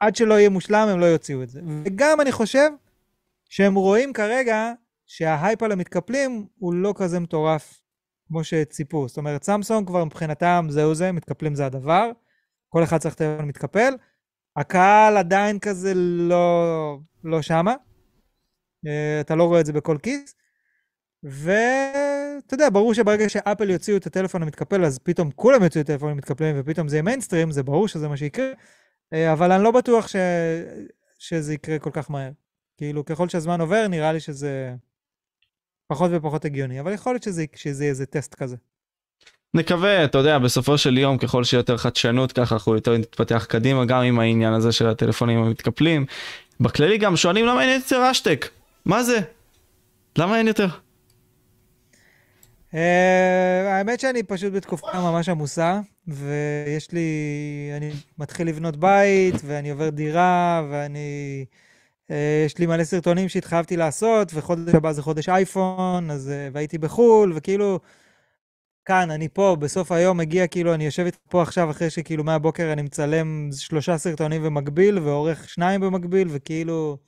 עד שלא יהיה מושלם, הם לא יוציאו את זה. וגם אני חושב שהם רואים כרגע שההייפ על המתקפלים הוא לא כזה מטורף כמו שציפו. זאת אומרת, סמסונג כבר מבחינתם זהו זה, מתקפלים זה הדבר. כל אחד צריך טלפון מתקפל. הקהל עדיין כזה לא, לא שמה. אה, אתה לא רואה את זה בכל כיס. ואתה יודע, ברור שברגע שאפל יוציאו את הטלפון המתקפל, אז פתאום כולם יוציאו את הטלפון המתקפלים, ופתאום זה יהיה מיינסטרים, זה ברור שזה מה שיקרה. אה, אבל אני לא בטוח ש... שזה יקרה כל כך מהר. כאילו, ככל שהזמן עובר, נראה לי שזה פחות ופחות הגיוני, אבל יכול להיות שזה, שזה יהיה איזה טסט כזה. נקווה, אתה יודע, בסופו של יום, ככל שיותר חדשנות, ככה אנחנו יותר נתפתח קדימה, גם עם העניין הזה של הטלפונים המתקפלים. בכללי גם שואלים למה אין יותר אשטק? מה זה? למה אין יותר? Uh, האמת שאני פשוט בתקופה ממש עמוסה, ויש לי, אני מתחיל לבנות בית, ואני עובר דירה, ואני, uh, יש לי מלא סרטונים שהתחייבתי לעשות, וחודש הבא זה חודש אייפון, אז, uh, והייתי בחו"ל, וכאילו, כאן, אני פה, בסוף היום מגיע, כאילו, אני יושב איתך פה עכשיו, אחרי שכאילו מהבוקר אני מצלם שלושה סרטונים במקביל, ועורך שניים במקביל, וכאילו...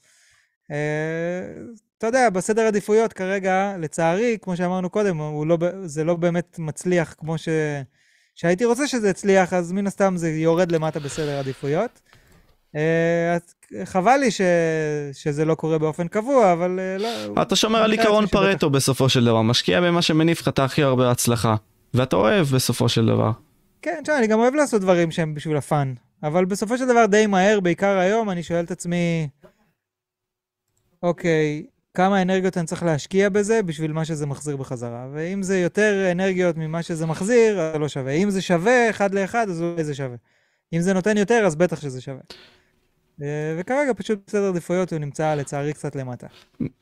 אתה יודע, בסדר עדיפויות כרגע, לצערי, כמו שאמרנו קודם, לא, זה לא באמת מצליח כמו ש... שהייתי רוצה שזה יצליח, אז מן הסתם זה יורד למטה בסדר עדיפויות. אה, חבל לי ש... שזה לא קורה באופן קבוע, אבל אה, לא... אתה שומר על עיקרון פרטו בסופו של דבר, משקיע במה שמניף לך את הכי הרבה הצלחה, ואתה אוהב בסופו של דבר. כן, תשמע, אני גם אוהב לעשות דברים שהם בשביל הפאן, אבל בסופו של דבר די מהר, בעיקר היום, אני שואל את עצמי, אוקיי, כמה אנרגיות אני צריך להשקיע בזה בשביל מה שזה מחזיר בחזרה. ואם זה יותר אנרגיות ממה שזה מחזיר, אז זה לא שווה. אם זה שווה אחד לאחד, אז אולי זה שווה. אם זה נותן יותר, אז בטח שזה שווה. אה, וכרגע פשוט בסדר עדיפויות הוא נמצא לצערי קצת למטה.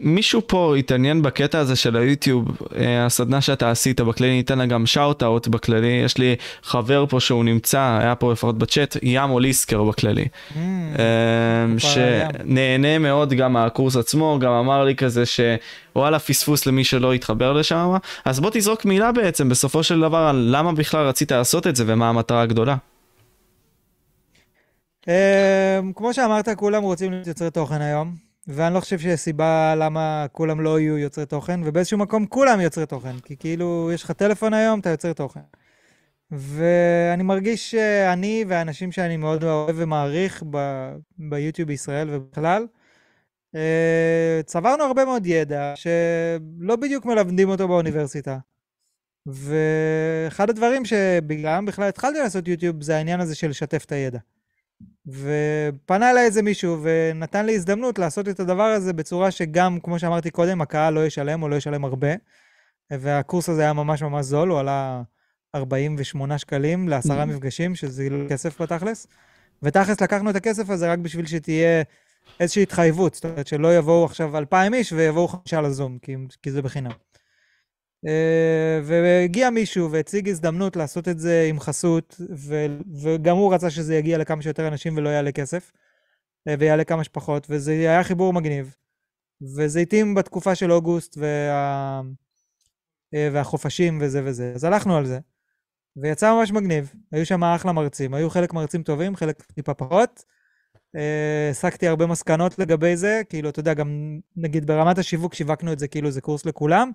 מישהו פה התעניין בקטע הזה של היוטיוב, אה, הסדנה שאתה עשית בכללי, ניתן לה גם שאוט אאוט בכללי, יש לי חבר פה שהוא נמצא, היה פה לפחות בצ'אט, ים אוליסקר בכללי, Mm, אה. שנהנה מאוד גם מהקורס עצמו, גם אמר לי כזה שוואלה פספוס למי שלא התחבר לשם, אז בוא תזרוק מילה בעצם בסופו של דבר על למה בכלל רצית לעשות את זה ומה המטרה הגדולה. אמ, כמו שאמרת, כולם רוצים להיות יוצרי תוכן היום, ואני לא חושב שיש סיבה למה כולם לא יהיו יוצרי תוכן, ובאיזשהו מקום כולם יוצרי תוכן, כי כאילו, יש לך טלפון היום, אתה יוצר תוכן. ואני מרגיש שאני והאנשים שאני מאוד אוהב ומעריך ב- ביוטיוב בישראל ובכלל, אה, צברנו הרבה מאוד ידע שלא בדיוק מלמדים אותו באוניברסיטה. ואחד הדברים שבגללם בכלל התחלתי לעשות יוטיוב זה העניין הזה של לשתף את הידע. ופנה אליי איזה מישהו ונתן לי הזדמנות לעשות את הדבר הזה בצורה שגם, כמו שאמרתי קודם, הקהל לא ישלם או לא ישלם הרבה. והקורס הזה היה ממש ממש זול, הוא עלה 48 שקלים לעשרה Mhm. מפגשים, שזה לא כסף בתכלס. ותכלס לקחנו את הכסף הזה רק בשביל שתהיה איזושהי התחייבות, זאת אומרת שלא יבואו עכשיו 2,000 איש ויבואו חמישה לזום, כי, כי זה בחינם. אה, והגיע מישהו והציג הזדמנות לעשות את זה עם חסות, ו, וגם הוא רצה שזה יגיע לכמה שיותר אנשים ולא יעלה כסף, אה, ויעלה כמה שפחות, וזה היה חיבור מגניב. וזה התאים בתקופה של אוגוסט וה, אה, והחופשים וזה וזה, אז הלכנו על זה. ויצא ממש מגניב, היו שם אחלה מרצים, היו חלק מרצים טובים, חלק טיפה פחות. הסקתי הרבה מסקנות לגבי זה, כאילו, אתה יודע, גם נגיד ברמת השיווק שיווקנו את זה כאילו זה קורס לכולם.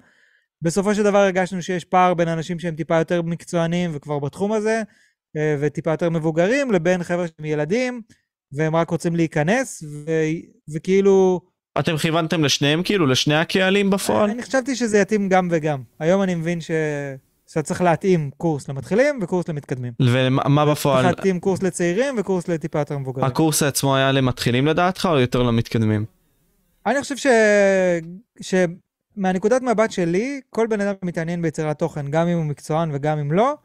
בסופו של דבר הרגשנו שיש פער בין אנשים שהם טיפה יותר מקצוענים וכבר בתחום הזה, אה, וטיפה יותר מבוגרים, לבין חבר'ה שהם ילדים, והם רק רוצים להיכנס, ו... וכאילו... אתם כיוונתם לשניהם כאילו, לשני הקהלים בפועל? אני חשבתי שזה יתאים גם וגם. היום אני מבין ש... שאתה צריך להתאים קורס למתחילים וקורס למתקדמים. ומה בפועל? צריך להתאים קורס לצעירים וקורס לטיפה יותר מבוגרים. הקורס עצמו היה למתחילים לדעתך או יותר למתקדמים? אני חושב ש... שמהנקודת מבט שלי, כל בן אדם שמתעניין ביצירת תוכן, גם אם הוא מקצוען וגם אם לא,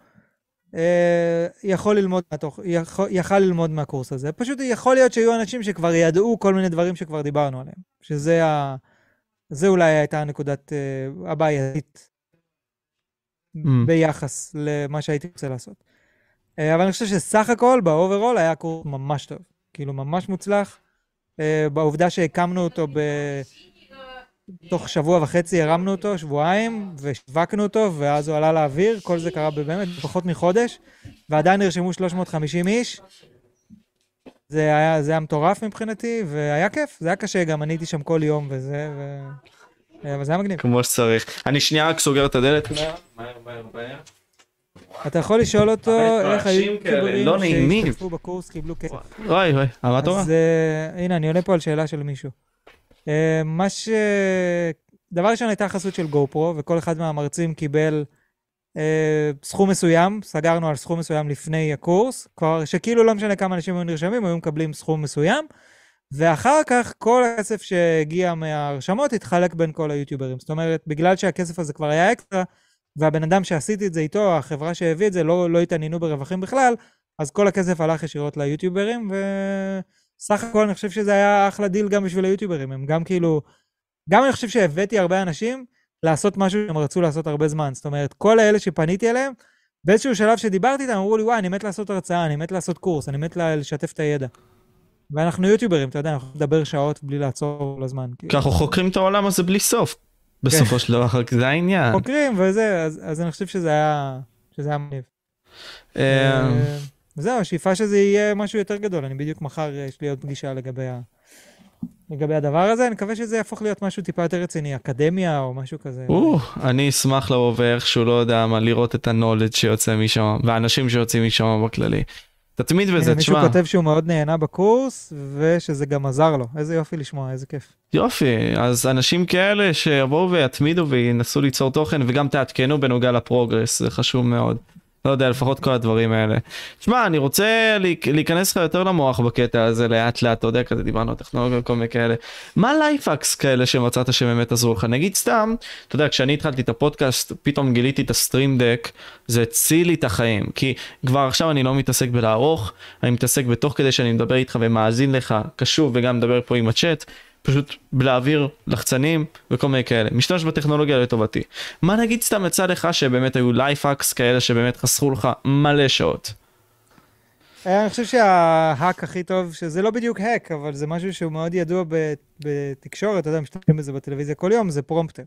אה, יכול ללמוד מהתוכ... יכול... יכל ללמוד מהקורס הזה. פשוט יכול להיות שיהיו אנשים שכבר ידעו כל מיני דברים שכבר דיברנו עליהם. שזה ה... זה אולי הייתה הנקודת אה, הבעייתית Mm. ביחס למה שהייתי רוצה לעשות. אה, אבל אני חושב שסך הכל, ב overall, היה קורס ממש טוב. כאילו, ממש מוצלח. אה, בעובדה שהקמנו אותו ב... תוך שבוע וחצי הרמנו אותו, שבועיים, ושיווקנו אותו, ואז הוא עלה לאוויר. כל זה קרה באמת פחות מחודש, ועדיין נרשמו 350 איש. זה היה, זה היה מטורף מבחינתי, והיה כיף. זה היה קשה, גם אני הייתי שם כל יום וזה, ו... אה, אבל זה היה מגניב. כמו שצריך. אני שנייה רק סוגר את הדלת. מהר, מהר, מהר, מהר. אתה יכול לשאול אותו איך כאלה, היוטיוברים לא. שהשתתפו בקורס קיבלו כסף. אוי אוי, אתה אומר? אז אה, הנה, אני עונה פה על שאלה של מישהו. אה, מה ש... דבר ראשון הייתה חסות של גו פרו, וכל אחד מהמרצים קיבל אה, סכום מסוים, סגרנו על סכום מסוים לפני הקורס, כבר שכאילו לא משנה כמה אנשים היו נרשמים, היו מקבלים סכום מסוים, ואחר כך כל הכסף שהגיע מההרשמות התחלק בין כל היוטיוברים. זאת אומרת, בגלל שהכסף הזה כבר היה אקסטרה, והבן אדם שעשיתי את זה איתו, החברה שהביא את זה, לא, לא התעניינו ברווחים בכלל, אז כל הכסף הלך ישירות ליוטיוברים, וסך הכל אני חושב שזה היה אחלה דיל גם בשביל היוטיוברים. הם גם כאילו, גם אני חושב שהבאתי הרבה אנשים לעשות משהו שהם רצו לעשות הרבה זמן. זאת אומרת, כל האלה שפניתי אליהם, באיזשהו שלב שדיברתי איתם, אמרו לי, וואי, אני מת לעשות הרצאה, אני מת לעשות קורס, אני מת לשתף את הידע. ואנחנו יוטיוברים, אתה יודע, אנחנו נדבר שעות בלי לעצור לזמן. כאילו. כי אנחנו חוקרים את העולם הזה בלי סוף. בסופו של דבר, זה העניין. חוקרים וזה, אז, אז אני חושב שזה היה, שזה היה מגניב. אה, אה, זהו, השאיפה שזה יהיה משהו יותר גדול. אני בדיוק מחר, אה, יש לי עוד פגישה לגבי, ה... לגבי הדבר הזה, אני מקווה שזה יהפוך להיות משהו טיפה יותר רציני, אקדמיה או משהו כזה. או, אני אשמח לבוא ואיכשהו, לא יודע מה, לראות את הנולד שיוצא משם, והאנשים שיוצאים משם בכללי. תתמיד בזה, הנה, מישהו תשמע, כותב שהוא מאוד נהנה בקורס, ושזה גם עזר לו. איזה יופי לשמוע, איזה כיף. יופי, אז אנשים כאלה שיבואו ויתמידו וינסו ליצור תוכן וגם תעדכנו בנוגע לפרוגרס, זה חשוב מאוד. לא יודע, לפחות כל הדברים האלה. תשמע, אני רוצה להיכנס לך יותר למוח בקטע הזה לאט לאט, אתה יודע, כזה דיברנו על טכנולוגיה וכל מיני כאלה. מה life hacks כאלה שמצאת שבאמת עזרו לך? נגיד סתם, אתה יודע, כשאני התחלתי את הפודקאסט, פתאום גיליתי את ה-Stream Deck, זה הציל לי את החיים. כי כבר עכשיו אני לא מתעסק בלערוך, אני מתעסק בתוך כדי שאני מדבר איתך ומאזין לך, קשוב וגם מדבר פה עם הצ'אט. פשוט להעביר לחצנים וכל מיני כאלה. משתמש בטכנולוגיה לטובתי. מה נגיד סתם יצא לך שבאמת היו life hacks כאלה שבאמת חסכו לך מלא שעות? אה, אני חושב שה hack הכי טוב, שזה לא בדיוק hack, אבל זה משהו שהוא מאוד ידוע בתקשורת, אתה יודע, משתמשים בזה בטלוויזיה כל יום, זה prompter.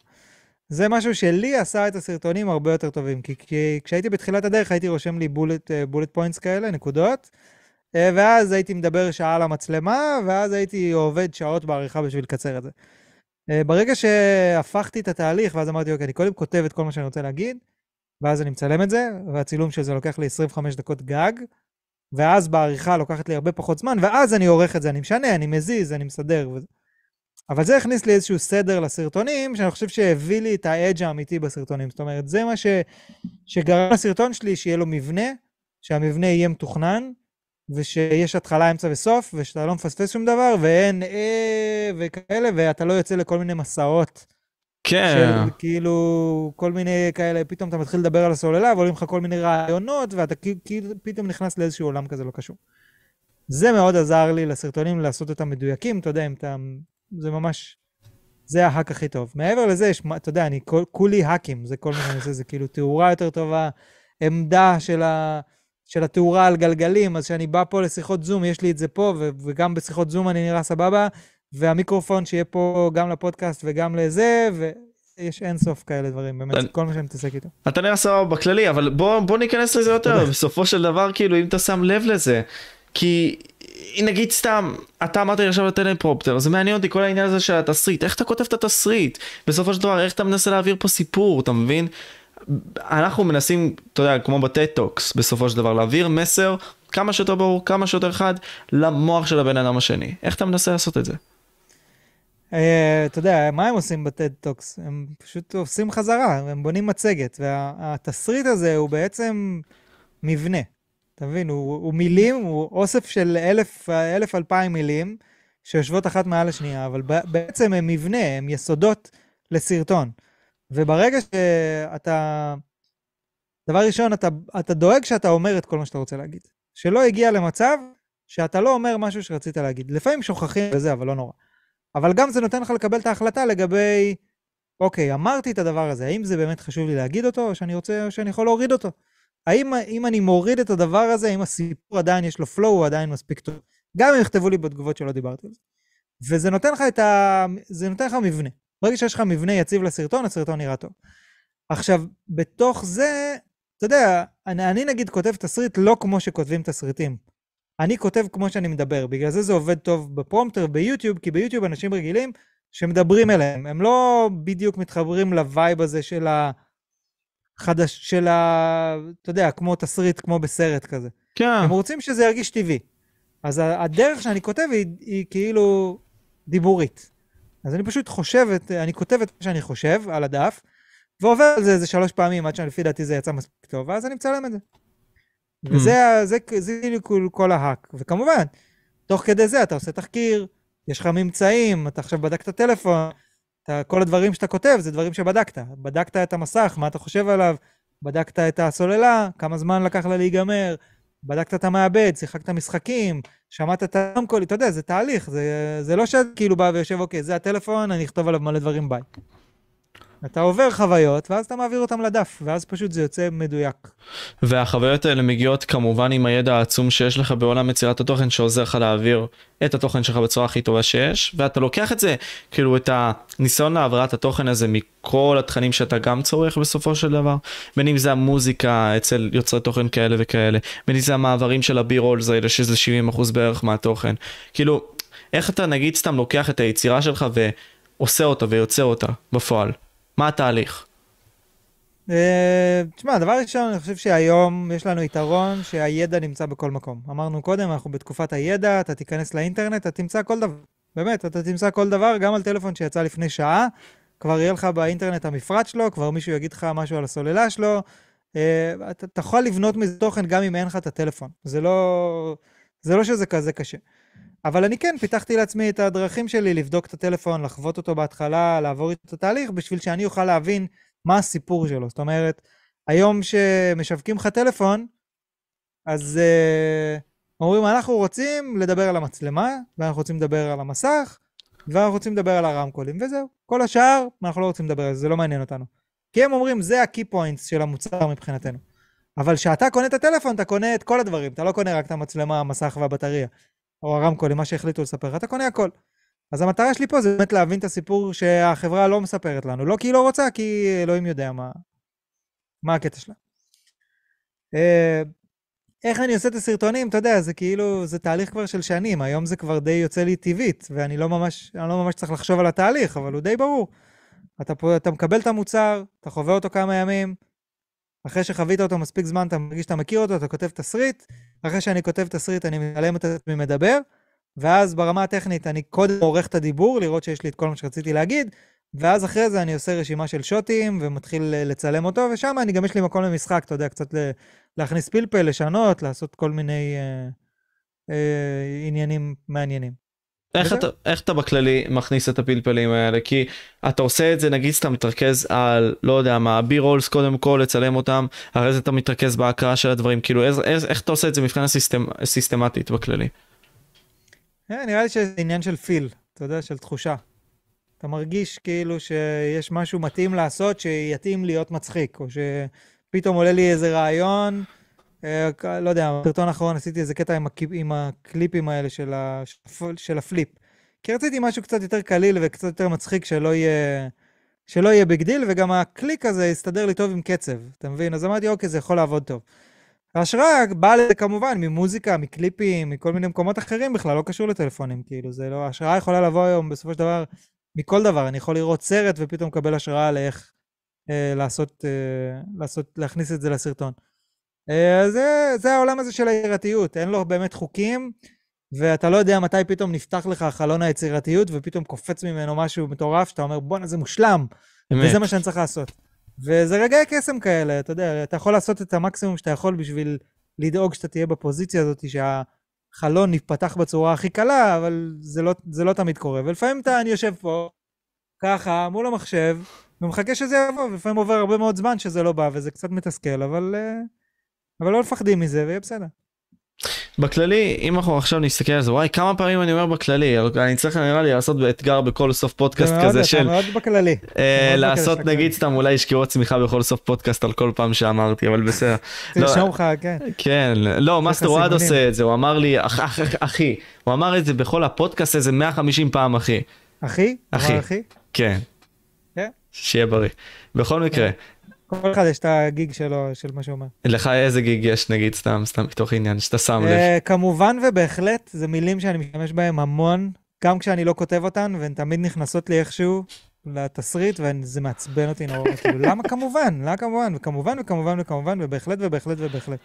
זה משהו שלי עשה את הסרטונים הרבה יותר טובים, כי, כי כשהייתי בתחילת הדרך הייתי רושם לי bullet, bullet points כאלה, נקודות, ואז הייתי מדבר שעה על המצלמה, ואז הייתי עובד שעות בעריכה בשביל לקצר את זה. אה, ברגע שהפכתי את התהליך, ואז אמרתי, אוקיי, אני קודם כותב את כל מה שאני רוצה להגיד, ואז אני מצלם את זה, והצילום של זה לוקח לי 25 דקות גג, ואז בעריכה לוקחת לי הרבה פחות זמן, ואז אני עורך את זה, אני משנה, אני מזיז, אני מסדר. ו... אבל זה הכניס לי איזשהו סדר לסרטונים, שאני חושב שהביא לי את האדג' האמיתי בסרטונים. זאת אומרת, זה מה ש... שגרם לסרטון שלי שיהיה לו מבנה, שהמבנה יהיה מתוכנן, ושיש התחלה, אמצע וסוף, ושאתה לא מפספס שום דבר, ואין אה וכאלה, ואתה לא יוצא לכל מיני מסעות. כן. של כאילו, כל מיני כאלה, פתאום אתה מתחיל לדבר על הסוללה, ועולים לך כל מיני רעיונות, ואתה כאילו פתאום נכנס לאיזשהו עולם כזה לא קשור. זה מאוד עזר לי לסרטונים לעשות אותם מדויקים, אתה יודע, אם אתה... זה ממש... זה ההאק הכי טוב. מעבר לזה, יש, אתה יודע, אני כולי האקים, זה כל מיני, זה, זה כאילו תאורה יותר טובה, עמדה של ה... של התאורה על גלגלים, אז כשאני בא פה לשיחות זום, יש לי את זה פה, ו- וגם בשיחות זום אני נראה סבבה, והמיקרופון שיהיה פה גם לפודקאסט וגם לזה, ויש אין סוף כאלה דברים, באמת, זה כל מה שאני מתעסק איתו. אתה נראה סבבה בכללי, אבל בוא, בוא ניכנס לזה יותר, בסופו של דבר, כאילו, אם אתה שם לב לזה, כי נגיד סתם, אתה אמרת לי עכשיו לטלפרומפטר, זה מעניין אותי כל העניין הזה של התסריט, איך אתה כותב את התסריט? בסופו של דבר, איך אתה מנסה להעביר פה סיפור, אתה מבין? אנחנו מנסים, אתה יודע, כמו ב TED Talks, בסופו של דבר, להעביר מסר כמה שיותר ברור, כמה שיותר חד, למוח של הבן אדם השני. איך אתה מנסה לעשות את זה? אה, אתה יודע, מה הם עושים ב TED Talks? הם פשוט עושים חזרה, הם בונים מצגת, והתסריט הזה הוא בעצם מבנה. אתה מבין, הוא, הוא מילים, הוא אוסף של אלף, אלף אלפיים מילים שיושבות אחת מעל השנייה, אבל בעצם הם מבנה, הם יסודות לסרטון. וברגע שאתה... דבר ראשון, אתה, אתה דואג שאתה אומר את כל מה שאתה רוצה להגיד. שלא הגיע למצב שאתה לא אומר משהו שרצית להגיד. לפעמים שוכחים וזה, אבל לא נורא. אבל גם זה נותן לך לקבל את ההחלטה לגבי, אוקיי, אמרתי את הדבר הזה, האם זה באמת חשוב לי להגיד אותו, או שאני רוצה, או שאני יכול להוריד אותו? האם אם אני מוריד את הדבר הזה, האם הסיפור עדיין יש לו flow, הוא עדיין מספיק טוב? גם אם יכתבו לי בתגובות שלא דיברתי על זה. וזה נותן לך את ה... זה נותן לך מבנה. ברגע שיש לך מבנה יציב לסרטון, הסרטון נראה טוב. עכשיו, בתוך זה, אתה יודע, אני, אני נגיד כותב תסריט לא כמו שכותבים תסריטים. אני כותב כמו שאני מדבר, בגלל זה זה עובד טוב ב prompter ביוטיוב, כי ביוטיוב אנשים רגילים שמדברים אליהם, הם לא בדיוק מתחברים ל vibe הזה של ה... חדש, של ה... אתה יודע, כמו תסריט, כמו בסרט כזה. כן. הם רוצים שזה ירגיש טבעי. אז הדרך שאני כותב היא, היא כאילו דיבורית. אז אני פשוט חושב, את, אני כותב את מה שאני חושב על הדף, ועובר על זה איזה שלוש פעמים עד שלפי דעתי זה יצא מספיק טוב, ואז אני מצלם את זה. Mm. וזה זה, זה, זה כל ההאק. וכמובן, תוך כדי זה אתה עושה תחקיר, יש לך ממצאים, אתה עכשיו בדקת טלפון, אתה, כל הדברים שאתה כותב זה דברים שבדקת. בדקת את המסך, מה אתה חושב עליו, בדקת את הסוללה, כמה זמן לקח לה להיגמר, בדקת את המעבד, שיחקת משחקים, שמעת את הרמקול, אתה יודע, זה תהליך, זה, זה לא שאת כאילו בא ויושב, אוקיי, זה הטלפון, אני אכתוב עליו מלא דברים ביי. אתה עובר חוויות, ואז אתה מעביר אותם לדף, ואז פשוט זה יוצא מדויק. והחוויות האלה מגיעות כמובן עם הידע העצום שיש לך בעולם יצירת התוכן, שעוזר לך להעביר את התוכן שלך בצורה הכי טובה שיש, ואתה לוקח את זה, כאילו את הניסיון להעברת התוכן הזה מכל התכנים שאתה גם צורך בסופו של דבר, בין אם זה המוזיקה אצל יוצרי תוכן כאלה וכאלה, בין אם זה המעברים של הבי רולס האלה, שזה 70% בערך מהתוכן. כאילו, איך אתה נגיד סתם לוקח את היצירה שלך ועושה אותה ויוצר אותה בפועל? מה התהליך? אה, תשמע, דבר ראשון, אני חושב שהיום יש לנו יתרון שהידע נמצא בכל מקום. אמרנו קודם, אנחנו בתקופת הידע, אתה תיכנס לאינטרנט, אתה תמצא כל דבר. באמת, אתה תמצא כל דבר, גם על טלפון שיצא לפני שעה, כבר יהיה לך באינטרנט המפרט שלו, כבר מישהו יגיד לך משהו על הסוללה שלו, אתה, אתה יכול לבנות מזה תוכן גם אם אין לך את הטלפון. זה לא, זה לא שזה כזה קשה. אבל אני כן פיתחתי לעצמי את הדרכים שלי לבדוק את הטלפון, לחוות אותו בהתחלה, לעבור את התהליך, בשביל שאני אוכל להבין מה הסיפור שלו. זאת אומרת, היום שמשווקים לך טלפון, אז uh, אומרים, אנחנו רוצים לדבר על המצלמה, ואנחנו רוצים לדבר על המסך, ואנחנו רוצים לדבר על הרמקולים, וזהו. כל השאר, אנחנו לא רוצים לדבר על זה, זה לא מעניין אותנו. כי הם אומרים, זה ה-key points של המוצר מבחינתנו. אבל כשאתה קונה את הטלפון, אתה קונה את כל הדברים. אתה לא קונה רק את המצלמה, המסך והבטריה, או הרמקולים, מה שהחליטו לספר לך, אתה קונה הכל. אז המטרה שלי פה זה באמת להבין את הסיפור שהחברה לא מספרת לנו. לא כי היא לא רוצה, כי אלוהים יודע מה, מה הקטע שלה. אה, איך אני עושה את הסרטונים, אתה יודע, זה כאילו, זה תהליך כבר של שנים, היום זה כבר די יוצא לי טבעית, ואני לא ממש, אני לא ממש צריך לחשוב על התהליך, אבל הוא די ברור. אתה, אתה מקבל את המוצר, אתה חווה אותו כמה ימים, אחרי שחווית אותו מספיק זמן, אתה מרגיש שאתה מכיר אותו, אתה כותב תסריט, אחרי שאני כותב תסריט, אני מעלם את עצמי מדבר, ואז ברמה הטכנית אני קודם עורך את הדיבור, לראות שיש לי את כל מה שרציתי להגיד, ואז אחרי זה אני עושה רשימה של שוטים ומתחיל לצלם אותו, ושם אני גם יש לי מקום למשחק, אתה יודע, קצת להכניס פלפל, לשנות, לעשות כל מיני אה, אה, עניינים מעניינים. איך אתה, איך אתה בכללי מכניס את הפלפלים האלה? כי אתה עושה את זה, נגיד שאתה מתרכז על, לא יודע מה, בי רולס קודם כל, לצלם אותם, אחרי זה אתה מתרכז בהקראה של הדברים, כאילו איך, איך, איך אתה עושה את זה מבחינה סיסטמ, סיסטמטית בכללי? אה, נראה לי שזה עניין של פיל, אתה יודע, של תחושה. אתה מרגיש כאילו שיש משהו מתאים לעשות שיתאים להיות מצחיק, או שפתאום עולה לי איזה רעיון, לא יודע, בסרטון האחרון עשיתי איזה קטע עם, הקליפ, עם הקליפים האלה של, ה, של ה Flip. כי רציתי משהו קצת יותר קליל וקצת יותר מצחיק, שלא יהיה, שלא יהיה big deal, וגם הקליק הזה יסתדר לי טוב עם קצב, אתה מבין? אז אמרתי, אוקיי, זה יכול לעבוד טוב. ההשראה באה לזה כמובן ממוזיקה, מקליפים, מכל מיני מקומות אחרים בכלל, לא קשור לטלפונים, כאילו, זה לא... ההשראה יכולה לבוא היום בסופו של דבר מכל דבר. אני יכול לראות סרט ופתאום לקבל השראה לאיך אה, לעשות, אה, לעשות, להכניס את זה לסרטון. אה, זה, זה העולם הזה של היצירתיות, אין לו באמת חוקים, ואתה לא יודע מתי פתאום נפתח לך חלון היצירתיות, ופתאום קופץ ממנו משהו מטורף, שאתה אומר, בואנה, זה מושלם, באמת. וזה מה שאני צריך לעשות. וזה רגעי קסם כאלה, אתה יודע, אתה יכול לעשות את המקסימום שאתה יכול בשביל לדאוג שאתה תהיה בפוזיציה הזאת, שהחלון ייפתח בצורה הכי קלה, אבל זה לא, זה לא תמיד קורה. ולפעמים אתה, אני יושב פה, ככה, מול המחשב, ומחכה שזה יבוא, ולפעמים עובר הרבה מאוד זמן שזה לא בא, וזה קצת מתסכל, אבל... אה... אבל לא מפחדים מזה ויהיה בסדר. בכללי אם אנחנו עכשיו נסתכל על זה וואי כמה פעמים אני אומר בכללי אני צריך נראה לי לעשות אתגר בכל סוף פודקאסט כזה של מאוד בכללי אה, לעשות נגיד סתם אולי ישקיעו צמיחה בכל סוף פודקאסט על כל פעם שאמרתי אבל בסדר. תרשום לא, לך כן. כן לא מאסטר וואט עושה את זה הוא אמר לי אחי הוא אמר את זה בכל הפודקאסט איזה 150 פעם אחי. אחי? אחי? כן. כן. שיהיה בריא. בכל מקרה. כל אחד יש את הגיג שלו, של מה שהוא אומר. לך איזה גיג יש נגיד סתם, סתם מתוך עניין שאתה שם לב? Uh, כמובן ובהחלט, זה מילים שאני משתמש בהם המון, גם כשאני לא כותב אותן, והן תמיד נכנסות לי איכשהו לתסריט, וזה מעצבן אותי נורא, כאילו, למה כמובן? למה כמובן? וכמובן וכמובן וכמובן, ובהחלט ובהחלט ובהחלט.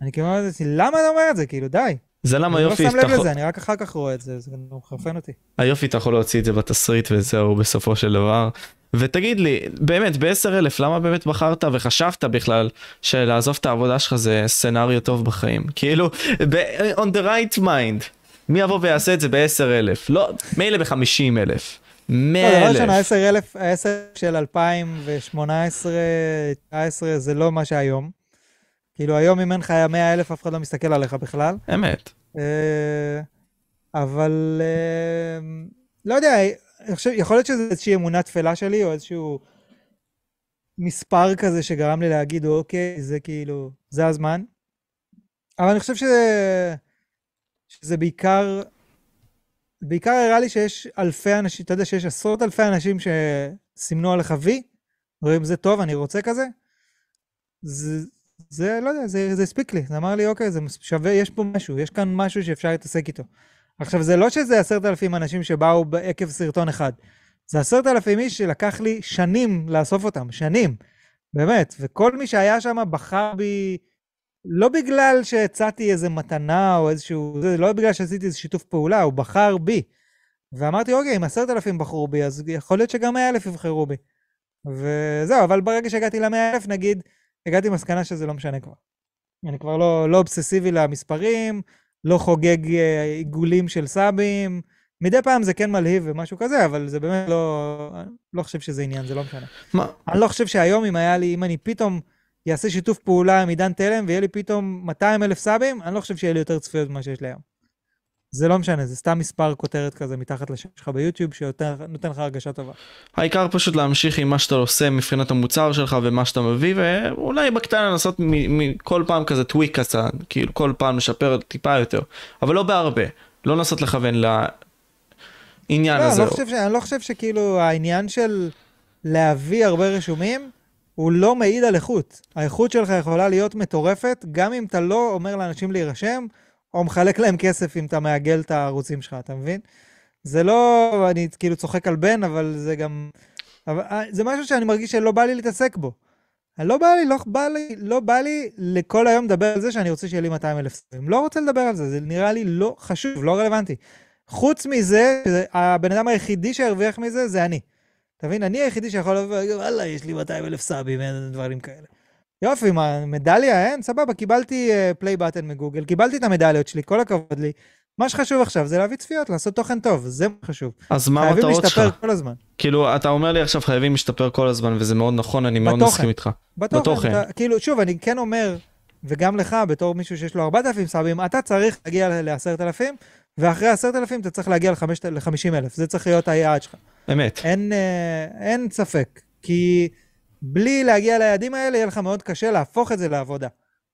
אני כאילו אומר למה אתה אומר את זה? כאילו, די. זה למה יופי... אני לא שם לב לזה, אני רק אחר כך רואה את זה, זה מחרפן אותי. היופי, אתה יכול להוציא את זה בתסריט וזהו בסופו של דבר. ותגיד לי, באמת, ב-10,000, למה באמת בחרת וחשבת בכלל שלעזוב את העבודה שלך זה סצנריו טוב בחיים? כאילו, on the right mind, מי יבוא ויעשה את זה ב-10,000? לא, מילא ב-50,000. 100,000. לא, דבר ראשון, ה-10,000, ה-10 של 2018, 2019, זה לא מה שהיום. כאילו, היום אם אין לך 100,000, אף אחד לא מסתכל עליך בכלל. אמת. אה, אבל, אה, לא יודע, אני חושב, יכול להיות שזה איזושהי אמונה תפלה שלי, או איזשהו מספר כזה שגרם לי להגיד, אוקיי, זה כאילו, זה הזמן. אבל אני חושב שזה, שזה בעיקר, בעיקר הראה לי שיש אלפי אנשים, אתה יודע שיש עשרות אלפי אנשים שסימנו עליך וי, רואים זה טוב, אני רוצה כזה. זה, זה, לא יודע, זה, זה הספיק לי. זה אמר לי, אוקיי, זה שווה, יש פה משהו, יש כאן משהו שאפשר להתעסק איתו. עכשיו, זה לא שזה עשרת אלפים אנשים שבאו עקב סרטון אחד. זה עשרת אלפים איש שלקח לי שנים לאסוף אותם, שנים. באמת. וכל מי שהיה שם בחר בי, לא בגלל שהצעתי איזה מתנה או איזשהו, זה לא בגלל שעשיתי איזה שיתוף פעולה, הוא בחר בי. ואמרתי, אוקיי, אם עשרת אלפים בחרו בי, אז יכול להיות שגם מאה אלף יבחרו בי. וזהו, אבל ברגע שהגעתי למאה אלף, נגיד, הגעתי למסקנה שזה לא משנה כבר. אני כבר לא, לא אובססיבי למספרים, לא חוגג אה, עיגולים של סאבים. מדי פעם זה כן מלהיב ומשהו כזה, אבל זה באמת לא... לא חושב שזה עניין, זה לא משנה. מה? אני לא חושב שהיום, אם היה לי, אם אני פתאום אעשה שיתוף פעולה עם עידן תלם ויהיה לי פתאום 200 אלף סאבים, אני לא חושב שיהיה לי יותר צפיות ממה שיש לי היום. זה לא משנה, זה סתם מספר כותרת כזה מתחת לשם שלך ביוטיוב, שנותן לך הרגשה טובה. העיקר פשוט להמשיך עם מה שאתה עושה מבחינת המוצר שלך ומה שאתה מביא, ואולי בקטנה לנסות מכל פעם כזה טוויק קצת, כאילו כל פעם לשפר טיפה יותר, אבל לא בהרבה, לא לנסות לכוון לעניין לא, הזה. אני לא, חושב ש... אני לא חושב שכאילו העניין של להביא הרבה רשומים, הוא לא מעיד על איכות. האיכות שלך יכולה להיות מטורפת, גם אם אתה לא אומר לאנשים להירשם, או מחלק להם כסף אם אתה מעגל את הערוצים שלך, אתה מבין? זה לא, אני כאילו צוחק על בן, אבל זה גם... אבל, אה, זה משהו שאני מרגיש שלא בא לי להתעסק בו. לא בא לי, לא בא לי, לא בא לי לכל היום לדבר על זה שאני רוצה שיהיה לי 200 אלף סרטים. לא רוצה לדבר על זה, זה נראה לי לא חשוב, לא רלוונטי. חוץ מזה, הבן אדם היחידי שהרוויח מזה זה אני. אתה מבין? אני היחידי שיכול לבוא ולהגיד, וואלה, יש לי 200 אלף סאבים, אין דברים כאלה. יופי, מה, מדליה אין? סבבה, קיבלתי פליי uh, בטן מגוגל, קיבלתי את המדליות שלי, כל הכבוד לי. מה שחשוב עכשיו זה להביא צפיות, לעשות תוכן טוב, זה מה חשוב. אז מה המטרות שלך? חייבים להשתפר כל הזמן. כאילו, אתה אומר לי עכשיו חייבים להשתפר כל הזמן, וזה מאוד נכון, אני מאוד מסכים איתך. בתוכן. בתוכן. אתה, כאילו, שוב, אני כן אומר, וגם לך, בתור מישהו שיש לו 4,000 סאבים, אתה צריך להגיע ל-10,000, ואחרי 10,000 אתה צריך להגיע ל-50,000, זה צריך להיות היעד שלך. אמת. אין, אה, אין ספק, כי בלי להגיע ליעדים האלה, יהיה לך מאוד קשה להפוך את זה לעבודה.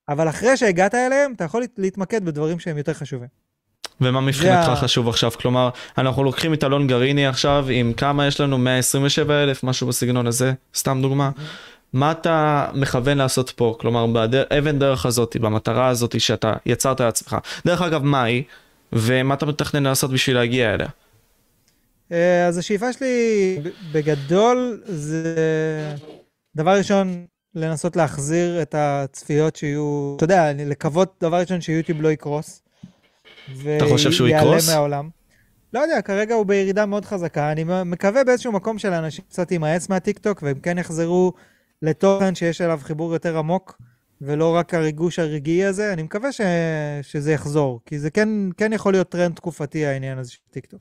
אבל אחרי שהגעת אליהם, אתה יכול להתמקד בדברים שהם יותר חשובים. ומה מבחינתך זה... חשוב עכשיו? כלומר, אנחנו לוקחים את אלון גריני עכשיו, עם כמה יש לנו? 127 אלף, משהו בסגנון הזה, סתם דוגמה. מה אתה מכוון לעשות פה? כלומר, באבן דרך הזאת, במטרה הזאת שאתה יצרת לעצמך. דרך אגב, מה היא? ומה אתה מתכנן לעשות בשביל להגיע אליה? אה, אז השאיפה שלי בגדול זה דבר ראשון, לנסות להחזיר את הצפיות שיהיו, אתה יודע, לקוות דבר ראשון שיוטיוב לא יקרוס. אתה חושב שהוא יקרוס? ויעלם מהעולם. לא יודע, כרגע הוא בירידה מאוד חזקה. אני מקווה באיזשהו מקום שלאנשים קצת יימאס מהטיקטוק, והם כן יחזרו לתוכן שיש אליו חיבור יותר עמוק, ולא רק הריגוש הרגעי הזה. אני מקווה ש... שזה יחזור, כי זה כן, כן יכול להיות טרנד תקופתי, העניין הזה של טיקטוק.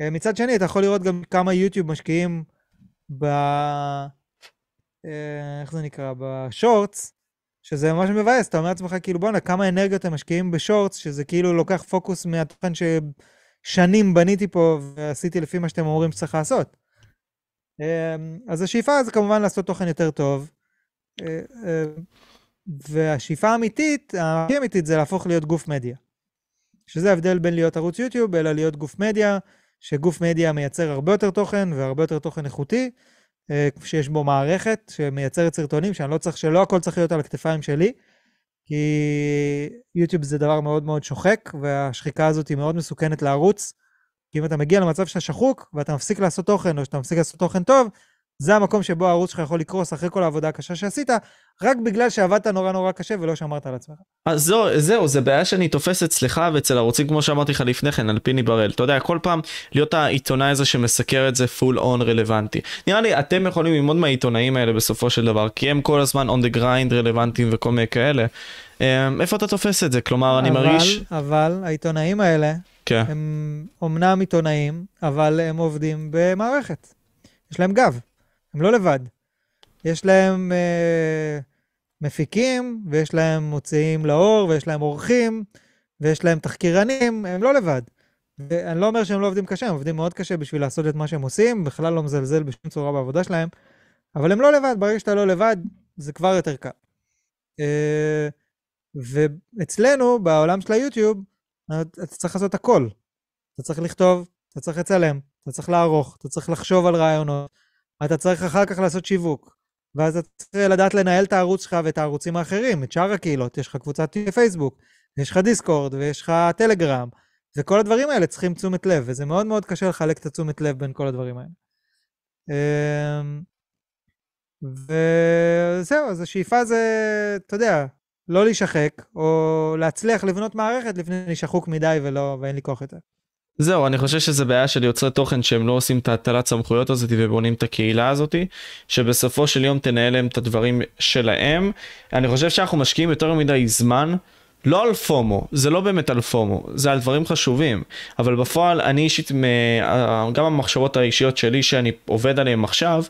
אה, מצד שני, אתה יכול לראות גם כמה יוטיוב משקיעים ב... אה, איך זה נקרא? ב Shorts, שזה ממש מבאס, אתה אומר לעצמך, כאילו, בואנה, כמה אנרגיות הם משקיעים ב Shorts, שזה כאילו לוקח פוקוס מהתוכן ששנים בניתי פה ועשיתי לפי מה שאתם אומרים שצריך לעשות. אה, אז השאיפה זה כמובן לעשות תוכן יותר טוב. והשאיפה האמיתית, הכי אמיתית זה להפוך להיות גוף מדיה. שזה ההבדל בין להיות ערוץ יוטיוב, אלא להיות גוף מדיה, שגוף מדיה מייצר הרבה יותר תוכן והרבה יותר תוכן איכותי, אה, שיש בו מערכת שמייצרת סרטונים, שאני לא צריך, שלא הכל צריך להיות על הכתפיים שלי, כי יוטיוב זה דבר מאוד מאוד שוחק, והשחיקה הזאת היא מאוד מסוכנת לערוץ. כי אם אתה מגיע למצב שאתה שחוק, ואתה מפסיק לעשות תוכן, או שאתה מפסיק לעשות תוכן טוב, זה המקום שבו הערוץ שלך יכול לקרוס אחרי כל העבודה הקשה שעשית, רק בגלל שעבדת נורא נורא קשה ולא שמרת על עצמך. אז זהו, זהו, זה בעיה שאני תופס אצלך ואצל ערוצים כמו שאמרתי לך לפני כן, על פיני בראל. אתה יודע, כל פעם להיות העיתונאי הזה שמסקר את זה פול און רלוונטי. נראה לי, אתם יכולים ללמוד מהעיתונאים האלה בסופו של דבר, כי הם כל הזמן on the grind רלוונטיים וכל מיני כאלה. אמ, איפה אתה תופס את זה? כלומר, אני מרגיש... אבל העיתונאים האלה, כן. הם אומנם עיתונאים, אבל הם עובדים במערכת. יש להם גב. הם לא לבד. יש להם אה, מפיקים, ויש להם מוציאים לאור, ויש להם עורכים, ויש להם תחקירנים, הם לא לבד. ואני לא אומר שהם לא עובדים קשה, הם עובדים מאוד קשה בשביל לעשות את מה שהם עושים, בכלל לא מזלזל בשום צורה בעבודה שלהם, אבל הם לא לבד, ברגע שאתה לא לבד, זה כבר יותר קל. אה, ואצלנו, בעולם של היוטיוב, אתה צריך לעשות הכל. אתה צריך לכתוב, אתה צריך לצלם, אתה צריך לערוך, אתה צריך לחשוב על רעיונות, אתה צריך אחר כך לעשות שיווק. ואז אתה צריך לדעת לנהל את הערוץ שלך ואת הערוצים האחרים, את שאר הקהילות. יש לך קבוצת פייסבוק, יש לך דיסקורד, ויש לך טלגרם, וכל הדברים האלה צריכים תשומת לב, וזה מאוד מאוד קשה לחלק את התשומת לב בין כל הדברים האלה. אמ, וזהו, אז השאיפה זה, אתה יודע, לא להישחק, או להצליח לבנות מערכת לפני שחוק מדי ולא, ואין לי כוח יותר. זהו, אני חושב שזה בעיה של יוצרי תוכן שהם לא עושים את ההטלת סמכויות הזאת ובונים את הקהילה הזאת, שבסופו של יום תנהל להם את הדברים שלהם. אני חושב שאנחנו משקיעים יותר מדי זמן, לא על פומו, זה לא באמת על פומו, זה על דברים חשובים. אבל בפועל, אני אישית, גם המחשבות האישיות שלי שאני עובד עליהן עכשיו,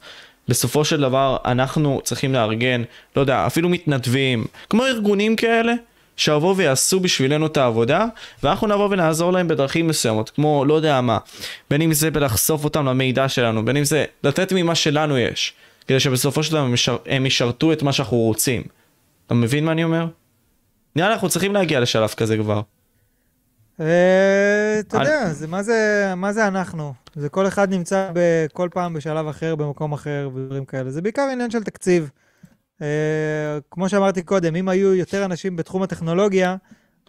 בסופו של דבר אנחנו צריכים לארגן, לא יודע, אפילו מתנדבים, כמו ארגונים כאלה. שיבואו ויעשו בשבילנו את העבודה, ואנחנו נבוא ונעזור להם בדרכים מסוימות, כמו לא יודע מה, בין אם זה בלחשוף אותם למידע שלנו, בין אם זה לתת ממה שלנו יש, כדי שבסופו של דבר הם ישרתו את מה שאנחנו רוצים. אתה מבין מה אני אומר? נראה לי אנחנו צריכים להגיע לשלב כזה כבר. אה, אתה יודע, מה זה אנחנו? זה כל אחד נמצא כל פעם בשלב אחר, במקום אחר ודברים כאלה. זה בעיקר עניין של תקציב. Uh, כמו שאמרתי קודם, אם היו יותר אנשים בתחום הטכנולוגיה,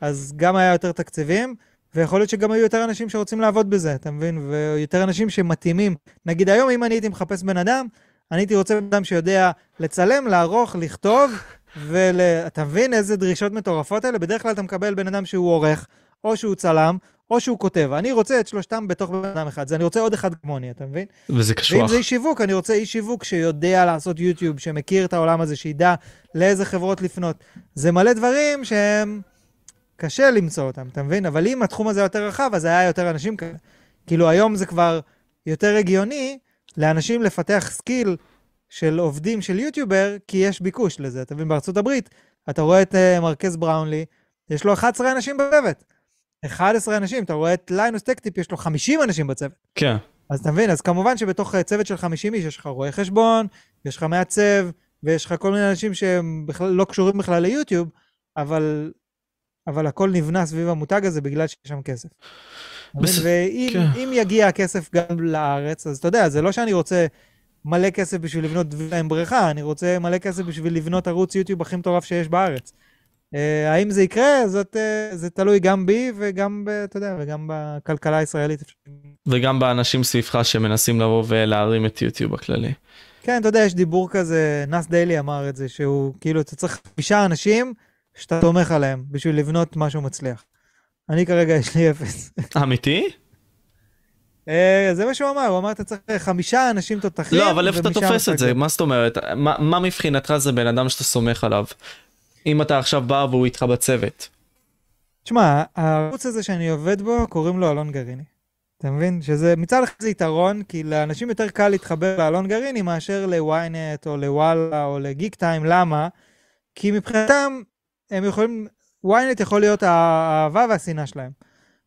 אז גם היה יותר תקציבים, ויכול להיות שגם היו יותר אנשים שרוצים לעבוד בזה, אתה מבין? ויותר אנשים שמתאימים. נגיד היום, אם אני הייתי מחפש בן אדם, אני הייתי רוצה בן אדם שיודע לצלם, לערוך, לכתוב, ואתה ול... מבין איזה דרישות מטורפות האלה? בדרך כלל אתה מקבל בן אדם שהוא עורך, או שהוא צלם, או שהוא כותב. אני רוצה את שלושתם בתוך בן אדם אחד. אני רוצה עוד אחד כמוני, אתה מבין? וזה קשוח. ואם זה איש שיווק, אני רוצה איש שיווק שיודע לעשות יוטיוב, שמכיר את העולם הזה, שידע לאיזה חברות לפנות. זה מלא דברים שהם... קשה למצוא אותם, אתה מבין? אבל אם התחום הזה יותר רחב, אז היה יותר אנשים כאלה. כאילו, היום זה כבר יותר הגיוני לאנשים לפתח skill של עובדים של יוטיובר, כי יש ביקוש לזה. אתה מבין? בארצות הברית, אתה רואה את אה, מרקס בראונלי, יש לו 11 אנשים בצוות. 11 אנשים, אתה רואה את Linus Tech Tips, יש לו 50 אנשים בצוות. כן. אז אתה מבין, אז כמובן שבתוך אה, צוות של 50 איש יש לך רואה חשבון, יש לך מעצב, ויש לך כל מיני אנשים שהם בכלל לא קשורים בכלל ליוטיוב, אבל, אבל הכל נבנה סביב המותג הזה בגלל שיש שם כסף. בס... ואם כן. יגיע הכסף גם לארץ, אז אתה יודע, זה לא שאני רוצה מלא כסף בשביל לבנות וילה עם בריכה, אני רוצה מלא כסף בשביל לבנות ערוץ יוטיוב הכי מטורף שיש בארץ. Uh, האם זה יקרה? זאת, uh, זה תלוי גם בי וגם, ב, אתה יודע, וגם בכלכלה הישראלית. וגם באנשים סביבך שמנסים לבוא ולהרים את יוטיוב הכללי. כן, אתה יודע, יש דיבור כזה, נאס דיילי אמר את זה, שהוא כאילו, אתה צריך חמישה אנשים שאתה תומך עליהם בשביל לבנות משהו מצליח. אני כרגע, יש לי אפס. אמיתי? Uh, זה מה שהוא אמר, הוא אמר, אתה צריך חמישה אנשים תותחים. לא, אבל איפה אתה תופס את זה? מה זאת אומרת? מה מבחינתך זה בן אדם שאתה סומך עליו? אם אתה עכשיו בא והוא איתך בצוות. תשמע, הערוץ הזה שאני עובד בו, קוראים לו אלון גרעיני. אתה מבין? שזה מצד אחד זה יתרון, כי לאנשים יותר קל להתחבר לאלון גרעיני מאשר ל-ynet או לוואלה או לגיק טיים. למה? כי מבחינתם, הם יכולים, ynet יכול להיות האהבה והשנאה שלהם.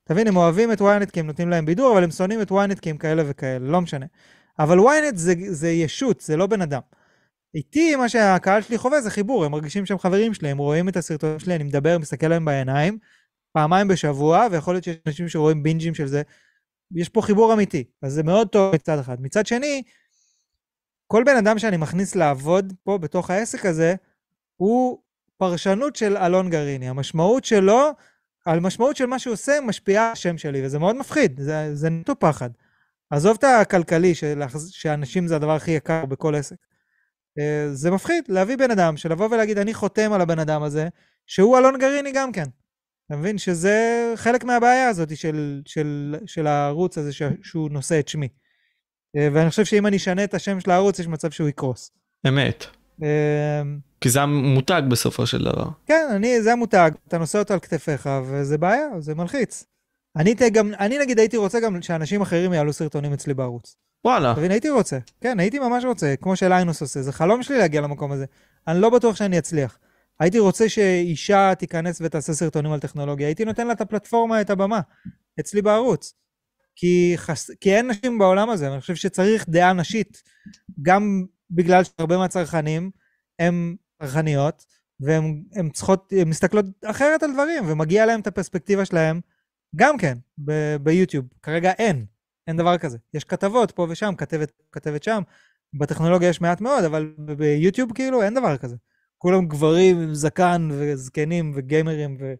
אתה מבין, הם אוהבים את ynet כי הם נותנים להם בידור, אבל הם שונאים את ynet כי הם כאלה וכאלה, לא משנה. אבל ynet זה, זה ישות, זה לא בן אדם. איתי, מה שהקהל שלי חווה זה חיבור, הם מרגישים שהם חברים שלי, הם רואים את הסרטונים שלי, אני מדבר, מסתכל להם בעיניים, פעמיים בשבוע, ויכול להיות שיש אנשים שרואים בינג'ים של זה. יש פה חיבור אמיתי, אז זה מאוד טוב מצד אחד. מצד שני, כל בן אדם שאני מכניס לעבוד פה בתוך העסק הזה, הוא פרשנות של אלון גרעיני. המשמעות שלו, המשמעות של מה שהוא עושה, משפיעה על השם שלי, וזה מאוד מפחיד, זה, זה נטו פחד. עזוב את הכלכלי, שאנשים זה הדבר הכי יקר בכל עסק. אה, זה מפחיד להביא בן אדם, שלבוא ולהגיד, אני חותם על הבן אדם הזה, שהוא אלון גרעיני גם כן. אתה מבין שזה חלק מהבעיה הזאת של, של, של הערוץ הזה ש, שהוא נושא את שמי. אה, ואני חושב שאם אני אשנה את השם של הערוץ, יש מצב שהוא יקרוס. אמת. אה, כי זה המותג בסופו של דבר. כן, אני, זה המותג, אתה נושא אותו על כתפיך, וזה בעיה, זה מלחיץ. אני, גם, אני נגיד הייתי רוצה גם שאנשים אחרים יעלו סרטונים אצלי בערוץ. וואלה. תבין, הייתי רוצה. כן, הייתי ממש רוצה, כמו שליינוס עושה. זה חלום שלי להגיע למקום הזה. אני לא בטוח שאני אצליח. הייתי רוצה שאישה תיכנס ותעשה סרטונים על טכנולוגיה. הייתי נותן לה את הפלטפורמה, את הבמה, אצלי בערוץ. כי, חס... כי אין נשים בעולם הזה, ואני חושב שצריך דעה נשית, גם בגלל שהרבה מהצרכנים הם צרכניות, והן צריכות, הן מסתכלות אחרת על דברים, ומגיע להם את הפרספקטיבה שלהם גם כן ב- ביוטיוב. כרגע אין. אין דבר כזה. יש כתבות פה ושם, כתבת, כתבת שם. בטכנולוגיה יש מעט מאוד, אבל ביוטיוב כאילו אין דבר כזה. כולם גברים עם זקן וזקנים וגיימרים ו...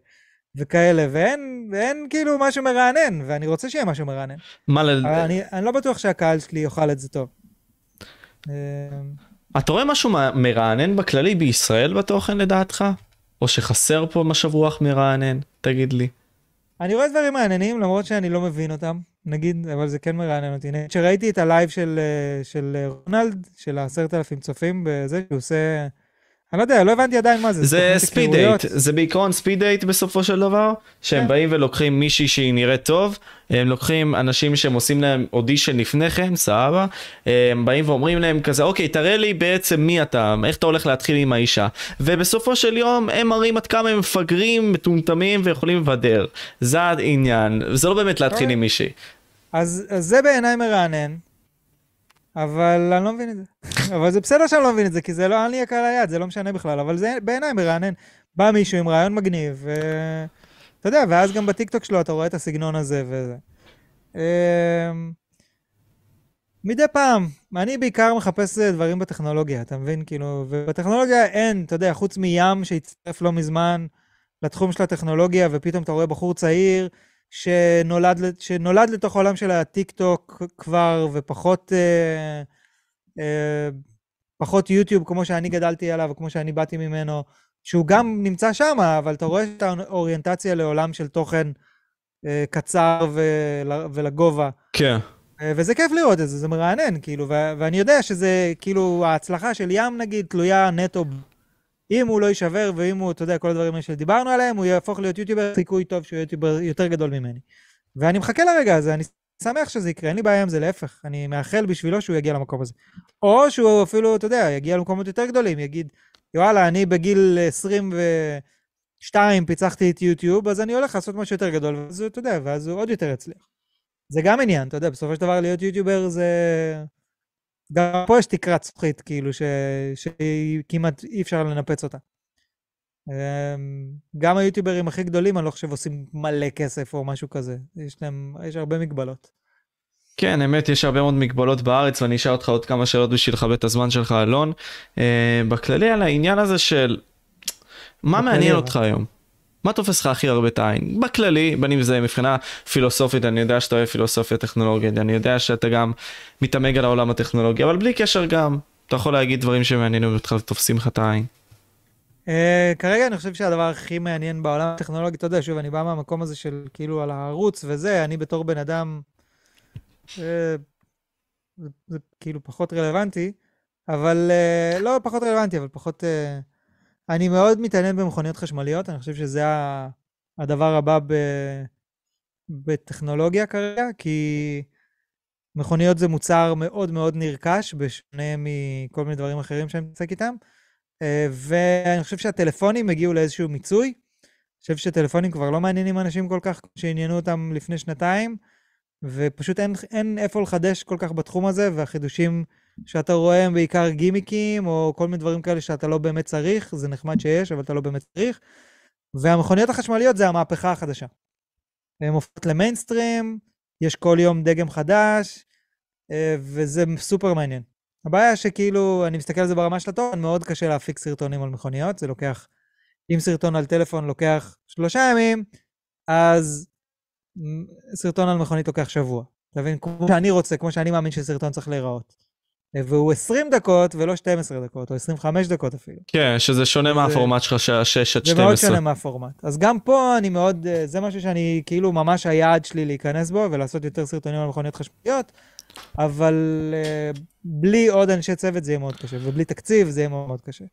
וכאלה, ואין, ואין כאילו משהו מרענן, ואני רוצה שיהיה משהו מרענן. מה ל... אני, אני לא בטוח שהקהל שלי יאכל את זה טוב. אמ, אתה רואה משהו מרענן בכללי בישראל בתוכן לדעתך? או שחסר פה משב רוח מרענן? תגיד לי. אני רואה דברים מעניינים, למרות שאני לא מבין אותם, נגיד, אבל זה כן מרענן אותי. כשראיתי את הלייב של, אה, של רונלד, של העשרת אלפים צופים בזה, שהוא עושה... אני לא יודע, לא הבנתי עדיין מה זה. זה ספיד דייט, זה בעיקרון speed date בסופו של דבר, שהם כן. באים ולוקחים מישהי שהיא נראית טוב, הם לוקחים אנשים שהם עושים להם אודישן לפני כן, סבבה, הם באים ואומרים להם כזה, אוקיי, תראה לי בעצם מי אתה, איך אתה הולך להתחיל עם האישה, ובסופו של יום הם מראים עד כמה הם מפגרים, מטומטמים ויכולים לבדר, זה העניין, זה לא באמת להתחיל עם מישהי. אז, אז זה בעיניי מרענן, אבל אני לא מבין את זה. אבל זה בסדר שאני לא מבין את זה, כי זה לא, אין לי הקהל היד, זה לא משנה בכלל, אבל זה בעיניי מרענן. בא מישהו עם רעיון מגניב, ואתה יודע, ואז גם בטיקטוק שלו אתה רואה את הסגנון הזה וזה. אמ, מדי פעם, אני בעיקר מחפש דברים בטכנולוגיה, אתה מבין? כאילו, ובטכנולוגיה אין, אתה יודע, חוץ מים שהצטרף לא מזמן לתחום של הטכנולוגיה, ופתאום אתה רואה בחור צעיר שנולד, שנולד לתוך העולם של הטיק טוק כבר, ופחות אה, אה, פחות יוטיוב כמו שאני גדלתי עליו, וכמו שאני באתי ממנו, שהוא גם נמצא שם, אבל אתה רואה את האוריינטציה לעולם של תוכן אה, קצר ול, ולגובה. כן. אה, וזה כיף לראות את זה, זה מרענן, כאילו, ו- ואני יודע שזה, כאילו, ההצלחה של ים, נגיד, תלויה נטו אם הוא לא יישבר, ואם הוא, אתה יודע, כל הדברים האלה שדיברנו עליהם, הוא יהפוך להיות יוטיובר, סיכוי טוב שהוא יוטיובר יותר גדול ממני. ואני מחכה לרגע הזה, אני שמח שזה יקרה, אין לי בעיה עם זה, להפך. אני מאחל בשבילו שהוא יגיע למקום הזה. או שהוא אפילו, אתה יודע, יגיע למקומות יותר גדולים, יגיד, וואלה, אני בגיל 22 פיצחתי את יוטיוב, אז אני הולך לעשות משהו יותר גדול, ואז הוא, אתה יודע, ואז הוא עוד יותר יצליח. זה גם עניין, אתה יודע, בסופו של דבר להיות יוטיובר זה... גם פה יש תקרת זכוכית, כאילו, ש... שכמעט אי אפשר לנפץ אותה. אמ, גם היוטיוברים הכי גדולים, אני לא חושב עושים מלא כסף או משהו כזה. יש להם, יש הרבה מגבלות. כן, אמת, יש הרבה מאוד מגבלות בארץ, ואני אשאל אותך עוד כמה שאלות בשביל לכבד את הזמן שלך, אלון. Uh, בכללי על העניין הזה של, מה מעניין אותך היום? מה תופס לך הכי הרבה את העין? בכללי, בין אם זה מבחינה פילוסופית, אני יודע שאתה אוהב פילוסופיה טכנולוגית, אני יודע שאתה גם מתעמג על העולם הטכנולוגי, אבל בלי קשר גם, אתה יכול להגיד דברים שמעניינים אותך ותופסים לך את העין. Uh, כרגע אני חושב שהדבר הכי מעניין בעולם הטכנולוגי, אתה יודע, שוב, אני בא מהמקום הזה של כאילו על הערוץ וזה, אני בתור בן אדם, uh, זה, כאילו פחות רלוונטי, אבל, uh, לא פחות רלוונטי, אבל פחות... אני מאוד מתעניין במכוניות חשמליות, אני חושב שזה הדבר הבא ב... בטכנולוגיה כרגע, כי מכוניות זה מוצר מאוד מאוד נרכש, בשונה מכל מיני דברים אחרים שאני מתעסק איתם. אה, ואני חושב שהטלפונים הגיעו לאיזשהו מיצוי. אני חושב שטלפונים כבר לא מעניינים אנשים כל כך שעניינו אותם לפני שנתיים, ופשוט אין, אין איפה לחדש כל כך בתחום הזה, והחידושים שאתה רואה הם בעיקר גימיקים, או כל מיני דברים כאלה שאתה לא באמת צריך, זה נחמד שיש, אבל אתה לא באמת צריך. והמכוניות החשמליות זה המהפכה החדשה. הן הופכות למיינסטרים, יש כל יום דגם חדש, אה, וזה סופר מעניין. הבעיה שכאילו, אני מסתכל על זה ברמה של התוכן, מאוד קשה להפיק סרטונים על מכוניות, זה לוקח, אם סרטון על טלפון לוקח שלושה ימים, אז סרטון על מכונית לוקח שבוע. אתה מבין? כמו שאני רוצה, כמו שאני מאמין שסרטון צריך להיראות. והוא 20 דקות ולא 12 דקות, או 25 דקות אפילו. כן, שזה שונה מהפורמט שלך של 6 עד 12. זה מאוד שונה מהפורמט. אז גם פה אני מאוד, אה, זה משהו שאני, כאילו, ממש היעד שלי להיכנס בו ולעשות יותר סרטונים על מכוניות חשמליות, אבל uh, בלי עוד אנשי צוות זה יהיה מאוד קשה, ובלי תקציב זה יהיה מאוד קשה.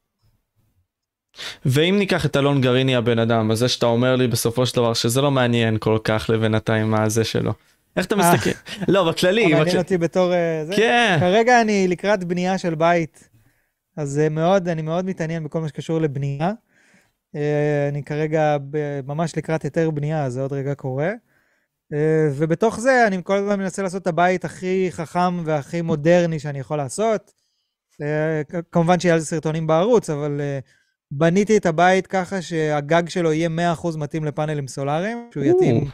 ואם ניקח את אלון גריני הבן אדם, אז זה שאתה אומר לי בסופו של דבר שזה לא מעניין כל כך לבינתיים מה זה שלו. איך אתה אה. מסתכל? לא, בכללי. מעניין אותי בתור... אה, כן. כרגע אני לקראת בנייה של בית, אז מאוד, אני מאוד מתעניין בכל מה שקשור לבנייה. אה, אני כרגע ממש לקראת היתר בנייה, זה עוד רגע קורה. ובתוך זה אני כל הזמן מנסה לעשות את הבית הכי חכם והכי מודרני שאני יכול לעשות. כמובן שיהיה על זה סרטונים בערוץ, אבל בניתי את הבית ככה שהגג שלו יהיה 100% מתאים לפאנלים סולאריים, שהוא יתאים...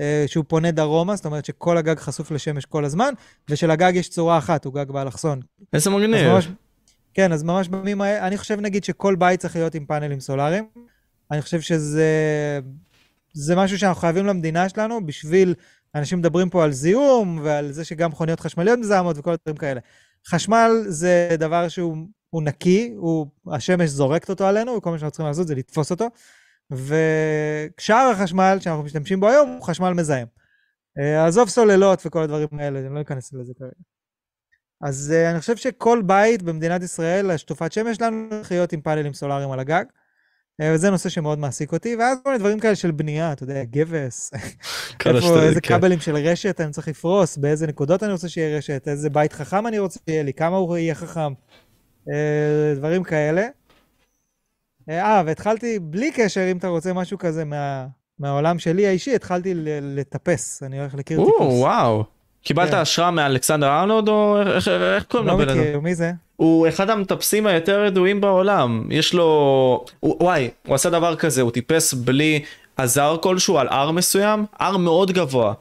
אה, שהוא פונה דרומה, זאת אומרת שכל הגג חשוף לשמש כל הזמן, ושלגג יש צורה אחת, הוא גג באלכסון. איזה מגניב. ממש, כן, אז ממש בימים האלה, אני חושב נגיד שכל בית צריך להיות עם פאנלים סולאריים. אני חושב שזה זה משהו שאנחנו חייבים למדינה שלנו בשביל, אנשים מדברים פה על זיהום ועל זה שגם מכוניות חשמליות מזהמות וכל הדברים כאלה. חשמל זה דבר שהוא נקי, הוא, השמש זורקת אותו עלינו, וכל מה שאנחנו צריכים לעשות זה לתפוס אותו. ושאר החשמל שאנחנו משתמשים בו היום הוא חשמל מזהם. אה, עזוב סוללות וכל הדברים האלה, אני לא אכנס לזה כרגע. אז uh, אני חושב שכל בית במדינת ישראל, השטופת שמש שלנו, צריך להיות עם פאנלים סולאריים על הגג. Uh, וזה נושא שמאוד מעסיק אותי, ואז כל מיני דברים כאלה של בנייה, אתה יודע, גבס, איפה, איזה כן. כבלים של רשת אני צריך לפרוס, באיזה נקודות אני רוצה שיהיה רשת, איזה בית חכם אני רוצה שיהיה לי, כמה הוא יהיה חכם, דברים כאלה. אה, והתחלתי, בלי קשר, אם אתה רוצה משהו כזה מה, מהעולם שלי האישי, התחלתי לטפס, אני הולך לקיר טיפוס. וואו. קיבלת כן. השראה מאלכסנדר ארנוד או איך, איך קוראים לו? לא מכיר, מי זה? הוא אחד המטפסים היותר ידועים בעולם. יש לו... הוא, וואי, הוא עשה דבר כזה, הוא טיפס בלי עזר כלשהו על הר מסוים, הר מאוד גבוה.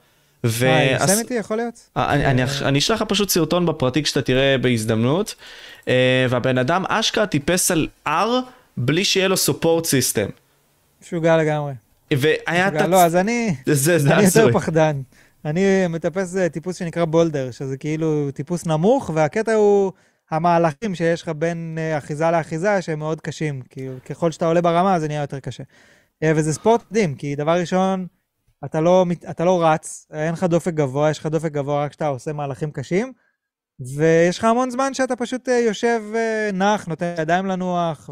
ו... אה, איתי יכול להיות? אה, אני, אני, אני אשלח לך פשוט סרטון בפרטי כשאתה תראה בהזדמנות. אה, והבן אדם אשכרה טיפס על הר בלי שיהיה לו סופורט סיסטם. משוגע לגמרי. והיה... משוגע, תצ... לא, אז אני... זה, זה אני יותר פחדן. אני מטפס טיפוס שנקרא בולדר, שזה כאילו טיפוס נמוך, והקטע הוא המהלכים שיש לך בין אה, אחיזה לאחיזה שהם מאוד קשים. כאילו, ככל שאתה עולה ברמה זה נהיה יותר קשה. אה, וזה ספורט מדהים, כי דבר ראשון, אתה לא, אתה לא רץ, אין לך דופק גבוה, יש לך דופק גבוה רק כשאתה עושה מהלכים קשים, ויש לך המון זמן שאתה פשוט אה, יושב נח, נותן ידיים לנוח,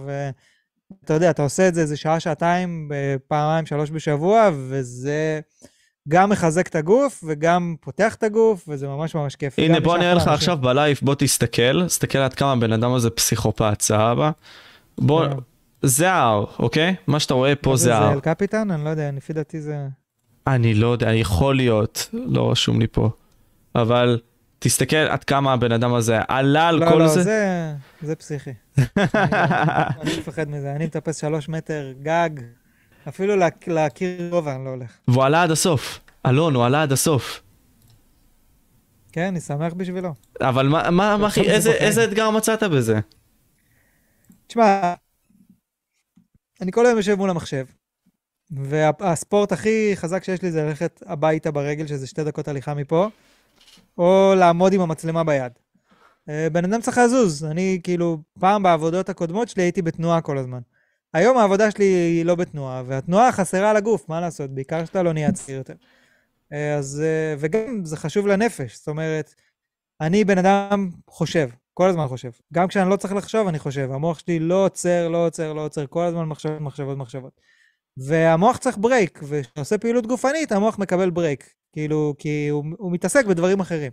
ואתה יודע, אתה עושה את זה איזה שעה, שעתיים, פעמיים, שלוש בשבוע, וזה... גם מחזק את הגוף וגם פותח את הגוף, וזה ממש ממש כיף. הנה בוא נראה לך עכשיו בלייב, בוא תסתכל, תסתכל עד כמה הבן אדם הזה פסיכופת, סבבה? בוא. זה ההר, אוקיי? מה שאתה רואה פה זה ההר. זה אל קפיטן? אני לא יודע, לפי דעתי זה... אני לא יודע, יכול להיות, לא רשום לי פה. אבל תסתכל עד כמה הבן אדם הזה עלה על לא, כל לא, זה. לא, זה, זה פסיכי. אני מפחד מזה, אני מטפס שלוש מטר גג, אפילו להכיר גובה אני לא הולך. והוא עלה עד הסוף. אלון, הוא עלה עד הסוף. כן, אני שמח בשבילו. אבל מה, מה, מה אחי, איזה, איזה אתגר מצאת בזה? תשמע, אני כל היום יושב מול המחשב, והספורט הכי חזק שיש לי זה ללכת הביתה ברגל, שזה שתי דקות הליכה מפה, או לעמוד עם המצלמה ביד. אה, בן אדם צריך לזוז. אני, כאילו, פעם בעבודות הקודמות שלי הייתי בתנועה כל הזמן. היום העבודה שלי היא לא בתנועה, והתנועה חסרה לגוף, מה לעשות? בעיקר שאתה לא נהיה צעיר יותר. אה, אז, אה, וגם זה חשוב לנפש, זאת אומרת, אני בן אדם חושב, כל הזמן חושב. גם כשאני לא צריך לחשוב, אני חושב. המוח שלי לא עוצר, לא עוצר, לא עוצר, כל הזמן מחשבות, מחשבות, מחשבות. והמוח צריך break, וכשאתה עושה פעילות גופנית, המוח מקבל break. כאילו, כי הוא, הוא מתעסק בדברים אחרים.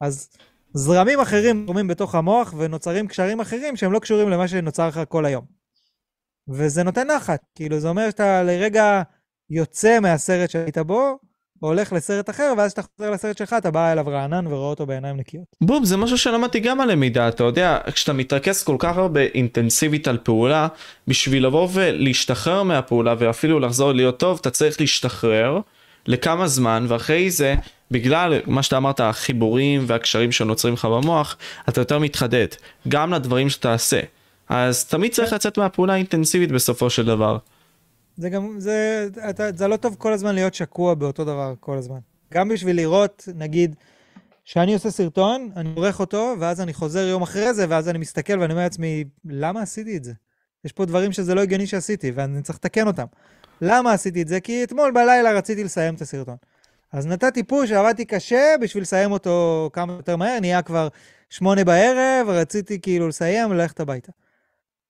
אז זרמים אחרים זורמים בתוך המוח, ונוצרים קשרים אחרים שהם לא קשורים למה שנוצר לך כל היום. וזה נותן נחת, כאילו, זה אומר שאתה לרגע יוצא מהסרט שהיית בו, הולך לסרט אחר, ואז כשאתה חוזר לסרט שלך, אתה בא אליו רענן ורואה אותו בעיניים נקיות. בום, זה משהו שלמדתי גם על למידה, אתה יודע, כשאתה מתרכז כל כך הרבה אינטנסיבית על פעולה, בשביל לבוא ולהשתחרר מהפעולה ואפילו לחזור להיות טוב, אתה צריך להשתחרר לכמה זמן, ואחרי זה, בגלל מה שאתה אמרת, החיבורים והקשרים שנוצרים לך במוח, אתה יותר מתחדד, גם לדברים שאתה עושה. אז תמיד צריך. לצאת מהפעולה האינטנסיבית בסופו של דבר. זה גם, זה, אתה, זה לא טוב כל הזמן להיות שקוע באותו דבר כל הזמן. גם בשביל לראות, נגיד, שאני עושה סרטון, אני עורך אותו, ואז אני חוזר יום אחרי זה, ואז אני מסתכל ואני אומר לעצמי, למה עשיתי את זה? יש פה דברים שזה לא הגיוני שעשיתי, ואני צריך לתקן אותם. למה עשיתי את זה? כי אתמול בלילה רציתי לסיים את הסרטון. אז נתתי פוש, עבדתי קשה בשביל לסיים אותו כמה יותר מהר, נהיה כבר שמונה בערב, רציתי כאילו לסיים וללכת הביתה.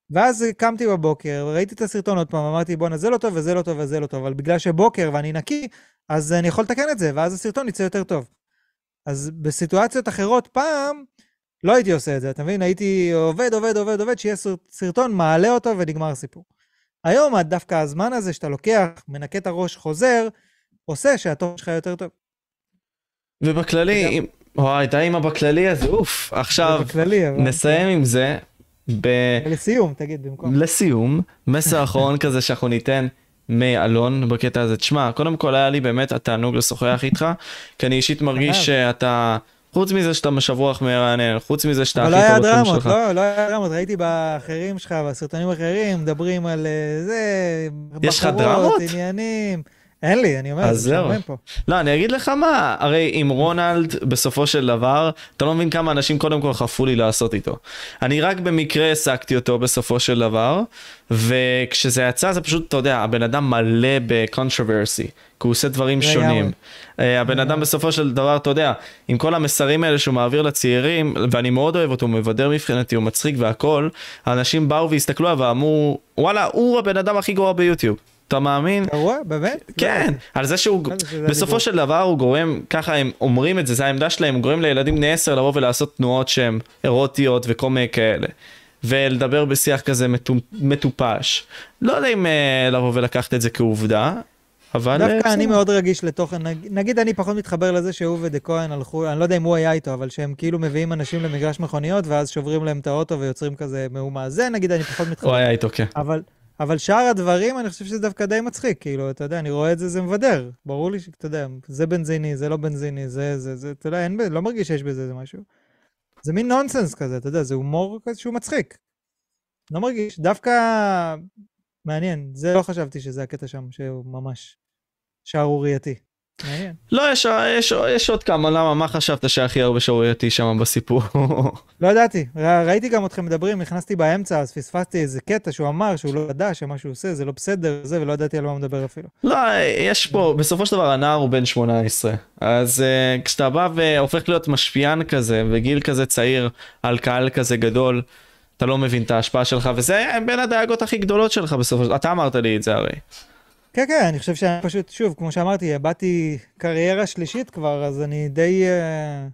ואז קמתי בבוקר, ראיתי את הסרטון עוד פעם, אמרתי, בואנה, זה לא טוב וזה לא טוב וזה לא טוב, אבל בגלל שבוקר ואני נקי, אז אני יכול לתקן את זה, ואז הסרטון יצא יותר טוב. אז בסיטואציות אחרות פעם, לא הייתי עושה את זה, אתה מבין? הייתי עובד, עובד, עובד, עובד, שיהיה סרטון, מעלה אותו ונגמר הסיפור. היום דווקא הזמן הזה שאתה לוקח, מנקה את הראש, חוזר, עושה שהתוכן שלך יותר טוב. ובכללי, וואי, די עם הבכללי הזה, אוף. עכשיו, נסיים עם זה. ב... לסיום, תגיד, במקום. לסיום, מסר אחרון כזה שאנחנו ניתן מאלון בקטע הזה. תשמע, קודם כל היה לי באמת התענוג לשוחח איתך, כי אני אישית מרגיש שאתה... חוץ מזה שאתה משב רוח מרענן, חוץ מזה שאתה הכי טוב בתחום שלך. אבל לא היה דרמות, לא, לא היה דרמות, ראיתי באחרים שלך, בסרטונים אחרים, מדברים על אה, זה, יש לך דרמות? עניינים. אין לי, אני אומר, אז זה זהו. לא, אני אגיד לך מה, הרי עם רונלד, בסופו של דבר, אתה לא מבין כמה אנשים קודם כל חפרו לי לעשות איתו. אני רק במקרה העסקתי אותו בסופו של דבר, וכשזה יצא זה פשוט, אתה יודע, הבן אדם מלא ב controversy, כי הוא עושה דברים שונים. אה, הבן אדם בסופו של דבר, אתה יודע, עם כל המסרים האלה שהוא מעביר לצעירים, ואני מאוד אוהב אותו, הוא מבדר מבחינתי, הוא מצחיק והכל, האנשים באו והסתכלו עליו ואמרו, וואלה, הוא הבן אדם הכי גרוע ביוטיוב. אתה מאמין? גרוע? באמת? כן, על זה שהוא, לא בסופו. של דבר הוא גורם, ככה הם אומרים את זה, זה העמדה שלהם, הוא גורם לילדים בני 10 לבוא ולעשות תנועות שהן אירוטיות וכל מיני כאלה. ולדבר בשיח כזה מטו- מטופש. לא יודע אם אה, לבוא ולקחת את זה כעובדה, אבל... אה, דווקא אני. מאוד רגיש לתוכן, נג- נגיד אני פחות מתחבר לזה שהוא ודה כהן הלכו, אני לא יודע אם הוא היה איתו, אבל שהם כאילו מביאים אנשים למגרש מכוניות, ואז שוברים להם את האוטו ויוצרים כזה מהומה. זה נגיד אני פחות הוא מתחבר. היה איתו, כן. אבל, אבל שאר הדברים, אני חושב שזה דווקא די מצחיק, כאילו, אתה יודע, אני רואה את זה, זה מבדר. ברור לי שאתה יודע, זה בנזיני, זה לא בנזיני, זה, זה, זה, אתה יודע, אין, לא מרגיש שיש בזה איזה משהו. זה מין נונסנס כזה, אתה יודע, זה הומור כזה שהוא מצחיק. לא מרגיש, דווקא מעניין, זה לא חשבתי שזה הקטע שם, שהוא ממש שערורייתי. לא, יש, יש, יש עוד כמה, למה, מה חשבת שהכי הרבה שערורייתי שם בסיפור? לא ידעתי, ר- ראיתי גם אתכם מדברים, נכנסתי באמצע, אז פספסתי איזה קטע שהוא אמר שהוא לא ידע שמה שהוא עושה זה לא בסדר, זה, ולא ידעתי על מה הוא מדבר אפילו. לא, יש פה, בסופו של דבר הנער הוא בן 18, אז uh, כשאתה בא והופך להיות משפיען כזה, בגיל כזה צעיר, על קהל כזה גדול, אתה לא מבין את ההשפעה שלך, וזה בין הדאגות הכי גדולות שלך בסופו של דבר, אתה אמרת לי את זה הרי. כן, כן, אני חושב שאני פשוט, שוב, כמו שאמרתי, באתי קריירה שלישית כבר, אז אני די, אה,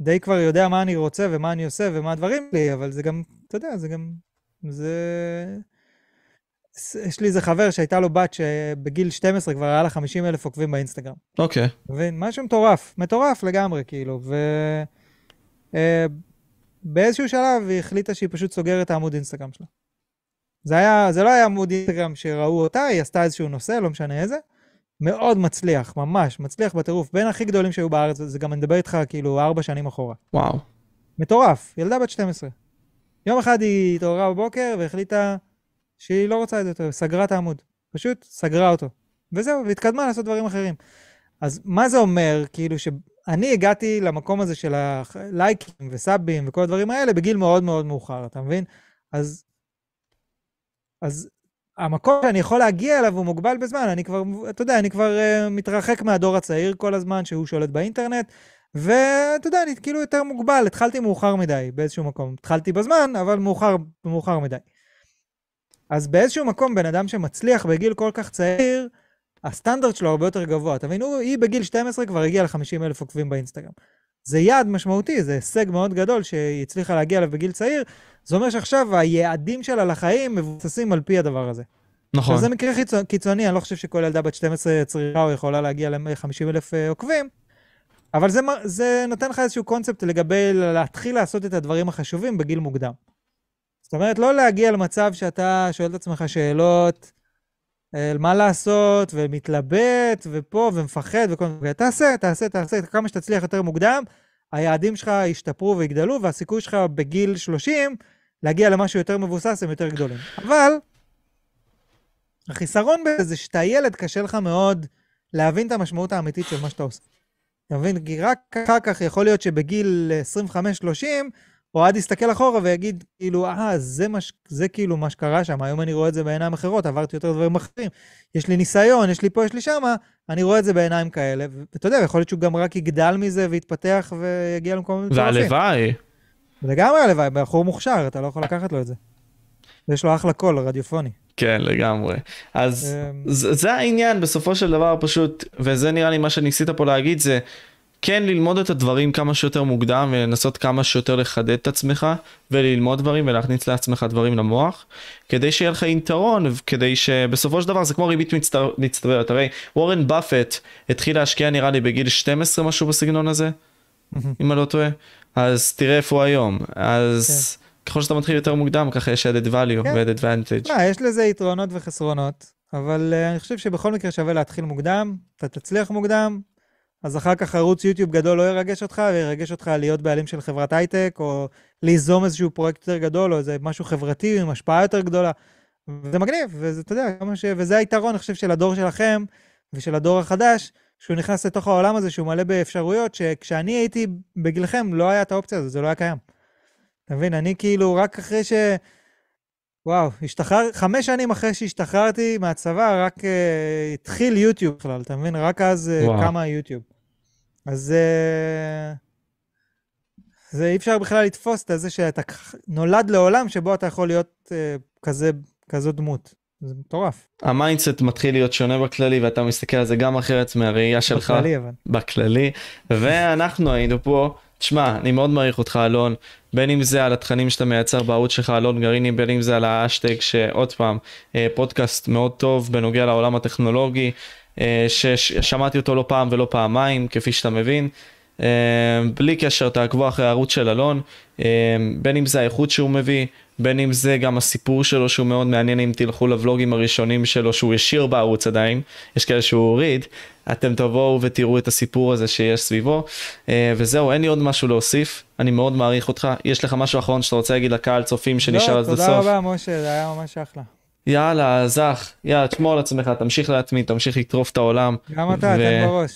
די כבר יודע מה אני רוצה ומה אני עושה ומה הדברים שלי, אבל זה גם, אתה יודע, זה גם, זה... יש לי איזה חבר שהייתה לו בת שבגיל 12 כבר היה לה 50 אלף עוקבים באינסטגרם. אוקיי. אתה מבין? משהו מטורף, מטורף לגמרי, כאילו, ו... אה, באיזשהו שלב היא החליטה שהיא פשוט סוגרת את העמוד אינסטגרם שלה. זה, היה, זה לא היה עמוד אינסטגרם שראו אותה, היא עשתה איזשהו נושא, לא משנה איזה. מאוד מצליח, ממש, מצליח בטירוף. בין הכי גדולים שהיו בארץ, זה גם אני מדבר איתך כאילו ארבע שנים אחורה. וואו. מטורף, ילדה בת 12. יום אחד היא התעוררה בבוקר והחליטה שהיא לא רוצה את זה יותר, סגרה את העמוד. פשוט סגרה אותו. וזהו, והתקדמה לעשות דברים אחרים. אז מה זה אומר, כאילו, שאני הגעתי למקום הזה של הלייקים וסאבים וכל הדברים האלה בגיל מאוד מאוד מאוחר, אתה מבין? אז, אז המקום שאני יכול להגיע אליו הוא מוגבל בזמן, אני כבר, אתה יודע, אני כבר uh, מתרחק מהדור הצעיר כל הזמן, שהוא שולט באינטרנט, ואתה יודע, אני כאילו יותר מוגבל, התחלתי מאוחר מדי באיזשהו מקום. התחלתי בזמן, אבל מאוחר, מאוחר מדי. אז באיזשהו מקום, בן אדם שמצליח בגיל כל כך צעיר, הסטנדרט שלו הרבה יותר גבוה. אתה מבין? הוא, היא בגיל 12 כבר הגיעה ל-50 אלף עוקבים באינסטגרם. זה יעד משמעותי, זה הישג מאוד גדול שהיא הצליחה להגיע אליו בגיל צעיר. זה אומר שעכשיו היעדים שלה לחיים מבוססים על פי הדבר הזה. נכון. זה מקרה חיצוני, קיצוני, אני לא חושב שכל ילדה בת 12 צריכה או יכולה להגיע ל-50 אלף אה, עוקבים, אבל זה, זה נותן לך איזשהו קונספט לגבי להתחיל לעשות את הדברים החשובים בגיל מוקדם. זאת אומרת, לא להגיע למצב שאתה שואל את עצמך שאלות מה לעשות, ומתלבט, ופה, ומפחד, וכל מיני... תעשה, תעשה, תעשה, כמה שתצליח יותר מוקדם, היעדים שלך ישתפרו ויגדלו, והסיכוי שלך בגיל 30 להגיע למשהו יותר מבוסס הם יותר גדולים. אבל החיסרון בזה זה שאתה ילד, קשה לך מאוד להבין את המשמעות האמיתית של מה שאתה עושה. אתה מבין? כי רק אחר כך יכול להיות שבגיל 25-30, אוהד יסתכל אחורה ויגיד, כאילו, אה, זה, מה ש... זה כאילו מה שקרה שם, היום אני רואה את זה בעיניים אחרות, עברתי יותר דברים אחרים. יש לי ניסיון, יש לי פה, יש לי שמה, אני רואה את זה בעיניים כאלה, ואתה יודע, יכול להיות שהוא גם רק יגדל מזה ויתפתח ויגיע מטורפים. והלוואי. לגמרי הלוואי, בחור מוכשר, אתה לא יכול לקחת לו את זה. יש לו אחלה קול, רדיופוני. כן, לגמרי. אז אמ, זה העניין בסופו של דבר פשוט, וזה נראה לי מה שניסית פה להגיד, זה כן ללמוד את הדברים כמה שיותר מוקדם ולנסות כמה שיותר לחדד את עצמך וללמוד דברים ולהכניס לעצמך דברים למוח כדי שיהיה לך יתרון כדי שבסופו של דבר זה כמו ריבית מצטבר- מצטברת. הרי וורן באפט התחיל להשקיע נראה לי בגיל 12 משהו בסגנון הזה אם אני לא טועה. אז תראה איפה הוא היום. אז ככל שאתה מתחיל יותר מוקדם ככה יש added value כן. ו-added advantage. מה, יש לזה יתרונות וחסרונות, אבל uh, אני חושב שבכל מקרה שווה להתחיל מוקדם, אתה תצליח מוקדם, אז אחר כך ערוץ יוטיוב גדול לא ירגש אותך, וירגש אותך להיות בעלים של חברת הייטק, או ליזום איזשהו פרויקט יותר גדול, או איזה משהו חברתי עם השפעה יותר גדולה. וזה מגניב, וזה, אתה יודע, ש... וזה היתרון, אני חושב, של הדור שלכם, ושל הדור החדש, שהוא נכנס לתוך העולם הזה שהוא מלא באפשרויות, שכשאני הייתי בגילכם לא היה את האופציה הזאת, זה לא היה קיים. אתה מבין? אני כאילו, רק אחרי ש... וואו, השתחרר, חמש שנים אחרי שהשתחררתי מהצבא, רק uh, התחיל יוטיוב בכלל, אתה מבין? רק אז uh, וואו. קמה יוטיוב. אז אה, זה אי אפשר בכלל לתפוס את זה שאתה נולד לעולם שבו אתה יכול להיות אה, כזה, כזו דמות. זה מטורף. ה mindset מתחיל להיות שונה בכללי ואתה מסתכל על זה גם אחרת מהראייה שלך. בכללי, אבל. בכללי, ואנחנו היינו פה. תשמע, אני מאוד מעריך אותך אלון, בין אם זה על התכנים שאתה מייצר בערוץ שלך אלון גרעיני, בין אם זה על האשטג שעוד פעם, אה, פודקאסט מאוד טוב בנוגע לעולם הטכנולוגי, אה, ששמעתי אותו לא פעם ולא פעמיים, כפי שאתה מבין. אה, בלי קשר, תעקבו אחרי הערוץ של אלון, בין אם זה האיכות שהוא מביא, בין אם זה גם הסיפור שלו שהוא מאוד מעניין אם תלכו לבלוגים הראשונים שלו שהוא השאיר בערוץ עדיין, יש כאלה שהוא הוריד, אתם תבואו ותראו את הסיפור הזה שיש סביבו. אה, וזהו, אין לי עוד משהו להוסיף, אני מאוד מעריך אותך. יש לך משהו אחרון שאתה רוצה להגיד לקהל צופים שנשאר לא, עד תודה הסוף? רבה, משה, זה היה ממש אחלה. יאללה, זך, יאללה, תשמור על עצמך, תמשיך להתמיד, תמשיך לטרוף את העולם. גם אתה, תן בראש.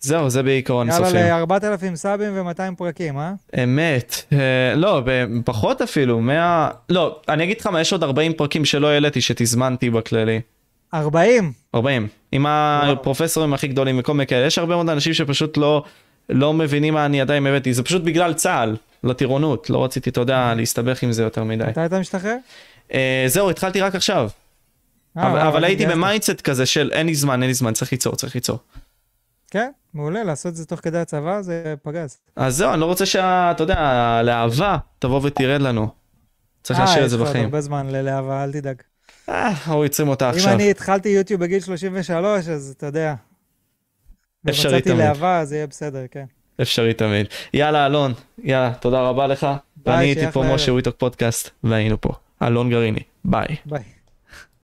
זהו, זה בעיקרון יאללה, צופים. ל-4,000 סאבים ו-200 פרקים, אה? אמת, אה, לא, פחות אפילו, 100, לא, אני אגיד לך מה, יש עוד 40 פרקים שלא העליתי שתזמנתי בכללי. 40. 40. עם הפרופסורים הכי גדולים וכל מיני כאלה. יש הרבה מאוד אנשים שפשוט לא, לא מבינים מה אני עדיין הבאתי. זה פשוט בגלל צה"ל, לטירונות. לא רציתי, אתה יודע, להסתבך עם זה יותר מדי. מתי אתה משתחרר? אה, זהו, התחלתי רק עכשיו. אה, אבל, וואו, אבל הייתי. ב mindset כזה של אין לי זמן, אין לי זמן, צריך ליצור, צריך ליצור. כן, מעולה, לעשות את זה תוך כדי הצבא זה פגז. אז זהו, אני לא רוצה שה... אתה יודע, הלהבה תבוא ותרד לנו. צריך להשאיר את זה אה, יש עוד בחיים. הרבה זמן ללהבה, אל תדאג. אה, הוא יוצרים אותה גם עכשיו. אני התחלתי יוטיוב בגיל 33, אז אתה יודע. אפשרי ומצאתי תמיד. להבה, אז יהיה בסדר, כן. אפשרי תמיד. יאללה, אלון, יאללה, תודה רבה לך. ואני הייתי שיהיה פה אחלה משה. וויטוק פודקאסט, והיינו פה. אלון גרעיני, ביי. ביי.